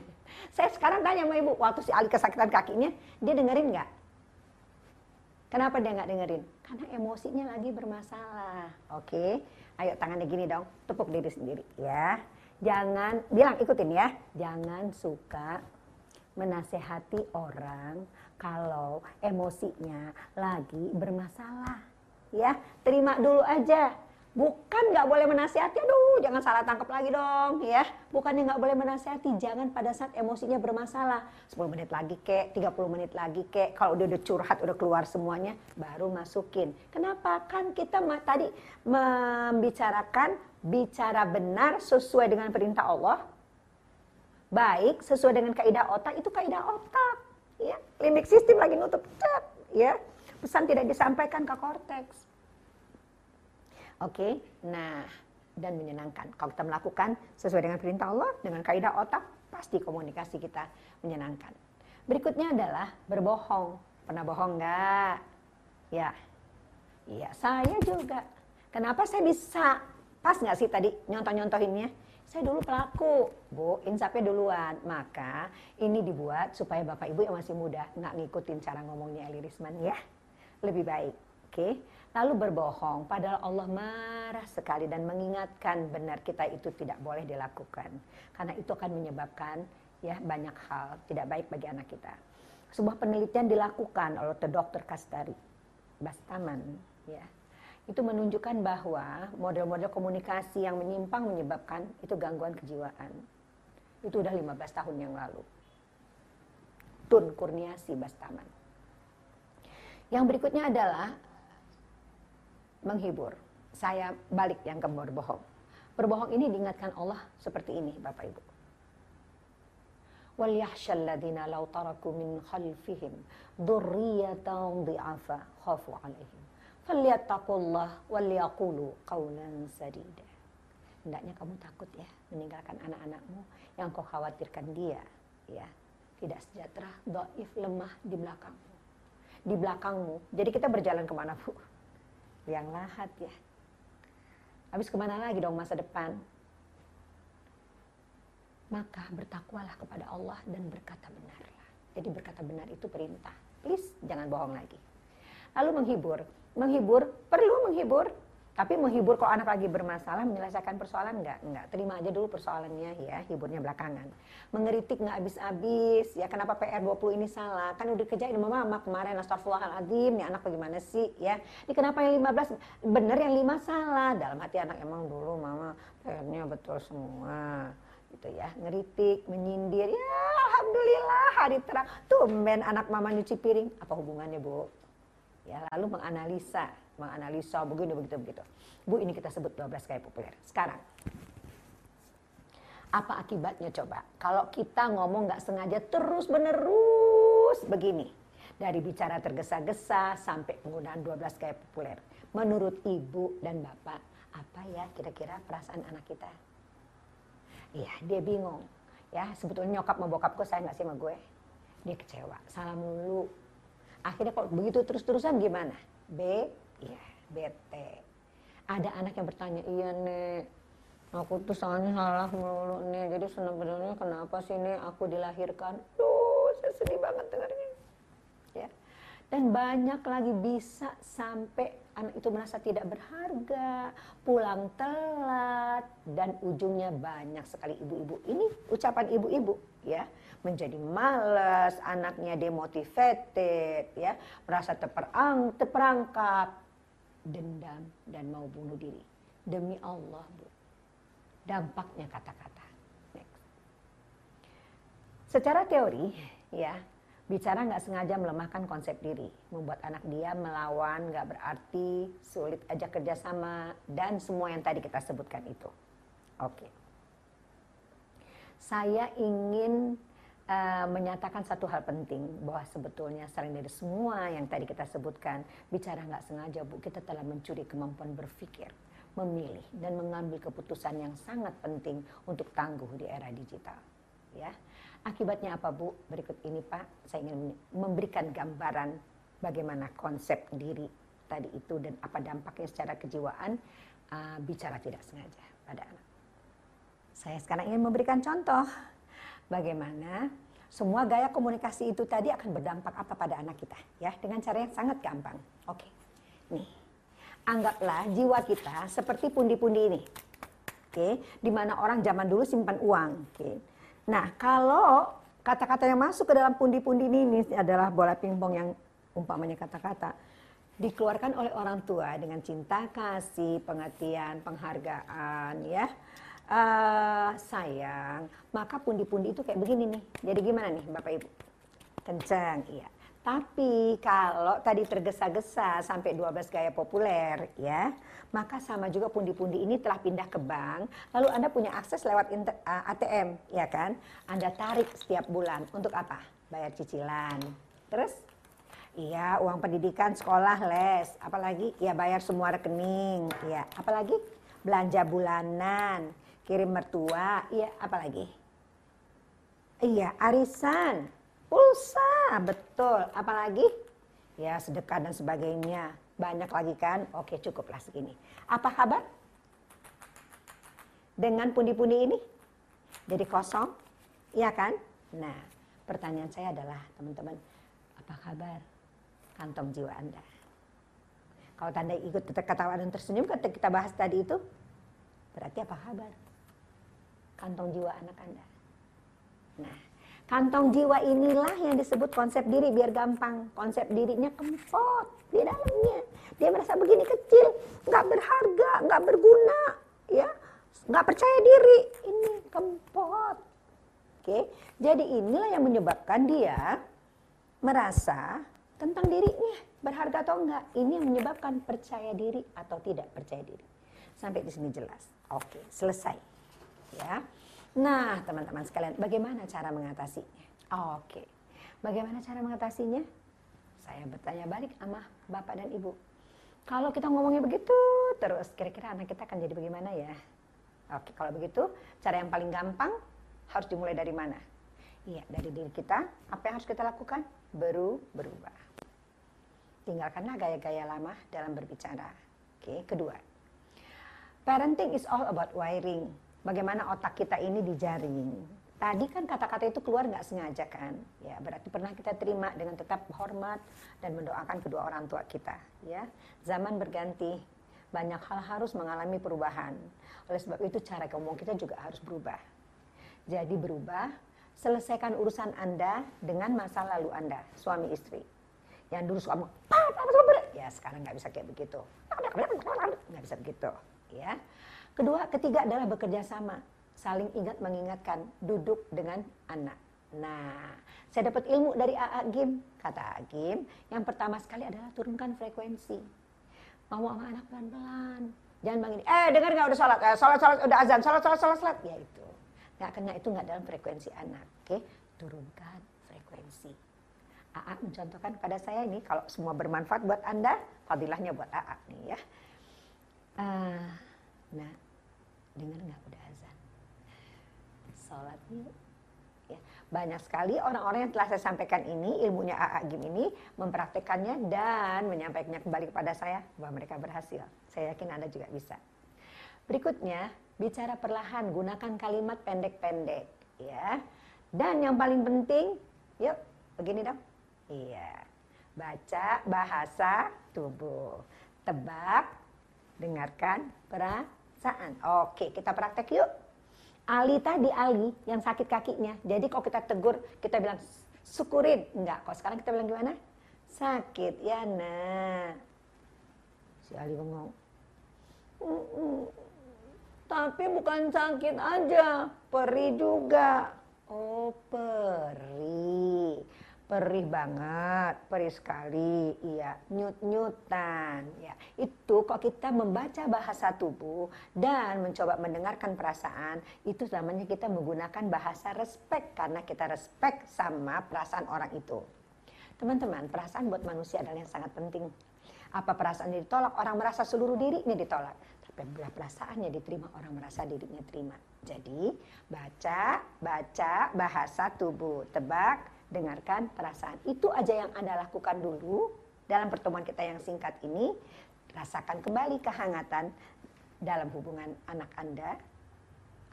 Saya sekarang tanya sama ibu. Waktu si Ali kesakitan kakinya. Dia dengerin nggak? Kenapa dia nggak dengerin? Karena emosinya lagi bermasalah. Oke, ayo tangannya gini dong, tepuk diri sendiri ya. Jangan, bilang ikutin ya. Jangan suka menasehati orang kalau emosinya lagi bermasalah. Ya, terima dulu aja Bukan nggak boleh menasihati, aduh jangan salah tangkap lagi dong ya. Bukannya nggak boleh menasihati, jangan pada saat emosinya bermasalah. 10 menit lagi kek, 30 menit lagi kek. Kalau dia udah curhat, udah keluar semuanya, baru masukin. Kenapa? Kan kita tadi membicarakan bicara benar sesuai dengan perintah Allah. Baik, sesuai dengan kaidah otak, itu kaidah otak. Ya, limbik sistem lagi nutup, ya. Pesan tidak disampaikan ke korteks Oke, nah dan menyenangkan. Kalau kita melakukan sesuai dengan perintah Allah, dengan kaidah otak, pasti komunikasi kita menyenangkan. Berikutnya adalah berbohong. Pernah bohong nggak? Ya, iya saya juga. Kenapa saya bisa? Pas nggak sih tadi nyontoh-nyontohinnya? Saya dulu pelaku, Bu, insapnya duluan. Maka ini dibuat supaya Bapak Ibu yang masih muda nggak ngikutin cara ngomongnya Eli Risman ya. Lebih baik Oke, lalu berbohong padahal Allah marah sekali dan mengingatkan benar kita itu tidak boleh dilakukan karena itu akan menyebabkan ya banyak hal tidak baik bagi anak kita. Sebuah penelitian dilakukan oleh dokter Kastari Bastaman ya. Itu menunjukkan bahwa model-model komunikasi yang menyimpang menyebabkan itu gangguan kejiwaan. Itu udah 15 tahun yang lalu. Tun Kurniasi Bastaman. Yang berikutnya adalah menghibur. Saya balik yang ke berbohong. Berbohong ini diingatkan Allah seperti ini Bapak Ibu. وَلْيَحْشَى الَّذِينَ لَوْ تَرَكُوا مِنْ خَلْفِهِمْ ذُرِّيَّةً ضِعَافًا خَافُوا عَلَيْهِمْ فَلْيَتَّقُوا اللَّهَ وَلْيَقُولُوا قَوْلًا سَدِيدًا Hendaknya kamu takut ya meninggalkan anak-anakmu yang kau khawatirkan dia ya tidak sejahtera, doif, lemah di belakangmu. Di belakangmu. Jadi kita berjalan kemana bu? Yang lahat ya. Habis ke mana lagi dong masa depan? Maka bertakwalah kepada Allah dan berkata benarlah. Jadi berkata benar itu perintah. Please jangan bohong lagi. Lalu menghibur. Menghibur, perlu menghibur, tapi menghibur kalau anak lagi bermasalah, menyelesaikan persoalan enggak? Enggak. Terima aja dulu persoalannya ya, hiburnya belakangan. Mengeritik nggak habis-habis, ya kenapa PR20 ini salah? Kan udah kerjain sama mama kemarin, astagfirullahaladzim, nih anak bagaimana sih ya? Ini kenapa yang 15 bener yang 5 salah? Dalam hati anak emang dulu mama PR-nya betul semua gitu ya ngeritik menyindir ya alhamdulillah hari terang tumben anak mama nyuci piring apa hubungannya bu ya lalu menganalisa menganalisa begini begitu begitu. Bu ini kita sebut 12 gaya populer. Sekarang apa akibatnya coba? Kalau kita ngomong nggak sengaja terus menerus begini. Dari bicara tergesa-gesa sampai penggunaan 12 gaya populer. Menurut ibu dan bapak, apa ya kira-kira perasaan anak kita? Iya, dia bingung. Ya, sebetulnya nyokap mau bokapku saya nggak sih sama gue. Dia kecewa, salah mulu. Akhirnya kalau begitu terus-terusan gimana? B, Iya, bete. Ada anak yang bertanya, iya nek, aku tuh soalnya salah mulu nih. Jadi sebenarnya kenapa sih nek aku dilahirkan? Duh, saya sedih banget dengarnya. Ya. Dan banyak lagi bisa sampai anak itu merasa tidak berharga, pulang telat, dan ujungnya banyak sekali ibu-ibu. Ini ucapan ibu-ibu ya menjadi malas, anaknya demotivated, ya merasa terperang, terperangkap, dendam, dan mau bunuh diri. Demi Allah, Bu. Dampaknya kata-kata. Secara teori, ya, bicara nggak sengaja melemahkan konsep diri, membuat anak dia melawan, nggak berarti, sulit aja kerjasama, dan semua yang tadi kita sebutkan itu. Oke. Saya ingin uh, menyatakan satu hal penting bahwa sebetulnya selain dari semua yang tadi kita sebutkan bicara nggak sengaja bu kita telah mencuri kemampuan berpikir memilih dan mengambil keputusan yang sangat penting untuk tangguh di era digital ya. Akibatnya apa bu? Berikut ini pak. Saya ingin memberikan gambaran bagaimana konsep diri tadi itu dan apa dampaknya secara kejiwaan uh, bicara tidak sengaja pada anak. Saya sekarang ingin memberikan contoh bagaimana semua gaya komunikasi itu tadi akan berdampak apa pada anak kita ya dengan cara yang sangat gampang. Oke. Nih. Anggaplah jiwa kita seperti pundi-pundi ini. Oke, di mana orang zaman dulu simpan uang, oke. Nah, kalau kata-kata yang masuk ke dalam pundi-pundi ini, ini adalah bola pingpong yang umpamanya kata-kata dikeluarkan oleh orang tua dengan cinta kasih, pengertian, penghargaan ya uh, sayang, maka pundi-pundi itu kayak begini nih. Jadi gimana nih Bapak Ibu? Kencang, iya. Tapi kalau tadi tergesa-gesa sampai 12 gaya populer ya, maka sama juga pundi-pundi ini telah pindah ke bank, lalu Anda punya akses lewat inter, uh, ATM, ya kan? Anda tarik setiap bulan untuk apa? Bayar cicilan. Terus Iya, uang pendidikan, sekolah, les, apalagi ya bayar semua rekening, ya, apalagi belanja bulanan, kirim mertua, iya apalagi? Iya, arisan, pulsa, betul. Apalagi? Ya, sedekah dan sebagainya. Banyak lagi kan? Oke, cukuplah segini. Apa kabar? Dengan pundi-pundi ini? Jadi kosong? Iya kan? Nah, pertanyaan saya adalah, teman-teman, apa kabar kantong jiwa Anda? Kalau tanda ikut ketawa dan tersenyum kita bahas tadi itu, berarti apa kabar? Kantong jiwa anak Anda. Nah, kantong jiwa inilah yang disebut konsep diri biar gampang. Konsep dirinya kempot di dalamnya. Dia merasa begini kecil, nggak berharga, nggak berguna, ya, nggak percaya diri. Ini kempot. Oke, jadi inilah yang menyebabkan dia merasa tentang dirinya berharga atau enggak. Ini yang menyebabkan percaya diri atau tidak percaya diri. Sampai di sini jelas. Oke, selesai. Ya. Nah, teman-teman sekalian, bagaimana cara mengatasinya? Oke. Bagaimana cara mengatasinya? Saya bertanya balik sama Bapak dan Ibu. Kalau kita ngomongnya begitu terus, kira-kira anak kita akan jadi bagaimana ya? Oke, kalau begitu, cara yang paling gampang harus dimulai dari mana? Iya, dari diri kita. Apa yang harus kita lakukan? Baru berubah. Tinggalkanlah gaya-gaya lama dalam berbicara. Oke, kedua. Parenting is all about wiring. Bagaimana otak kita ini dijaring. Tadi kan kata-kata itu keluar nggak sengaja kan? Ya, berarti pernah kita terima dengan tetap hormat dan mendoakan kedua orang tua kita. Ya, zaman berganti, banyak hal harus mengalami perubahan. Oleh sebab itu cara ngomong kita juga harus berubah. Jadi berubah, selesaikan urusan Anda dengan masa lalu Anda, suami istri. Yang dulu suka ya sekarang nggak bisa kayak begitu. Nggak bisa begitu. Ya. Kedua, ketiga adalah bekerja sama, saling ingat mengingatkan, duduk dengan anak. Nah, saya dapat ilmu dari AA Gim. Kata AA Gim, yang pertama sekali adalah turunkan frekuensi. Mau sama anak pelan-pelan. Jangan begini, eh dengar nggak udah sholat, eh, sholat, sholat, udah azan, sholat, sholat, sholat, sholat. Ya itu. Nggak kena itu nggak dalam frekuensi anak. Oke, turunkan frekuensi. AA mencontohkan pada saya ini kalau semua bermanfaat buat Anda, fadilahnya buat AA nih ya. Uh, nah, dengar nggak udah azan? Sholat yuk. Ya, banyak sekali orang-orang yang telah saya sampaikan ini, ilmunya AA Gim ini, mempraktekannya dan menyampaikannya kembali kepada saya bahwa mereka berhasil. Saya yakin Anda juga bisa. Berikutnya, bicara perlahan, gunakan kalimat pendek-pendek. ya. Dan yang paling penting, yuk begini dong Iya. Baca bahasa tubuh. Tebak, dengarkan perasaan. Oke, kita praktek yuk. Ali tadi Ali yang sakit kakinya. Jadi kalau kita tegur, kita bilang syukurin. Enggak, kok sekarang kita bilang gimana? Sakit, ya nah. Si Ali ngomong. Tapi bukan sakit aja, perih juga. Oh, perih perih banget, perih sekali, iya, nyut-nyutan, ya. Itu kok kita membaca bahasa tubuh dan mencoba mendengarkan perasaan, itu namanya kita menggunakan bahasa respect karena kita respect sama perasaan orang itu. Teman-teman, perasaan buat manusia adalah yang sangat penting. Apa perasaan ditolak, orang merasa seluruh dirinya ditolak. Tapi bila perasaannya diterima, orang merasa dirinya terima. Jadi, baca, baca bahasa tubuh, tebak, dengarkan perasaan. Itu aja yang Anda lakukan dulu dalam pertemuan kita yang singkat ini. Rasakan kembali kehangatan dalam hubungan anak Anda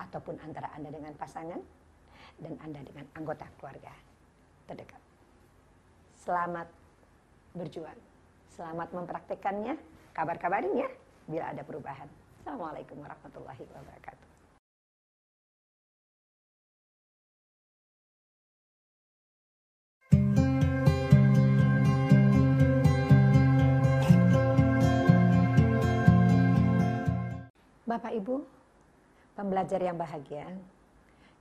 ataupun antara Anda dengan pasangan dan Anda dengan anggota keluarga terdekat. Selamat berjuang. Selamat mempraktekannya. Kabar-kabarin ya bila ada perubahan. Assalamualaikum warahmatullahi wabarakatuh. Bapak Ibu, pembelajar yang bahagia,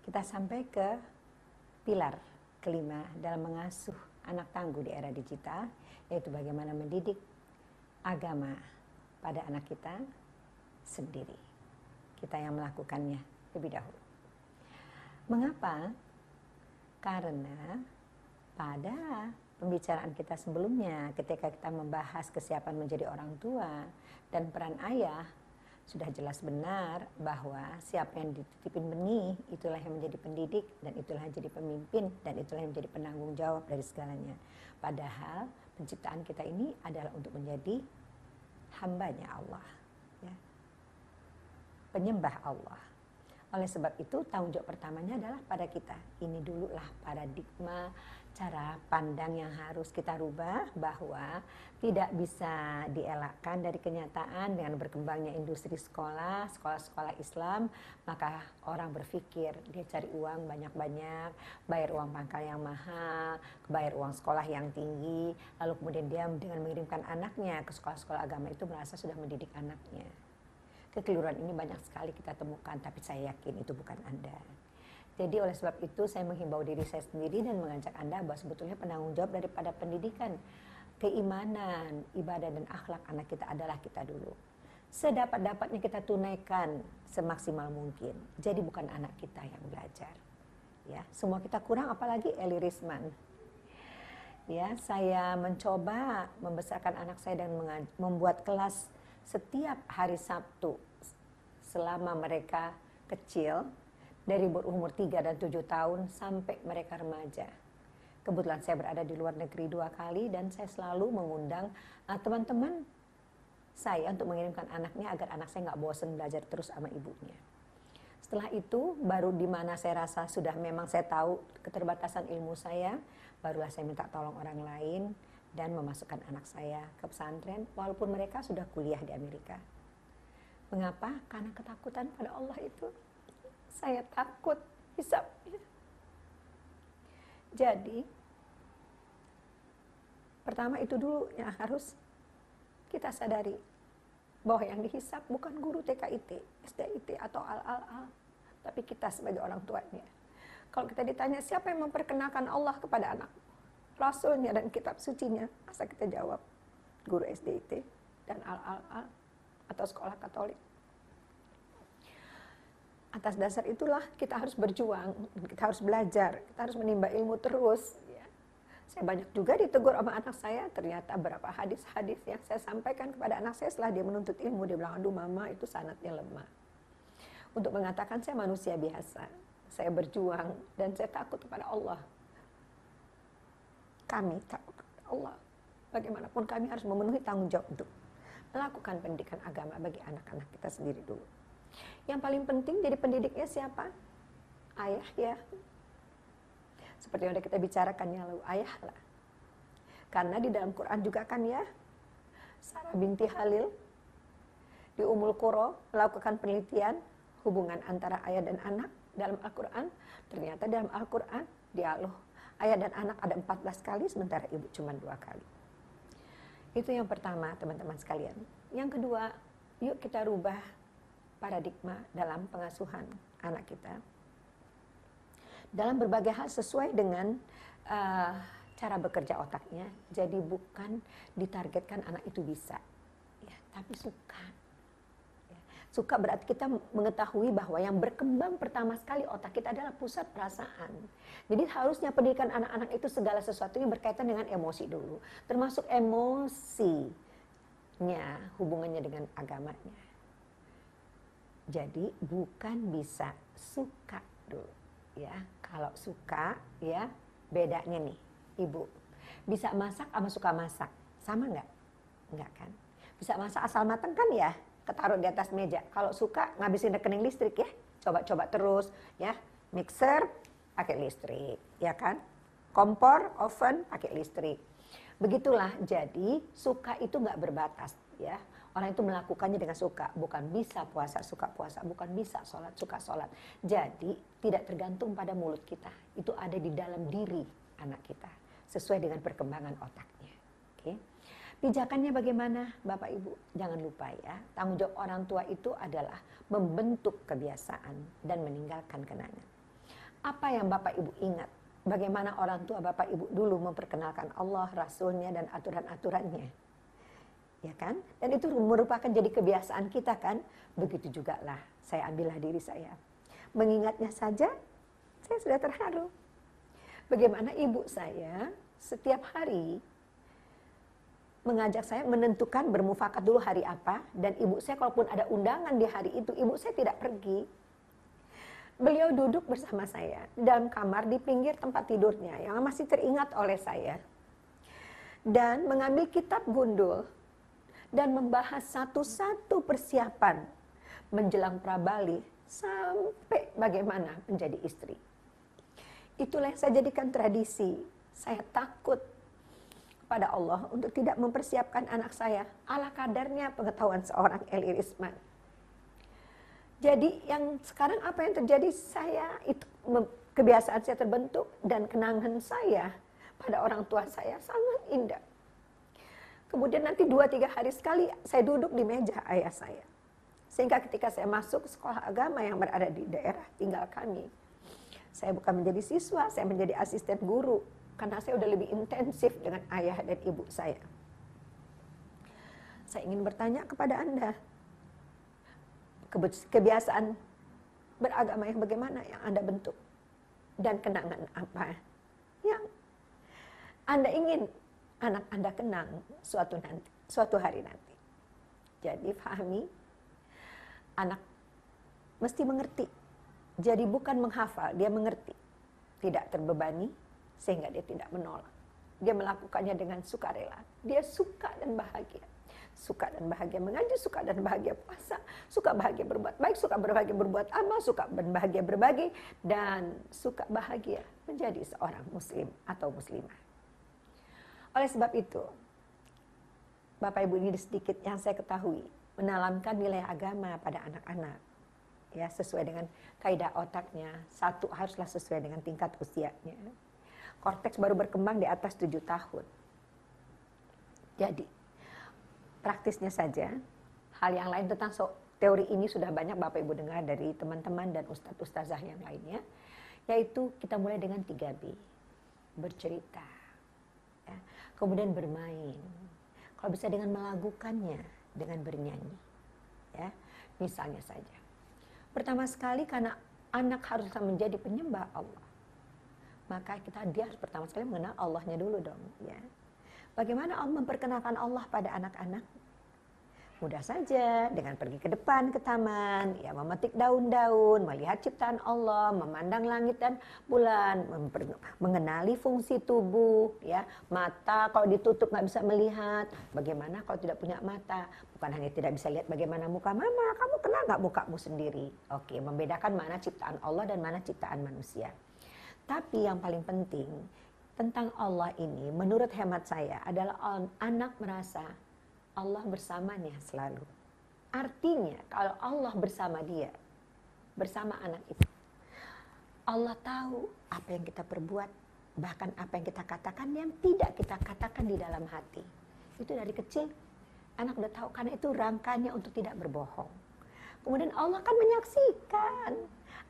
kita sampai ke pilar kelima dalam mengasuh anak tangguh di era digital, yaitu bagaimana mendidik agama pada anak kita sendiri. Kita yang melakukannya lebih dahulu. Mengapa? Karena pada pembicaraan kita sebelumnya ketika kita membahas kesiapan menjadi orang tua dan peran ayah sudah jelas benar bahwa siapa yang dititipin benih itulah yang menjadi pendidik dan itulah yang jadi pemimpin dan itulah yang menjadi penanggung jawab dari segalanya. Padahal penciptaan kita ini adalah untuk menjadi hambanya Allah, ya. penyembah Allah. Oleh sebab itu tanggung jawab pertamanya adalah pada kita. Ini dulu lah paradigma cara pandang yang harus kita rubah bahwa tidak bisa dielakkan dari kenyataan dengan berkembangnya industri sekolah, sekolah-sekolah Islam, maka orang berpikir dia cari uang banyak-banyak, bayar uang pangkal yang mahal, bayar uang sekolah yang tinggi, lalu kemudian dia dengan mengirimkan anaknya ke sekolah-sekolah agama itu merasa sudah mendidik anaknya. Kekeliruan ini banyak sekali kita temukan, tapi saya yakin itu bukan Anda. Jadi oleh sebab itu saya menghimbau diri saya sendiri dan mengajak Anda bahwa sebetulnya penanggung jawab daripada pendidikan, keimanan, ibadah dan akhlak anak kita adalah kita dulu. Sedapat-dapatnya kita tunaikan semaksimal mungkin. Jadi bukan anak kita yang belajar. Ya, semua kita kurang apalagi Eli Risman. Ya, saya mencoba membesarkan anak saya dan membuat kelas setiap hari Sabtu selama mereka kecil dari berumur 3 dan 7 tahun sampai mereka remaja. Kebetulan saya berada di luar negeri dua kali dan saya selalu mengundang ah, teman-teman saya untuk mengirimkan anaknya agar anak saya nggak bosan belajar terus sama ibunya. Setelah itu baru di mana saya rasa sudah memang saya tahu keterbatasan ilmu saya, barulah saya minta tolong orang lain dan memasukkan anak saya ke pesantren walaupun mereka sudah kuliah di Amerika. Mengapa? Karena ketakutan pada Allah itu. Saya takut hisap. Jadi, pertama itu dulu yang harus kita sadari bahwa yang dihisap bukan guru TKIT, SDIT atau al-al-al, tapi kita sebagai orang tuanya. Kalau kita ditanya siapa yang memperkenalkan Allah kepada anak, rasulnya dan kitab sucinya masa kita jawab guru SDIT dan al-al-al atau sekolah katolik atas dasar itulah kita harus berjuang kita harus belajar kita harus menimba ilmu terus ya. saya banyak juga ditegur sama anak saya ternyata berapa hadis-hadis yang saya sampaikan kepada anak saya setelah dia menuntut ilmu dia bilang aduh mama itu sanatnya lemah untuk mengatakan saya manusia biasa saya berjuang dan saya takut kepada Allah kami takut Allah. Bagaimanapun kami harus memenuhi tanggung jawab untuk melakukan pendidikan agama bagi anak-anak kita sendiri dulu. Yang paling penting jadi pendidiknya siapa? Ayah ya. Seperti yang sudah kita bicarakan ya lalu ayah lah. Karena di dalam Quran juga kan ya Sarah binti Halil di Umul Qura melakukan penelitian hubungan antara ayah dan anak dalam Al-Quran. Ternyata dalam Al-Quran dialog ayah dan anak ada 14 kali sementara ibu cuma dua kali. Itu yang pertama teman-teman sekalian. Yang kedua, yuk kita rubah paradigma dalam pengasuhan anak kita. Dalam berbagai hal sesuai dengan uh, cara bekerja otaknya. Jadi bukan ditargetkan anak itu bisa, ya, tapi suka Suka berarti kita mengetahui bahwa yang berkembang pertama sekali otak kita adalah pusat perasaan. Jadi harusnya pendidikan anak-anak itu segala sesuatu yang berkaitan dengan emosi dulu. Termasuk emosinya, hubungannya dengan agamanya. Jadi bukan bisa suka dulu. ya Kalau suka ya bedanya nih ibu. Bisa masak sama suka masak. Sama nggak? Nggak kan? Bisa masak asal matang kan ya? ketaruh di atas meja. Kalau suka ngabisin rekening listrik ya, coba-coba terus ya. Mixer pakai listrik, ya kan? Kompor, oven pakai listrik. Begitulah. Jadi suka itu nggak berbatas ya. Orang itu melakukannya dengan suka, bukan bisa puasa suka puasa, bukan bisa sholat suka sholat. Jadi tidak tergantung pada mulut kita, itu ada di dalam diri anak kita, sesuai dengan perkembangan otaknya. Oke. Okay? Pijakannya bagaimana Bapak Ibu? Jangan lupa ya, tanggung jawab orang tua itu adalah membentuk kebiasaan dan meninggalkan kenangan. Apa yang Bapak Ibu ingat? Bagaimana orang tua Bapak Ibu dulu memperkenalkan Allah, Rasulnya, dan aturan-aturannya. Ya kan? Dan itu merupakan jadi kebiasaan kita kan? Begitu juga lah, saya ambillah diri saya. Mengingatnya saja, saya sudah terharu. Bagaimana ibu saya setiap hari mengajak saya menentukan bermufakat dulu hari apa dan ibu saya kalaupun ada undangan di hari itu ibu saya tidak pergi beliau duduk bersama saya dalam kamar di pinggir tempat tidurnya yang masih teringat oleh saya dan mengambil kitab gundul dan membahas satu-satu persiapan menjelang prabali sampai bagaimana menjadi istri. Itulah yang saya jadikan tradisi. Saya takut pada Allah untuk tidak mempersiapkan anak saya ala kadarnya pengetahuan seorang Eli Risman. Jadi yang sekarang apa yang terjadi saya itu kebiasaan saya terbentuk dan kenangan saya pada orang tua saya sangat indah. Kemudian nanti dua tiga hari sekali saya duduk di meja ayah saya. Sehingga ketika saya masuk sekolah agama yang berada di daerah tinggal kami, saya bukan menjadi siswa, saya menjadi asisten guru karena saya udah lebih intensif dengan ayah dan ibu saya. Saya ingin bertanya kepada Anda, kebiasaan beragama yang bagaimana yang Anda bentuk? Dan kenangan apa yang Anda ingin anak Anda kenang suatu nanti, suatu hari nanti. Jadi pahami, anak mesti mengerti. Jadi bukan menghafal, dia mengerti. Tidak terbebani, sehingga dia tidak menolak. Dia melakukannya dengan sukarela. Dia suka dan bahagia. Suka dan bahagia mengaji, suka dan bahagia puasa, suka bahagia berbuat baik, suka berbahagia berbuat amal, suka bahagia berbagi, dan suka bahagia menjadi seorang muslim atau muslimah. Oleh sebab itu, Bapak Ibu ini sedikit yang saya ketahui, menanamkan nilai agama pada anak-anak. Ya, sesuai dengan kaidah otaknya, satu haruslah sesuai dengan tingkat usianya korteks baru berkembang di atas tujuh tahun. Jadi, praktisnya saja, hal yang lain tentang so, teori ini sudah banyak Bapak Ibu dengar dari teman-teman dan ustadz ustazah yang lainnya, yaitu kita mulai dengan 3B, bercerita, ya. kemudian bermain, kalau bisa dengan melakukannya, dengan bernyanyi, ya, misalnya saja. Pertama sekali karena anak harus menjadi penyembah Allah maka kita dia harus pertama sekali mengenal Allahnya dulu dong ya bagaimana Allah memperkenalkan Allah pada anak-anak mudah saja dengan pergi ke depan ke taman ya memetik daun-daun melihat ciptaan Allah memandang langit dan bulan mengenali fungsi tubuh ya. Mata kalau ditutup nggak bisa melihat bagaimana kalau tidak punya mata? Bukan hanya tidak bisa lihat bagaimana muka mama kamu kenal nggak mukamu sendiri? Oke membedakan mana ciptaan Allah dan mana ciptaan manusia. Tapi yang paling penting tentang Allah ini menurut hemat saya adalah anak merasa Allah bersamanya selalu. Artinya kalau Allah bersama dia, bersama anak itu, Allah tahu apa yang kita perbuat, bahkan apa yang kita katakan yang tidak kita katakan di dalam hati. Itu dari kecil anak udah tahu karena itu rangkanya untuk tidak berbohong. Kemudian Allah kan menyaksikan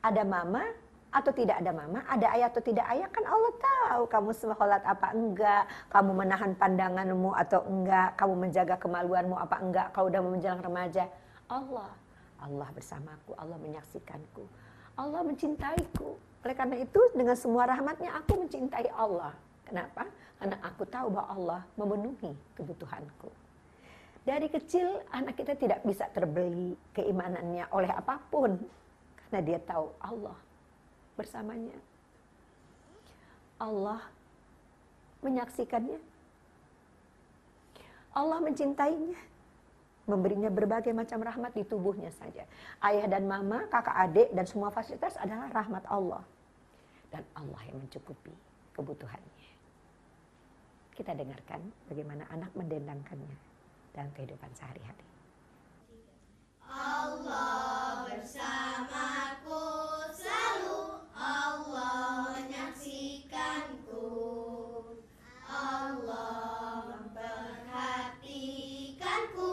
ada mama atau tidak ada mama, ada ayah atau tidak ayah kan Allah tahu kamu sholat apa enggak, kamu menahan pandanganmu atau enggak, kamu menjaga kemaluanmu apa enggak, kalau udah menjelang remaja. Allah, Allah bersamaku, Allah menyaksikanku, Allah mencintaiku. Oleh karena itu dengan semua rahmatnya aku mencintai Allah. Kenapa? Karena aku tahu bahwa Allah memenuhi kebutuhanku. Dari kecil anak kita tidak bisa terbeli keimanannya oleh apa pun. Karena dia tahu Allah bersamanya. Allah menyaksikannya. Allah mencintainya. Memberinya berbagai macam rahmat di tubuhnya saja. Ayah dan mama, kakak adik, dan semua fasilitas adalah rahmat Allah. Dan Allah yang mencukupi kebutuhannya. Kita dengarkan bagaimana anak mendendangkannya dalam kehidupan sehari-hari. Allah bersamaku Allah menyaksikanku. Allah memperhatikanku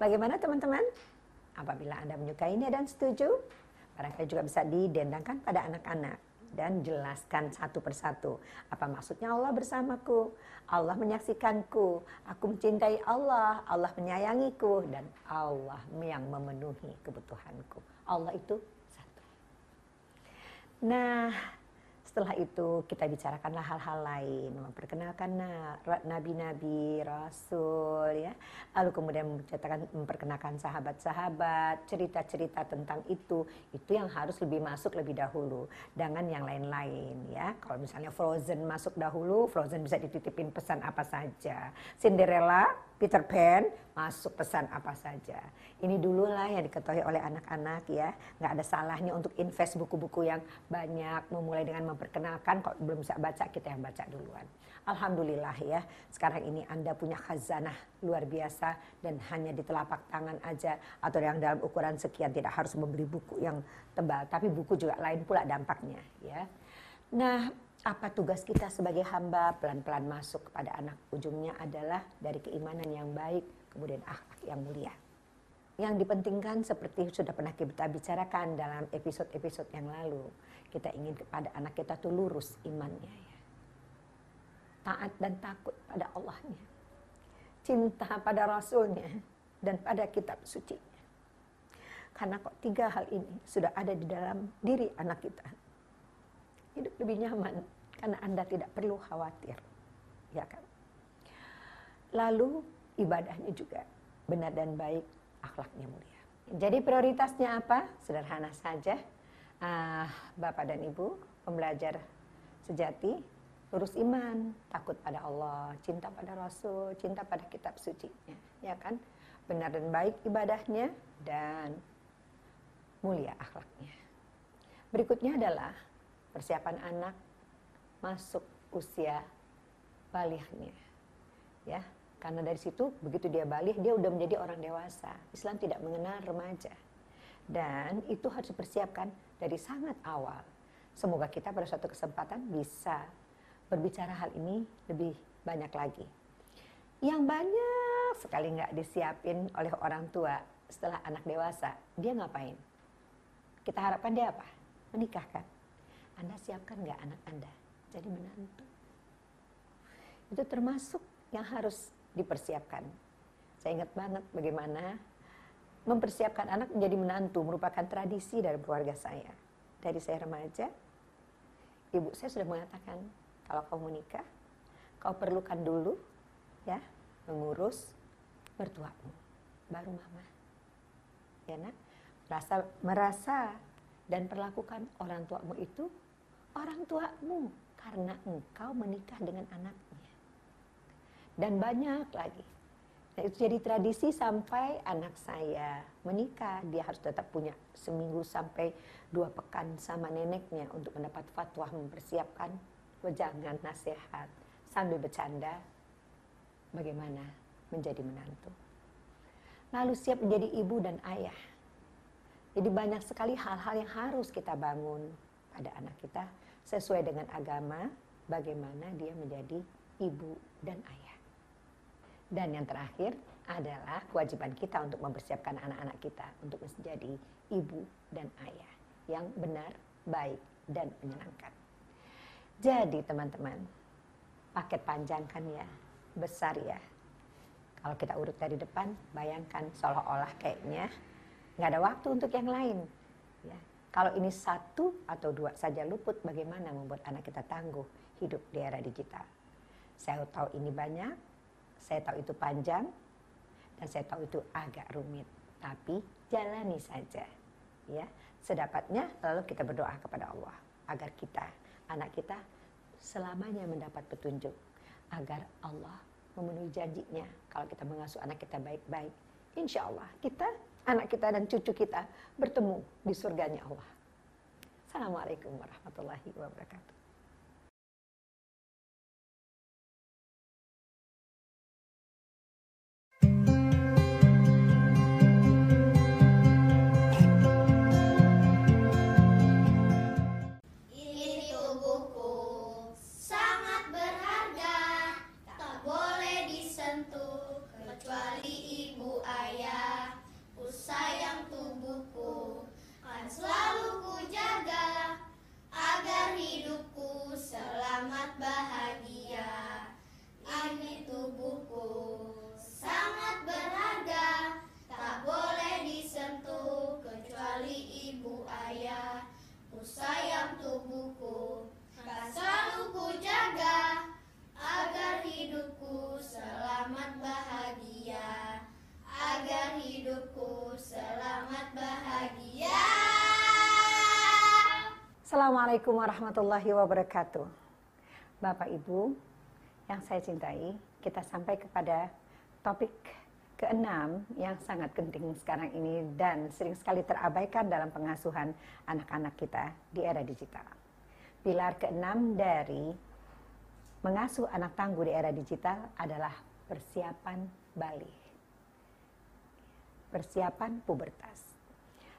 Bagaimana teman-teman? Apabila Anda menyukainya dan setuju, barangkali juga bisa didendangkan pada anak-anak. dan jelaskan satu persatu. Apa maksudnya Allah bersamaku? Allah menyaksikanku. Aku mencintai Allah. Allah menyayangiku. Dan Allah yang memenuhi kebutuhanku. Allah itu satu. Nah, setelah itu kita bicarakanlah hal-hal lain, memperkenalkan nabi-nabi, rasul ya. Lalu kemudian menceritakan memperkenalkan sahabat-sahabat, cerita-cerita tentang itu, itu yang harus lebih masuk lebih dahulu dengan yang lain-lain ya. Kalau misalnya Frozen masuk dahulu, Frozen bisa dititipin pesan apa saja. Cinderella Peter Pan masuk pesan apa saja. Ini dulu lah yang diketahui oleh anak-anak ya. Nggak ada salahnya untuk invest buku-buku yang banyak. Memulai dengan memperkenalkan, kalau belum bisa baca kita yang baca duluan. Alhamdulillah ya, sekarang ini Anda punya khazanah luar biasa dan hanya di telapak tangan aja atau yang dalam ukuran sekian tidak harus membeli buku yang tebal, tapi buku juga lain pula dampaknya ya. Nah, apa tugas kita sebagai hamba? Pelan-pelan masuk kepada anak. Ujungnya adalah dari keimanan yang baik kemudian akhlak yang mulia. Yang dipentingkan seperti sudah pernah kita bicarakan dalam episode-episode yang lalu kita ingin kepada anak kita tuh lurus imannya ya. Taat dan takut pada Allahnya. Cinta pada Rasulnya dan pada kitab suci karena kok tiga hal ini sudah ada di dalam diri anak kita hidup lebih nyaman karena Anda tidak perlu khawatir. Ya kan? Lalu ibadahnya juga benar dan baik, akhlaknya mulia. Jadi prioritasnya apa? Sederhana saja. Uh, Bapak dan Ibu, pembelajar sejati, lurus iman, takut pada Allah, cinta pada Rasul, cinta pada kitab suci. Ya kan? Benar dan baik ibadahnya dan mulia akhlaknya. Berikutnya adalah persiapan anak masuk usia balighnya. Ya, karena dari situ begitu dia balik dia udah menjadi orang dewasa. Islam tidak mengenal remaja. Dan itu harus dipersiapkan dari sangat awal. Semoga kita pada suatu kesempatan bisa berbicara hal ini lebih banyak lagi. Yang banyak sekali nggak disiapin oleh orang tua setelah anak dewasa, dia ngapain? Kita harapkan dia apa? Menikahkan. Anda siapkan nggak anak Anda jadi menantu? Itu termasuk yang harus dipersiapkan. Saya ingat banget bagaimana mempersiapkan anak menjadi menantu merupakan tradisi dari keluarga saya. Dari saya remaja, ibu saya sudah mengatakan, kalau kau menikah, kau perlukan dulu ya mengurus mertuamu, baru mama. Ya nak, merasa merasa dan perlakukan orang tuamu itu orang tuamu karena engkau menikah dengan anaknya. Dan banyak lagi. Nah, itu jadi tradisi sampai anak saya menikah, dia harus tetap punya seminggu sampai dua pekan sama neneknya untuk mendapat fatwa mempersiapkan wejangan nasihat sambil bercanda bagaimana menjadi menantu. Lalu siap menjadi ibu dan ayah. Jadi banyak sekali hal-hal yang harus kita bangun pada anak kita sesuai dengan agama bagaimana dia menjadi ibu dan ayah. Dan yang terakhir adalah kewajiban kita untuk mempersiapkan anak-anak kita untuk menjadi ibu dan ayah yang benar, baik, dan menyenangkan. Jadi teman-teman, paket panjang kan ya, besar ya. Kalau kita urut dari depan, bayangkan seolah-olah kayaknya nggak ada waktu untuk yang lain. Ya, kalau ini satu atau dua saja luput, bagaimana membuat anak kita tangguh hidup di era digital? Saya tahu ini banyak, saya tahu itu panjang, dan saya tahu itu agak rumit. Tapi jalani saja, ya sedapatnya. Lalu kita berdoa kepada Allah agar kita, anak kita, selamanya mendapat petunjuk, agar Allah memenuhi janjinya kalau kita mengasuh anak kita baik-baik. Insya Allah kita anak kita dan cucu kita bertemu di surganya Allah. Assalamualaikum warahmatullahi wabarakatuh. sayang tubuhku. Kan selalu ku jaga Agar hidupku selamat bahagia. Agar hidupku selamat bahagia. Assalamualaikum warahmatullahi wabarakatuh. Bapak Ibu yang saya cintai, kita sampai kepada topik keenam yang sangat penting sekarang ini dan sering sekali terabaikan dalam pengasuhan anak-anak kita di era digital. Pilar keenam dari mengasuh anak tangguh di era digital adalah persiapan balik. Persiapan pubertas.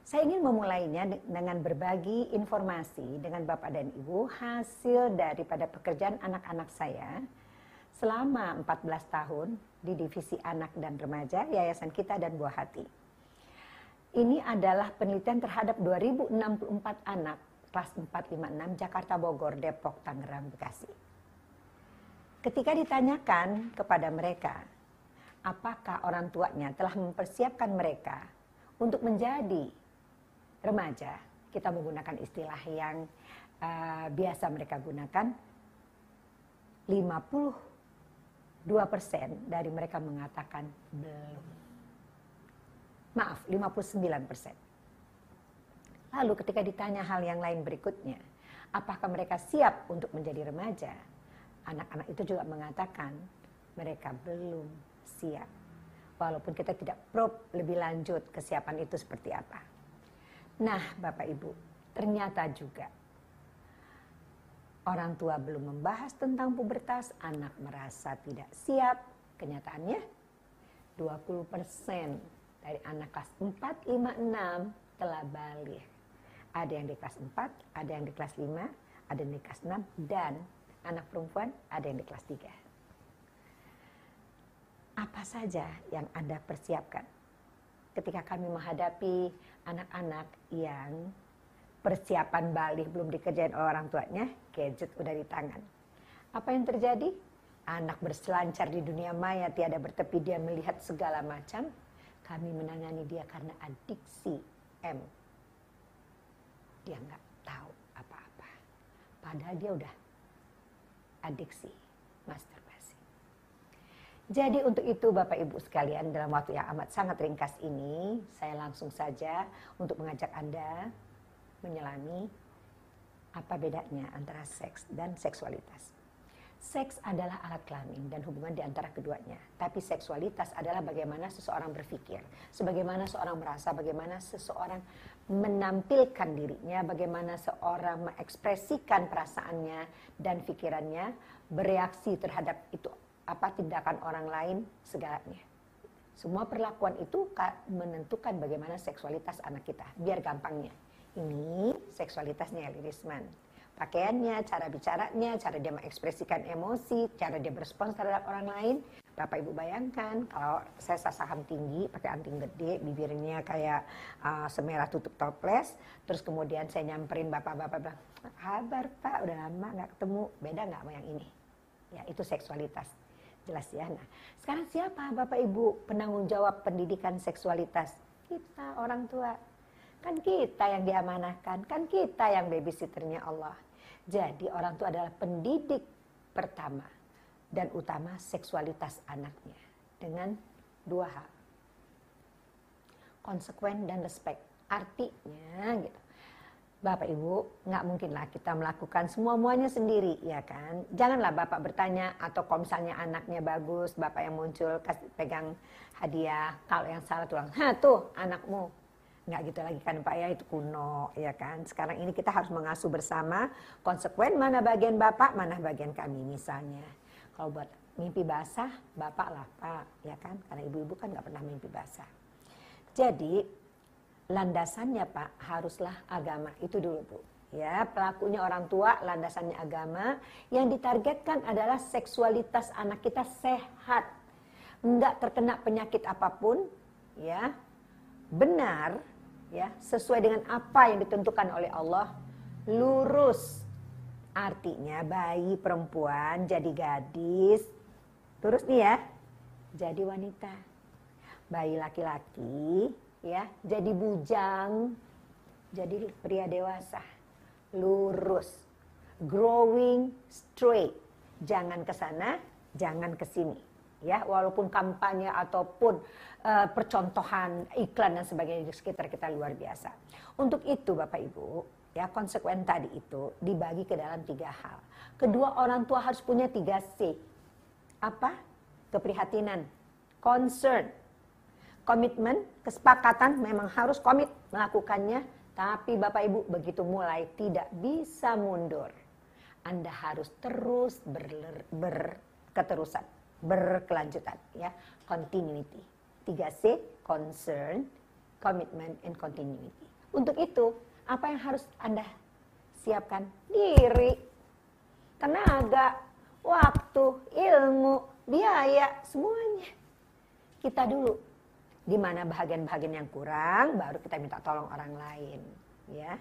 Saya ingin memulainya dengan berbagi informasi dengan Bapak dan Ibu hasil daripada pekerjaan anak-anak saya selama 14 tahun di divisi anak dan remaja Yayasan Kita dan Buah Hati. Ini adalah penelitian terhadap 2064 anak kelas 456 Jakarta Bogor, Depok, Tangerang, Bekasi. Ketika ditanyakan kepada mereka, apakah orang tuanya telah mempersiapkan mereka untuk menjadi remaja, kita menggunakan istilah yang uh, biasa mereka gunakan, 52% dari mereka mengatakan belum. Maaf, 59%. Lalu ketika ditanya hal yang lain berikutnya, apakah mereka siap untuk menjadi remaja? Anak-anak itu juga mengatakan mereka belum siap. Walaupun kita tidak probe lebih lanjut kesiapan itu seperti apa. Nah, Bapak Ibu, ternyata juga orang tua belum membahas tentang pubertas, anak merasa tidak siap. Kenyataannya 20% dari anak kelas 4, 5, 6 telah balik. Ada yang di kelas 4, ada yang di kelas 5, ada yang di kelas 6, dan anak perempuan ada yang di kelas 3. Apa saja yang Anda persiapkan ketika kami menghadapi anak-anak yang persiapan balik belum dikerjain oleh orang tuanya, gadget udah di tangan. Apa yang terjadi? Anak berselancar di dunia maya, tiada bertepi dia melihat segala macam. Kami menangani dia karena adiksi M. Dia nggak tahu apa-apa. Padahal dia udah adiksi masturbasi. Jadi untuk itu Bapak Ibu sekalian dalam waktu yang amat sangat ringkas ini, saya langsung saja untuk mengajak Anda menyelami apa bedanya antara seks dan seksualitas. Seks adalah alat kelamin dan hubungan di antara keduanya. Tapi seksualitas adalah bagaimana seseorang berpikir, sebagaimana seorang merasa, bagaimana seseorang menampilkan dirinya, bagaimana seorang mengekspresikan perasaannya dan pikirannya, bereaksi terhadap itu apa tindakan orang lain segalanya. Semua perlakuan itu menentukan bagaimana seksualitas anak kita. Biar gampangnya, ini seksualitasnya Lirisman pakaiannya, cara bicaranya, cara dia mengekspresikan emosi, cara dia berespons terhadap orang lain. Bapak Ibu bayangkan kalau saya sasahan tinggi, pakai anting gede, bibirnya kayak uh, semerah tutup toples, terus kemudian saya nyamperin bapak-bapak bilang, kabar pak, udah lama nggak ketemu, beda nggak sama yang ini? Ya itu seksualitas, jelas ya. Nah sekarang siapa Bapak Ibu penanggung jawab pendidikan seksualitas? Kita orang tua, kan kita yang diamanahkan, kan kita yang babysitternya Allah. Jadi orang tua adalah pendidik pertama dan utama seksualitas anaknya dengan dua hal. Konsekuen dan respect. Artinya gitu. Bapak Ibu, nggak mungkinlah kita melakukan semua-muanya sendiri, ya kan? Janganlah Bapak bertanya atau kalau misalnya anaknya bagus, Bapak yang muncul kasih pegang hadiah. Kalau yang salah tulang, ha tuh anakmu nggak gitu lagi kan Pak ya? Itu kuno ya kan? Sekarang ini kita harus mengasuh bersama konsekuen mana bagian Bapak mana bagian kami misalnya. Kalau buat mimpi basah Bapak lah Pak ya kan? Karena ibu-ibu kan nggak pernah mimpi basah. Jadi landasannya Pak haruslah agama. Itu dulu Bu. Ya pelakunya orang tua landasannya agama. Yang ditargetkan adalah seksualitas anak kita sehat. Nggak terkena penyakit apa pun ya. Benar ya sesuai dengan apa yang ditentukan oleh Allah lurus. Artinya bayi perempuan jadi gadis. Terus nih ya jadi wanita. Bayi laki-laki ya jadi bujang jadi pria dewasa. Lurus. Growing straight. Jangan ke sana jangan ke sini ya walaupun kampanye ataupun uh, percontohan iklan dan sebagainya di sekitar kita luar biasa. Untuk itu Bapak Ibu, ya konsekuen tadi itu dibagi ke dalam tiga hal. Kedua orang tua harus punya tiga C. Apa? Keprihatinan, concern, komitmen, kesepakatan memang harus komit melakukannya, tapi Bapak Ibu begitu mulai tidak bisa mundur. Anda harus terus ber, berketerusan berkelanjutan ya. Continuity. 3C concern commitment and continuity. Untuk itu apa yang harus anda siapkan? Diri tenaga waktu ilmu biaya semuanya. Kita dulu. Di mana bagian-bagian yang kurang baru kita minta tolong orang lain ya.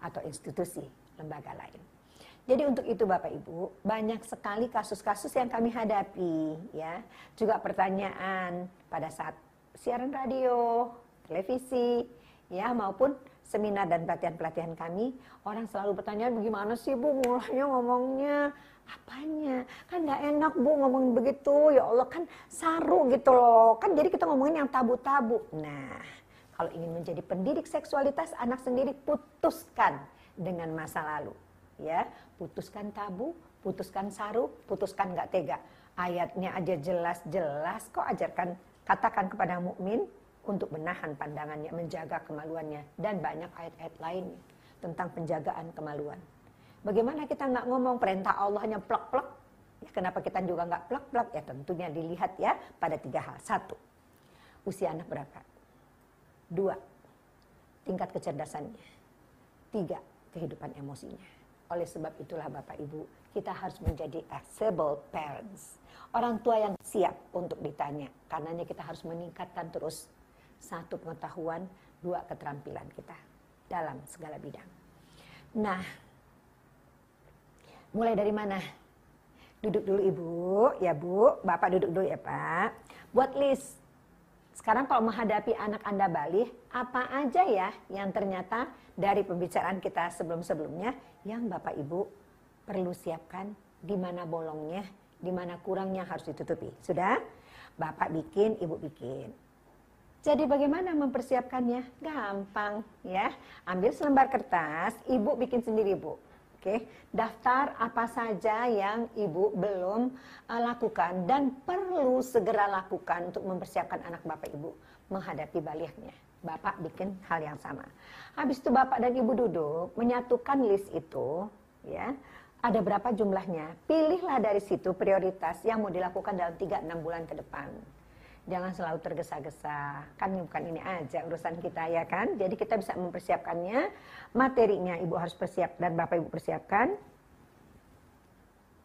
Atau institusi lembaga lain jadi untuk itu Bapak Ibu, banyak sekali kasus-kasus yang kami hadapi ya. Juga pertanyaan pada saat siaran radio, televisi, ya maupun seminar dan pelatihan-pelatihan kami, orang selalu bertanya bagaimana sih Bu mulanya ngomongnya? Apanya? Kan nggak enak bu ngomong begitu. Ya Allah kan saru gitu loh. Kan jadi kita ngomongin yang tabu-tabu. Nah kalau ingin menjadi pendidik seksualitas anak sendiri putuskan dengan masa lalu ya. Putuskan tabu putuskan saru putuskan nggak tega. Ayatnya aja jelas-jelas kok ajarkan katakan kepada mukmin untuk menahan pandangannya menjaga kemaluannya dan banyak ayat-ayat lain tentang penjagaan kemaluan. Bagaimana kita nggak ngomong perintah Allahnya plak-plak ya kenapa kita juga nggak plak-plak ya tentunya dilihat ya pada tiga hal. Satu usia anak berapa? Dua tingkat kecerdasannya. Tiga kehidupan emosinya oleh sebab itulah Bapak Ibu, kita harus menjadi accessible parents. Orang tua yang siap untuk ditanya. Karenanya kita harus meningkatkan terus satu pengetahuan, dua keterampilan kita dalam segala bidang. Nah, mulai dari mana? Duduk dulu Ibu, ya Bu. Bapak duduk dulu ya Pak. Buat list sekarang kalau menghadapi anak Anda balik, apa aja ya yang ternyata dari pembicaraan kita sebelum-sebelumnya yang Bapak Ibu perlu siapkan di mana bolongnya, di mana kurangnya harus ditutupi. Sudah? Bapak bikin, Ibu bikin. Jadi bagaimana mempersiapkannya? Gampang ya. Ambil selembar kertas, Ibu bikin sendiri, Bu. Oke, daftar apa saja yang ibu belum uh, lakukan dan perlu segera lakukan untuk mempersiapkan anak bapak ibu menghadapi baliknya. Bapak bikin hal yang sama. Habis itu bapak dan ibu duduk menyatukan list itu, ya. Ada berapa jumlahnya? Pilihlah dari situ prioritas yang mau dilakukan dalam 3-6 bulan ke depan jangan selalu tergesa-gesa. Kan bukan ini aja urusan kita ya kan. Jadi kita bisa mempersiapkannya. Materinya Ibu harus persiap dan Bapak Ibu persiapkan.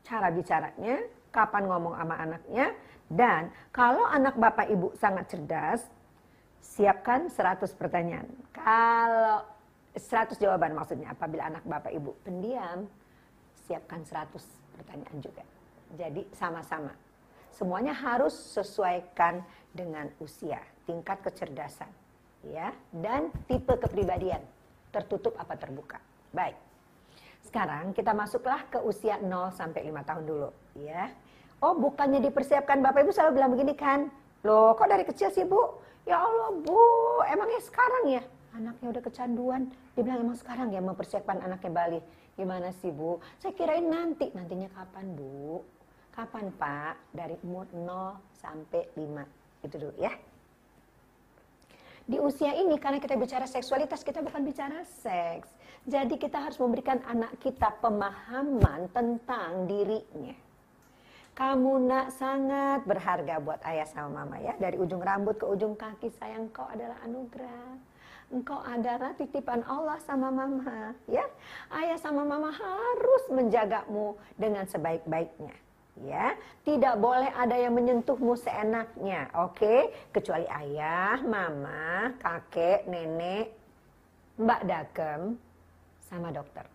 Cara bicaranya, kapan ngomong sama anaknya. Dan kalau anak Bapak Ibu sangat cerdas, siapkan 100 pertanyaan. Kalau 100 jawaban maksudnya apabila anak Bapak Ibu pendiam, siapkan 100 pertanyaan juga. Jadi sama-sama Semuanya harus sesuaikan dengan usia, tingkat kecerdasan, ya, dan tipe kepribadian, tertutup apa terbuka. Baik. Sekarang kita masuklah ke usia 0 sampai 5 tahun dulu, ya. Oh, bukannya dipersiapkan Bapak Ibu selalu bilang begini kan? Loh, kok dari kecil sih, Bu? Ya Allah, Bu, emangnya sekarang ya? Anaknya udah kecanduan. Dia bilang emang sekarang ya mempersiapkan anaknya balik. Gimana sih, Bu? Saya kirain nanti. Nantinya kapan, Bu? Kapan Pak? Dari umur 0 sampai 5. Itu dulu ya. Di usia ini karena kita bicara seksualitas, kita bukan bicara seks. Jadi kita harus memberikan anak kita pemahaman tentang dirinya. Kamu nak sangat berharga buat ayah sama mama ya. Dari ujung rambut ke ujung kaki sayang kau adalah anugerah. Engkau adalah titipan Allah sama mama ya. Ayah sama mama harus menjagamu dengan sebaik-baiknya ya tidak boleh ada yang menyentuhmu seenaknya oke okay? kecuali ayah mama kakek nenek mbak dakem sama dokter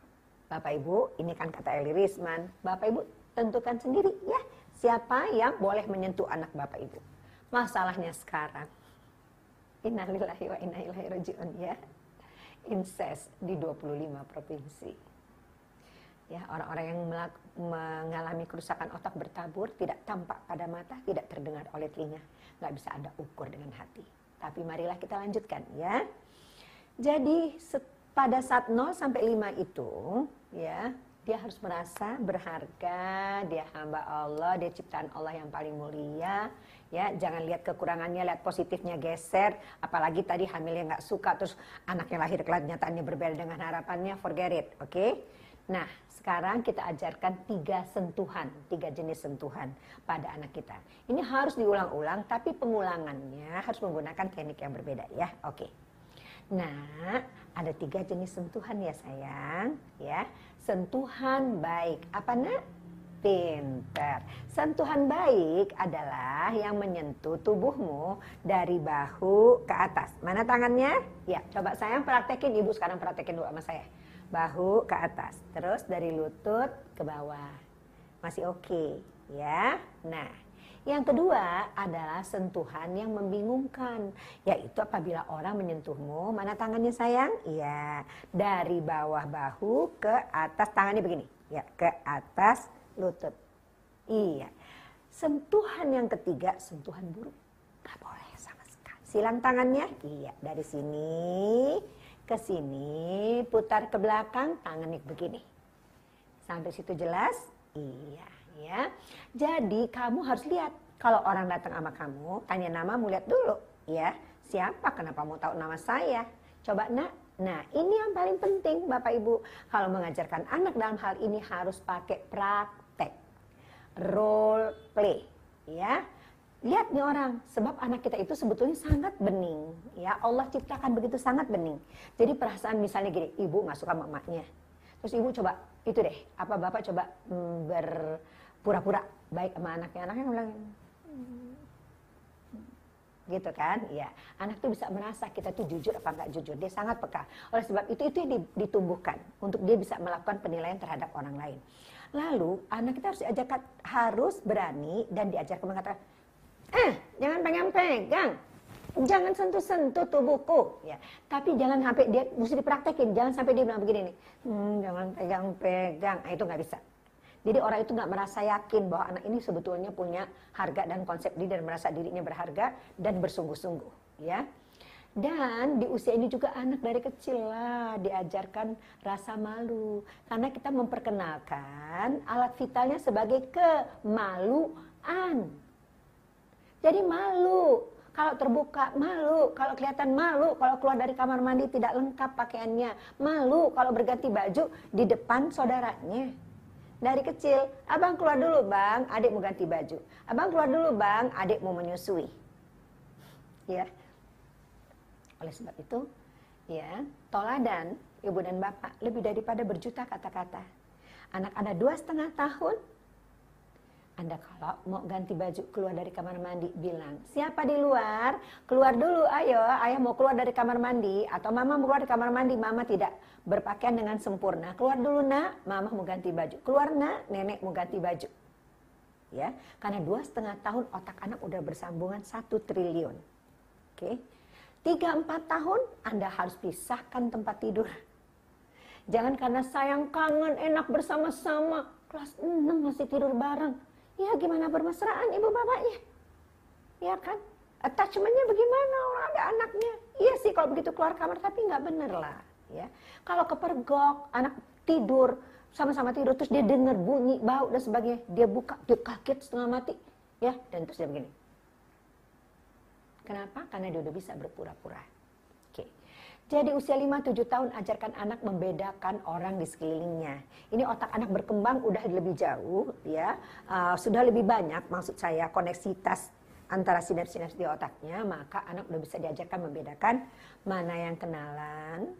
bapak ibu ini kan kata Eli Risman bapak ibu tentukan sendiri ya. Siapa yang boleh menyentuh anak bapak ibu? Masalahnya sekarang. Innalillahi wa inna ilaihi rajiun ya. Incest di 25 provinsi. Ya, orang-orang yang mengalami kerusakan otak bertabur tidak tampak pada mata, tidak terdengar oleh telinga, nggak bisa anda ukur dengan hati. Tapi marilah kita lanjutkan ya. Jadi pada saat 0 sampai 5 itu ya, dia harus merasa berharga, dia hamba Allah, dia ciptaan Allah yang paling mulia. Ya, jangan lihat kekurangannya, lihat positifnya geser. Apalagi tadi hamilnya nggak suka, terus anaknya lahir kenyataannya berbeda dengan harapannya, forget it, oke? Nah, sekarang kita ajarkan tiga sentuhan, tiga jenis sentuhan pada anak kita. Ini harus diulang-ulang, tapi pengulangannya harus menggunakan teknik yang berbeda ya. Oke. Nah, ada tiga jenis sentuhan ya sayang, ya. Sentuhan baik. Apa nak? Pinter. Sentuhan baik adalah yang menyentuh tubuhmu dari bahu ke atas. Mana tangannya? Ya, coba sayang praktekin. Ibu sekarang praktekin dulu sama saya. Bahu ke atas. Terus dari lutut ke bawah. Masih oke, ya. Nah, yang kedua adalah sentuhan yang membingungkan, yaitu apabila orang menyentuhmu, mana tangannya sayang? Iya, dari bawah bahu ke atas tangannya begini, ya ke atas lutut. Iya, sentuhan yang ketiga sentuhan buruk, nggak boleh sama sekali. Silang tangannya, iya dari sini ke sini, putar ke belakang, tangannya begini. Sampai situ jelas? Iya, ya. Jadi kamu harus lihat kalau orang datang sama kamu, tanya nama, mau lihat dulu, ya. Siapa? Kenapa mau tahu nama saya? Coba nak. Nah, ini yang paling penting Bapak Ibu. Kalau mengajarkan anak dalam hal ini harus pakai praktek. Role play, ya. Lihat nih orang, sebab anak kita itu sebetulnya sangat bening. Ya, Allah ciptakan begitu sangat bening. Jadi perasaan misalnya gini, ibu nggak suka mamanya. Terus ibu coba itu deh, apa bapak coba mm, berpura-pura baik sama anaknya. Anaknya bilang gitu kan? Ya anak tuh bisa merasa kita tuh jujur apa nggak jujur. Dia sangat peka. Oleh sebab itu itu yang ditumbuhkan untuk dia bisa melakukan penilaian terhadap orang lain. Lalu anak kita harus diajarkan harus berani dan diajarkan mengatakan eh jangan pegang-pegang jangan sentuh-sentuh tubuhku. Ya. Tapi jangan sampai dia mesti dipraktekin. Jangan sampai dia bilang begini nih hmm, jangan pegang-pegang. Nah, itu nggak bisa jadi orang itu nggak merasa yakin bahwa anak ini sebetulnya punya harga dan konsep diri dan merasa dirinya berharga dan bersungguh-sungguh, ya. Dan di usia ini juga anak dari kecil lah diajarkan rasa malu. Karena kita memperkenalkan alat vitalnya sebagai kemaluan. Jadi malu. Kalau terbuka malu, kalau kelihatan malu, kalau keluar dari kamar mandi tidak lengkap pakaiannya, malu. Kalau berganti baju di depan saudaranya dari kecil, abang keluar dulu bang, adik mau ganti baju. Abang keluar dulu bang, adik mau menyusui. Ya. Oleh sebab itu, ya, toladan ibu dan bapak lebih daripada berjuta kata-kata. Anak Anda dua setengah tahun, anda kalau mau ganti baju keluar dari kamar mandi bilang, siapa di luar? Keluar dulu, ayo, ayah mau keluar dari kamar mandi atau mama mau keluar dari kamar mandi, mama tidak berpakaian dengan sempurna. Keluar dulu nak, mama mau ganti baju. Keluar nak, nenek mau ganti baju. Ya, karena dua setengah tahun otak anak udah bersambungan satu triliun. Oke, tiga empat tahun Anda harus pisahkan tempat tidur. Jangan karena sayang kangen enak bersama-sama. Kelas 6 masih tidur bareng Ya gimana bermesraan ibu bapaknya? Ya kan? Attachmentnya bagaimana orang ada anaknya? Iya sih kalau begitu keluar kamar tapi nggak bener lah. Ya, kalau kepergok anak tidur sama-sama tidur terus dia dengar bunyi bau dan sebagainya dia buka dia kaget setengah mati ya dan terus dia begini kenapa karena dia udah bisa berpura-pura jadi usia 5-7 tahun ajarkan anak membedakan orang di sekelilingnya. Ini otak anak berkembang udah lebih jauh ya. Uh, sudah lebih banyak maksud saya koneksitas antara sinaps-sinaps di otaknya, maka anak udah bisa diajarkan membedakan mana yang kenalan,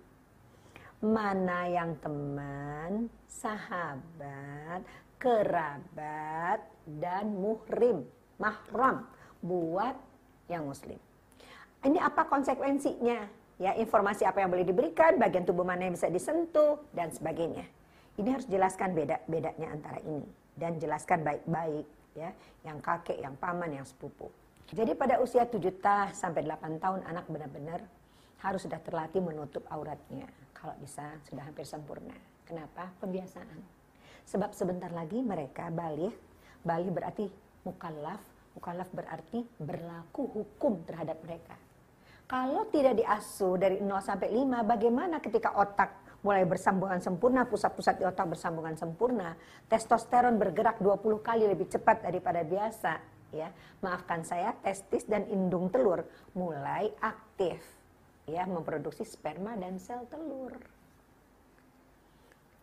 mana yang teman, sahabat, kerabat, dan muhrim, mahram buat yang muslim. Ini apa konsekuensinya? Ya informasi apa yang boleh diberikan, bagian tubuh mana yang bisa disentuh dan sebagainya. Ini harus jelaskan beda bedanya antara ini dan jelaskan baik-baik ya, yang kakek, yang paman, yang sepupu. Jadi pada usia 7 tahun sampai 8 tahun anak benar-benar harus sudah terlatih menutup auratnya. Kalau bisa sudah hampir sempurna. Kenapa? Pembiasaan. Sebab sebentar lagi mereka balik, balik berarti mukallaf, mukallaf berarti berlaku hukum terhadap mereka. Kalau tidak diasuh dari 0 sampai 5, bagaimana ketika otak mulai bersambungan sempurna, pusat-pusat di otak bersambungan sempurna, testosteron bergerak 20 kali lebih cepat daripada biasa, ya. Maafkan saya, testis dan indung telur mulai aktif, ya, memproduksi sperma dan sel telur.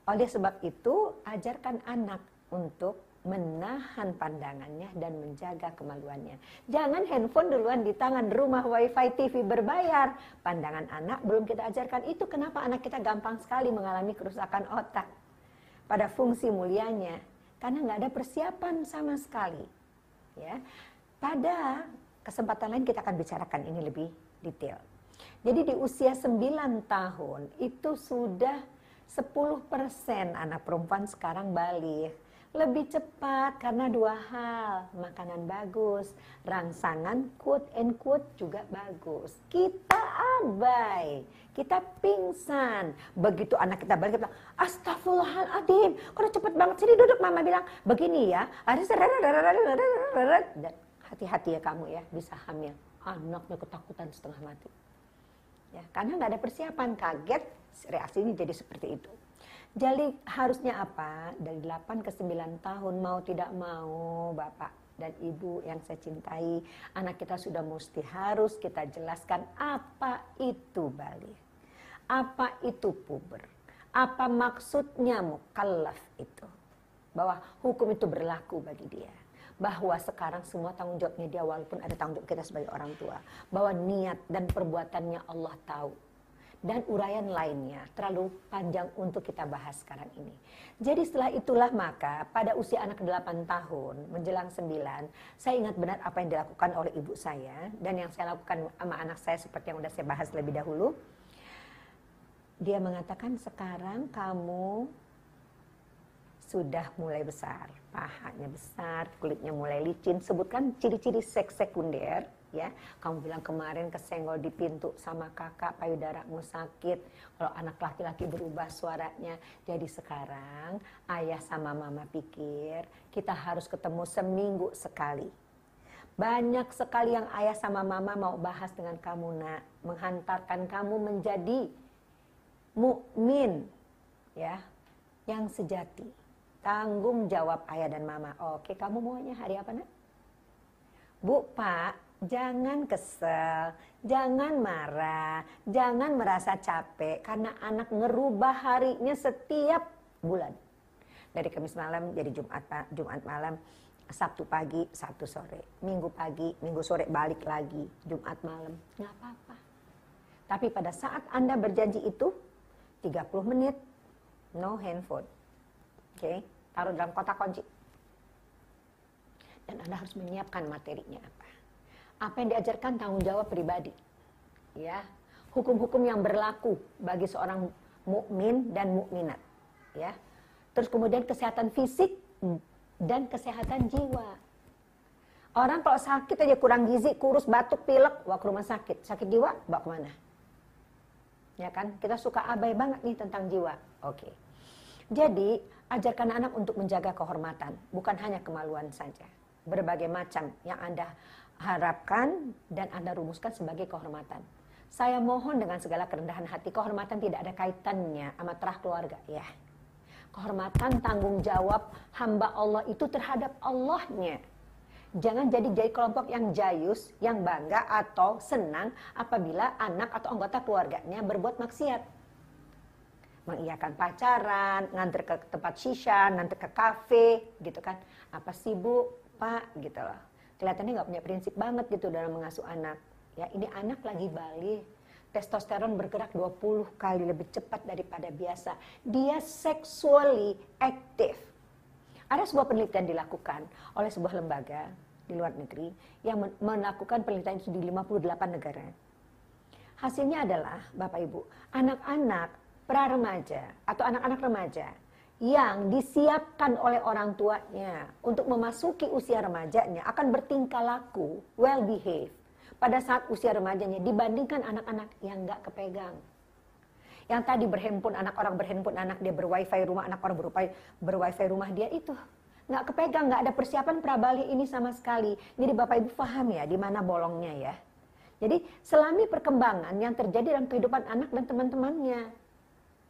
Oleh sebab itu, ajarkan anak untuk menahan pandangannya dan menjaga kemaluannya. Jangan handphone duluan di tangan rumah wifi TV berbayar. Pandangan anak belum kita ajarkan itu kenapa anak kita gampang sekali mengalami kerusakan otak. Pada fungsi mulianya karena nggak ada persiapan sama sekali. Ya, pada kesempatan lain kita akan bicarakan ini lebih detail. Jadi di usia 9 tahun itu sudah 10% anak perempuan sekarang balik lebih cepat karena dua hal makanan bagus rangsangan quote and quote juga bagus. Kita abai kita pingsan. Begitu anak kita balik kita astagfirullahaladzim kok cepet banget sini duduk? Mama bilang begini ya ada dan hati-hati ya kamu ya bisa hamil. Anaknya ketakutan setengah mati. Ya karena nggak ada persiapan kaget reaksinya jadi seperti itu jadi harusnya apa? Dari 8 ke 9 tahun mau tidak mau Bapak dan Ibu yang saya cintai, anak kita sudah mesti harus kita jelaskan apa itu balik. Apa itu puber? Apa maksudnya mukallaf itu? Bahwa hukum itu berlaku bagi dia bahwa sekarang semua tanggung jawabnya dia walaupun ada tanggung jawab kita sebagai orang tua bahwa niat dan perbuatannya Allah tahu dan uraian lainnya terlalu panjang untuk kita bahas sekarang ini. Jadi setelah itulah maka pada usia anak 8 tahun menjelang 9 saya ingat benar apa yang dilakukan oleh ibu saya dan yang saya lakukan sama anak saya seperti yang sudah saya bahas lebih dahulu. Dia mengatakan sekarang kamu sudah mulai besar, pahanya besar, kulitnya mulai licin. Sebutkan ciri-ciri seks sekunder ya. Kamu bilang kemarin kesenggol di pintu sama kakak payudaramu sakit. Kalau anak laki-laki berubah suaranya. Jadi sekarang ayah sama mama pikir kita harus ketemu seminggu sekali. Banyak sekali yang ayah sama mama mau bahas dengan kamu nak. Menghantarkan kamu menjadi mukmin ya yang sejati. Tanggung jawab ayah dan mama. Oke kamu maunya hari apa nak? Bu, Pak, jangan kesel, jangan marah, jangan merasa capek karena anak ngerubah harinya setiap bulan. Dari Kamis malam jadi Jumat Jumat malam, Sabtu pagi, Sabtu sore, Minggu pagi, Minggu sore balik lagi, Jumat malam, nggak apa-apa. Tapi pada saat Anda berjanji itu 30 menit no handphone. Oke, okay? taruh dalam kotak kunci. Dan Anda harus menyiapkan materinya apa apa yang diajarkan tanggung jawab pribadi. Ya. Hukum-hukum yang berlaku bagi seorang mukmin dan mukminat, ya. Terus kemudian kesehatan fisik dan kesehatan jiwa. Orang kalau sakit aja kurang gizi, kurus, batuk, pilek, bawa ke rumah sakit. Sakit jiwa, bawa ke mana? Ya kan? Kita suka abai banget nih tentang jiwa. Oke. Jadi, ajarkan anak untuk menjaga kehormatan, bukan hanya kemaluan saja. Berbagai macam yang Anda harapkan dan Anda rumuskan sebagai kehormatan. Saya mohon dengan segala kerendahan hati, kehormatan tidak ada kaitannya sama terah keluarga. Ya, kehormatan tanggung jawab hamba Allah itu terhadap Allahnya. Jangan jadi jadi kelompok yang jayus, yang bangga atau senang apabila anak atau anggota keluarganya berbuat maksiat. Mengiyakan pacaran, nganter ke tempat shisha, nganter ke kafe, gitu kan. Apa sih bu, pak, gitu loh kelihatannya nggak punya prinsip banget gitu dalam mengasuh anak. Ya, ini anak lagi balik, testosteron bergerak 20 kali lebih cepat daripada biasa. Dia sexually active. Ada sebuah penelitian dilakukan oleh sebuah lembaga di luar negeri yang melakukan penelitian itu di 58 negara. Hasilnya adalah, Bapak Ibu, anak-anak pra remaja atau anak-anak remaja yang disiapkan oleh orang tuanya untuk memasuki usia remajanya akan bertingkah laku, well behaved pada saat usia remajanya dibandingkan anak-anak yang nggak kepegang. Yang tadi berhandphone anak orang berhandphone anak dia berwifi rumah anak orang berwifi berwifi rumah dia itu nggak kepegang, nggak ada persiapan prabali ini sama sekali. Jadi Bapak Ibu paham ya di mana bolongnya ya. Jadi selami perkembangan yang terjadi dalam kehidupan anak dan teman-temannya.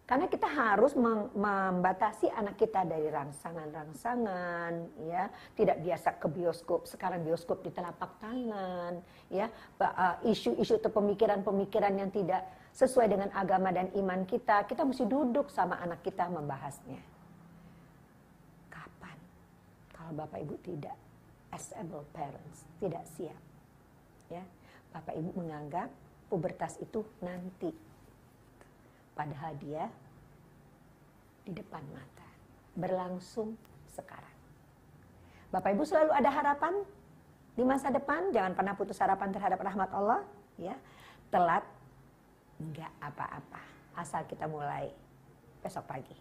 Karena kita harus membatasi anak kita dari rangsangan-rangsangan, ya, tidak biasa ke bioskop. Sekarang bioskop di telapak tangan, ya, eh, isu-isu atau pemikiran-pemikiran yang tidak sesuai dengan agama dan iman kita. Kita mesti duduk sama anak kita membahasnya. Kapan? Kalau bapak ibu tidak, able parents tidak siap, ya, bapak ibu menganggap pubertas itu nanti Padahal dia di depan mata, berlangsung sekarang. Bapak Ibu selalu ada harapan di masa depan, jangan pernah putus harapan terhadap rahmat Allah, ya. Telat enggak apa-apa, asal kita mulai besok pagi.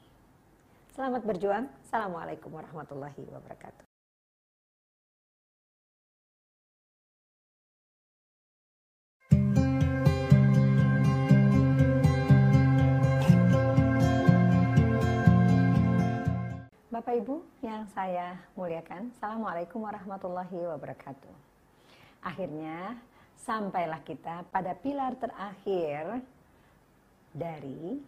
Selamat berjuang. Assalamualaikum warahmatullahi wabarakatuh. Bapak Ibu yang saya muliakan, Assalamualaikum warahmatullahi wabarakatuh. Akhirnya sampailah kita pada pilar terakhir dari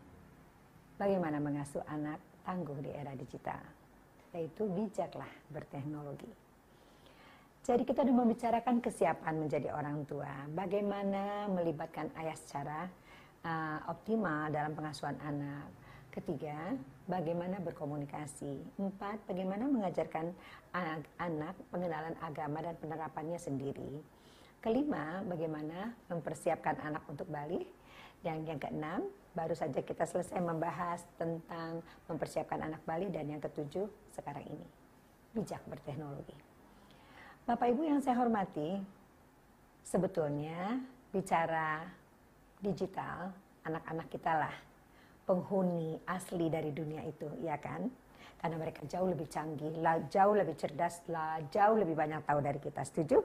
bagaimana mengasuh anak tangguh di era digital, yaitu bijaklah berteknologi. Jadi kita sudah membicarakan kesiapan menjadi orang tua, bagaimana melibatkan ayah secara uh, optimal dalam pengasuhan anak, Ketiga, bagaimana berkomunikasi. Empat, bagaimana mengajarkan anak pengenalan agama dan penerapannya sendiri. Kelima, bagaimana mempersiapkan anak untuk balik. Dan yang keenam, baru saja kita selesai membahas tentang mempersiapkan anak balik. Dan yang ketujuh, sekarang ini, bijak berteknologi. Bapak Ibu yang saya hormati, sebetulnya bicara digital, anak-anak kita lah penghuni asli dari dunia itu, ya kan? Karena mereka jauh lebih canggih, jauh lebih cerdas, jauh lebih banyak tahu dari kita. Setuju?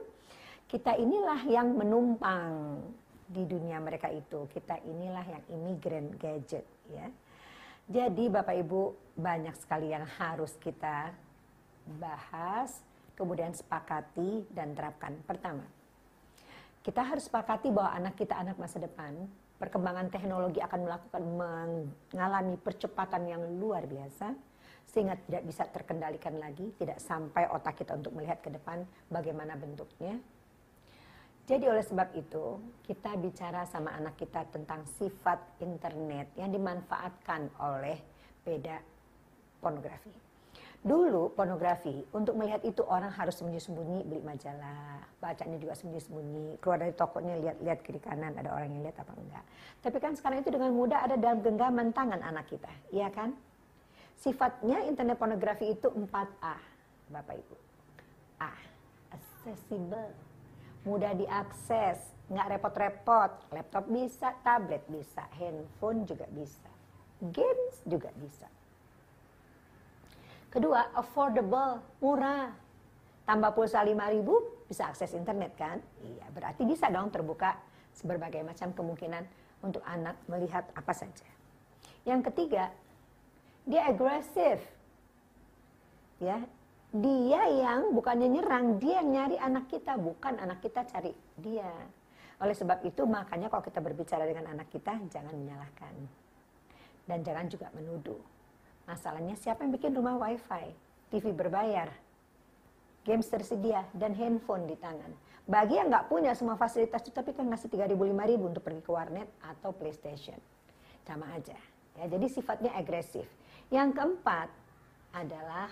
Kita inilah yang menumpang di dunia mereka itu. Kita inilah yang imigran gadget, ya. Jadi Bapak Ibu banyak sekali yang harus kita bahas, kemudian sepakati dan terapkan. Pertama, kita harus sepakati bahwa anak kita anak masa depan perkembangan teknologi akan melakukan mengalami percepatan yang luar biasa sehingga tidak bisa terkendalikan lagi, tidak sampai otak kita untuk melihat ke depan bagaimana bentuknya. Jadi oleh sebab itu, kita bicara sama anak kita tentang sifat internet yang dimanfaatkan oleh beda pornografi. Dulu pornografi, untuk melihat itu orang harus sembunyi-sembunyi beli majalah, bacanya juga sembunyi-sembunyi, keluar dari tokonya lihat-lihat kiri kanan ada orang yang lihat apa enggak. Tapi kan sekarang itu dengan mudah ada dalam genggaman tangan anak kita, iya kan? Sifatnya internet pornografi itu 4A, Bapak Ibu. A, accessible, mudah diakses, nggak repot-repot, laptop bisa, tablet bisa, handphone juga bisa, games juga bisa Kedua, affordable, murah. Tambah pulsa 5 ribu, bisa akses internet kan? Iya, berarti bisa dong terbuka berbagai macam kemungkinan untuk anak melihat apa saja. Yang ketiga, dia agresif. Ya, dia yang bukannya nyerang, dia nyari anak kita, bukan anak kita cari dia. Oleh sebab itu makanya kalau kita berbicara dengan anak kita jangan menyalahkan. Dan jangan juga menuduh Masalahnya siapa yang bikin rumah wifi, TV berbayar, games tersedia, dan handphone di tangan. Bagi yang nggak punya semua fasilitas itu, tapi kan ngasih 3 ribu 5 ribu untuk pergi ke warnet atau PlayStation. Sama aja. Ya, jadi sifatnya agresif. Yang keempat adalah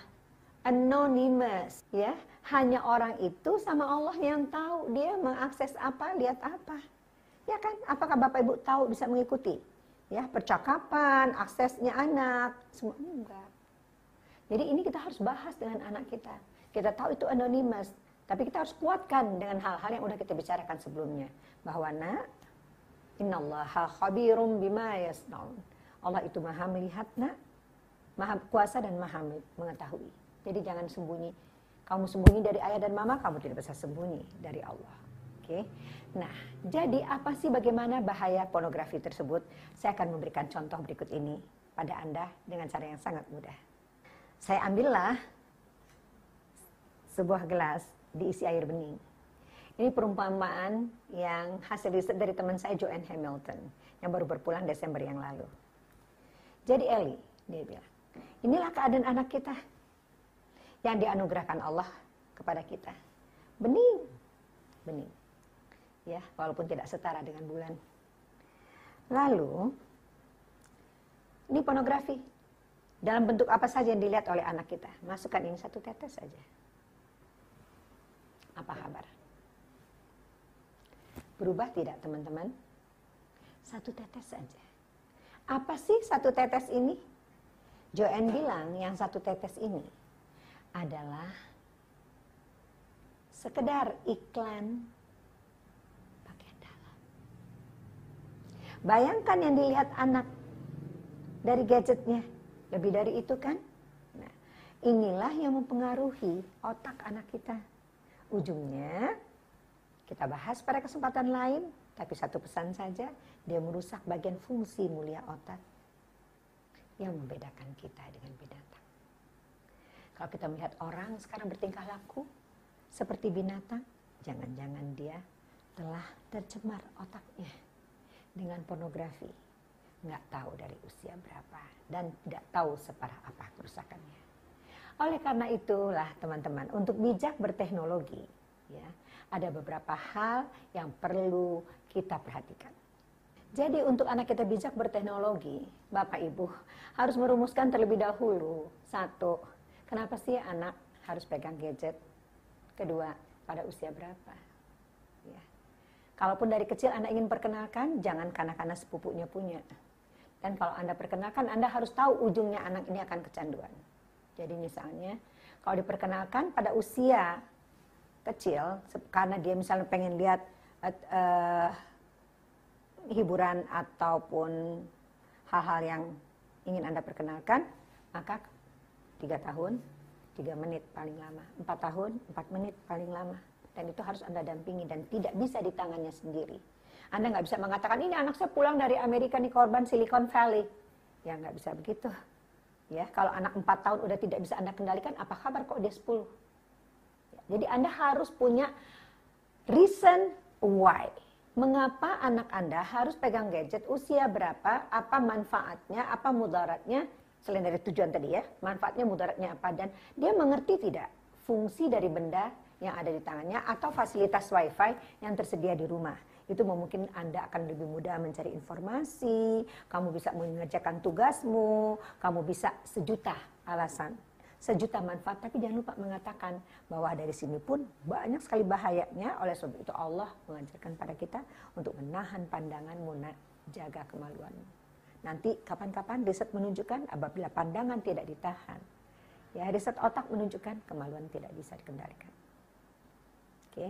anonymous. Ya, hanya orang itu sama Allah yang tahu dia mengakses apa, lihat apa. Ya kan? Apakah Bapak Ibu tahu bisa mengikuti? Ya percakapan, aksesnya anak, semuanya enggak. Jadi ini kita harus bahas dengan anak kita. Kita tahu itu anonymous, tapi kita harus kuatkan dengan hal-hal yang udah kita bicarakan sebelumnya. Bahwa nak, innallaha khabirum bima yasnaun. Allah itu maha melihat nak, maha kuasa dan maha mengetahui. Jadi jangan sembunyi. Kamu sembunyi dari ayah dan mama, kamu tidak bisa sembunyi dari Allah. Oke. Nah, jadi apa sih bagaimana bahaya pornografi tersebut? Saya akan memberikan contoh berikut ini pada Anda dengan cara yang sangat mudah. Saya ambillah sebuah gelas diisi air bening. Ini perumpamaan yang hasil riset dari teman saya Joanne Hamilton yang baru berpulang Desember yang lalu. Jadi Eli, dia bilang, inilah keadaan anak kita yang dianugerahkan Allah kepada kita. Bening, bening. Ya, walaupun tidak setara dengan bulan. Lalu, ini pornografi. Dalam bentuk apa saja yang dilihat oleh anak kita. Masukkan ini satu tetes saja. Apa kabar? Berubah tidak teman-teman? Satu tetes saja. Apa sih satu tetes ini? Joanne bilang yang satu tetes ini adalah sekedar iklan pakaian dalam. Bayangkan yang dilihat anak dari gadgetnya. Lebih dari itu kan? Nah, inilah yang mempengaruhi otak anak kita. Ujungnya kita bahas pada kesempatan lain, tapi satu pesan saja, dia merusak bagian fungsi mulia otak yang membedakan kita dengan binatang. Kalau kita melihat orang sekarang bertingkah laku seperti binatang, jangan-jangan dia telah tercemar otaknya dengan pornografi. Nggak tahu dari usia berapa dan tidak tahu separah apa kerusakannya. Oleh karena itulah teman-teman, untuk bijak berteknologi, ya, ada beberapa hal yang perlu kita perhatikan. Jadi untuk anak kita bijak berteknologi, Bapak Ibu harus merumuskan terlebih dahulu. Satu, kenapa sih anak harus pegang gadget? Kedua, pada usia berapa? Kalaupun dari kecil Anda ingin perkenalkan, jangan karena-karena sepupunya punya. Dan kalau Anda perkenalkan, Anda harus tahu ujungnya anak ini akan kecanduan. Jadi misalnya, kalau diperkenalkan pada usia kecil, karena dia misalnya pengen lihat uh, hiburan ataupun hal-hal yang ingin Anda perkenalkan, maka tiga tahun, tiga menit paling lama, empat tahun, empat menit paling lama. Dan itu harus Anda dampingi dan tidak bisa di tangannya sendiri. Anda nggak bisa mengatakan, ini anak saya pulang dari Amerika nih korban Silicon Valley. Ya nggak bisa begitu. Ya, kalau anak 4 tahun udah tidak bisa Anda kendalikan, apa kabar kok dia 10? Ya, jadi Anda harus punya reason why. Mengapa anak Anda harus pegang gadget, usia berapa, apa manfaatnya, apa mudaratnya, selain dari tujuan tadi ya, manfaatnya, mudaratnya apa, dan dia mengerti tidak fungsi dari benda yang ada di tangannya atau fasilitas wifi yang tersedia di rumah itu memungkinkan Anda akan lebih mudah mencari informasi, kamu bisa mengerjakan tugasmu, kamu bisa sejuta alasan, sejuta manfaat, tapi jangan lupa mengatakan bahwa dari sini pun banyak sekali bahayanya, oleh sebab itu Allah mengajarkan pada kita untuk menahan pandanganmu, jaga kemaluanmu. Nanti kapan-kapan riset menunjukkan apabila pandangan tidak ditahan, ya riset otak menunjukkan kemaluan tidak bisa dikendalikan. Oke.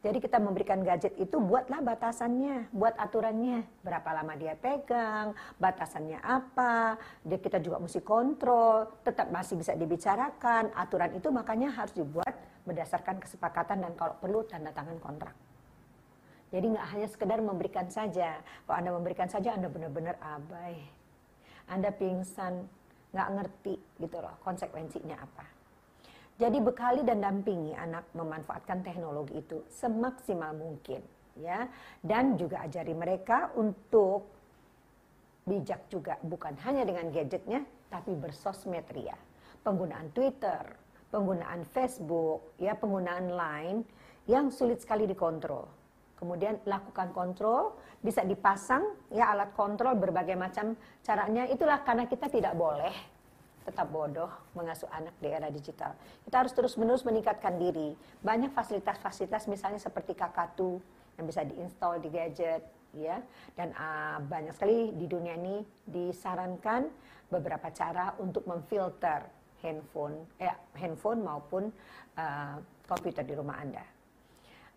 Jadi kita memberikan gadget itu buatlah batasannya, buat aturannya, berapa lama dia pegang, batasannya apa, dia kita juga mesti kontrol, tetap masih bisa dibicarakan. Aturan itu makanya harus dibuat berdasarkan kesepakatan dan kalau perlu tanda tangan kontrak. Jadi nggak hanya sekedar memberikan saja. Kalau Anda memberikan saja Anda benar-benar abai. Anda pingsan, nggak ngerti gitu loh konsekuensinya apa. Jadi bekali dan dampingi anak memanfaatkan teknologi itu semaksimal mungkin ya dan juga ajari mereka untuk bijak juga bukan hanya dengan gadgetnya tapi bersosmed ria. Penggunaan Twitter, penggunaan Facebook, ya penggunaan Line yang sulit sekali dikontrol. Kemudian lakukan kontrol, bisa dipasang ya alat kontrol berbagai macam caranya. Itulah karena kita tidak boleh tetap bodoh mengasuh anak di era digital. Kita harus terus-menerus meningkatkan diri. Banyak fasilitas-fasilitas misalnya seperti Kakatu yang bisa diinstal di gadget, ya. Dan uh, banyak sekali di dunia ini disarankan beberapa cara untuk memfilter handphone, eh, handphone maupun uh, komputer di rumah Anda.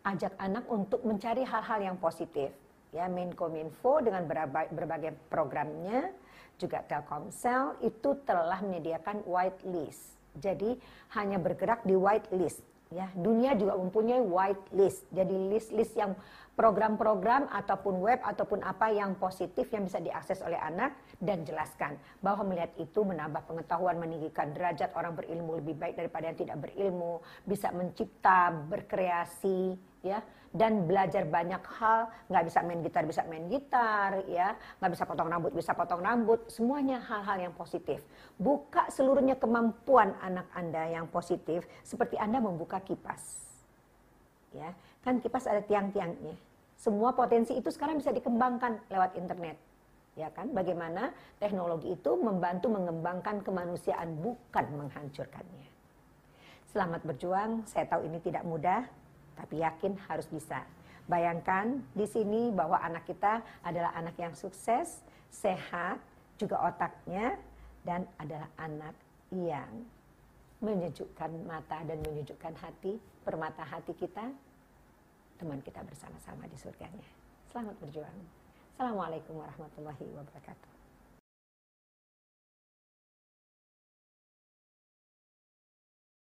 Ajak anak untuk mencari hal-hal yang positif. Ya, Menkominfo dengan berbagai programnya juga Telkomsel itu telah menyediakan white list. Jadi hanya bergerak di white list Ya, dunia juga mempunyai white list. Jadi list-list yang program-program ataupun web ataupun apa yang positif yang bisa diakses oleh anak dan jelaskan bahwa melihat itu menambah pengetahuan, meninggikan derajat orang berilmu lebih baik daripada yang tidak berilmu, bisa mencipta, berkreasi, ya dan belajar banyak hal. Nggak bisa main gitar bisa main gitar ya. Nggak bisa potong rambut bisa potong rambut. Semuanya hal-hal yang positif. Buka seluruhnya kemampuan anak anda yang positif seperti anda membuka kipas. Ya kan kipas ada tiang-tiangnya. Semua potensi itu sekarang bisa dikembangkan lewat internet. Ya kan? Bagaimana teknologi itu membantu mengembangkan kemanusiaan bukan menghancurkannya. Selamat berjuang. Saya tahu ini tidak mudah tapi yakin harus bisa. Bayangkan di sini bahwa anak kita adalah anak yang sukses, sehat, juga otaknya, dan adalah anak yang menyejukkan mata dan menyejukkan hati, permata hati kita, teman kita bersama-sama di surganya. Selamat berjuang. Assalamualaikum warahmatullahi wabarakatuh.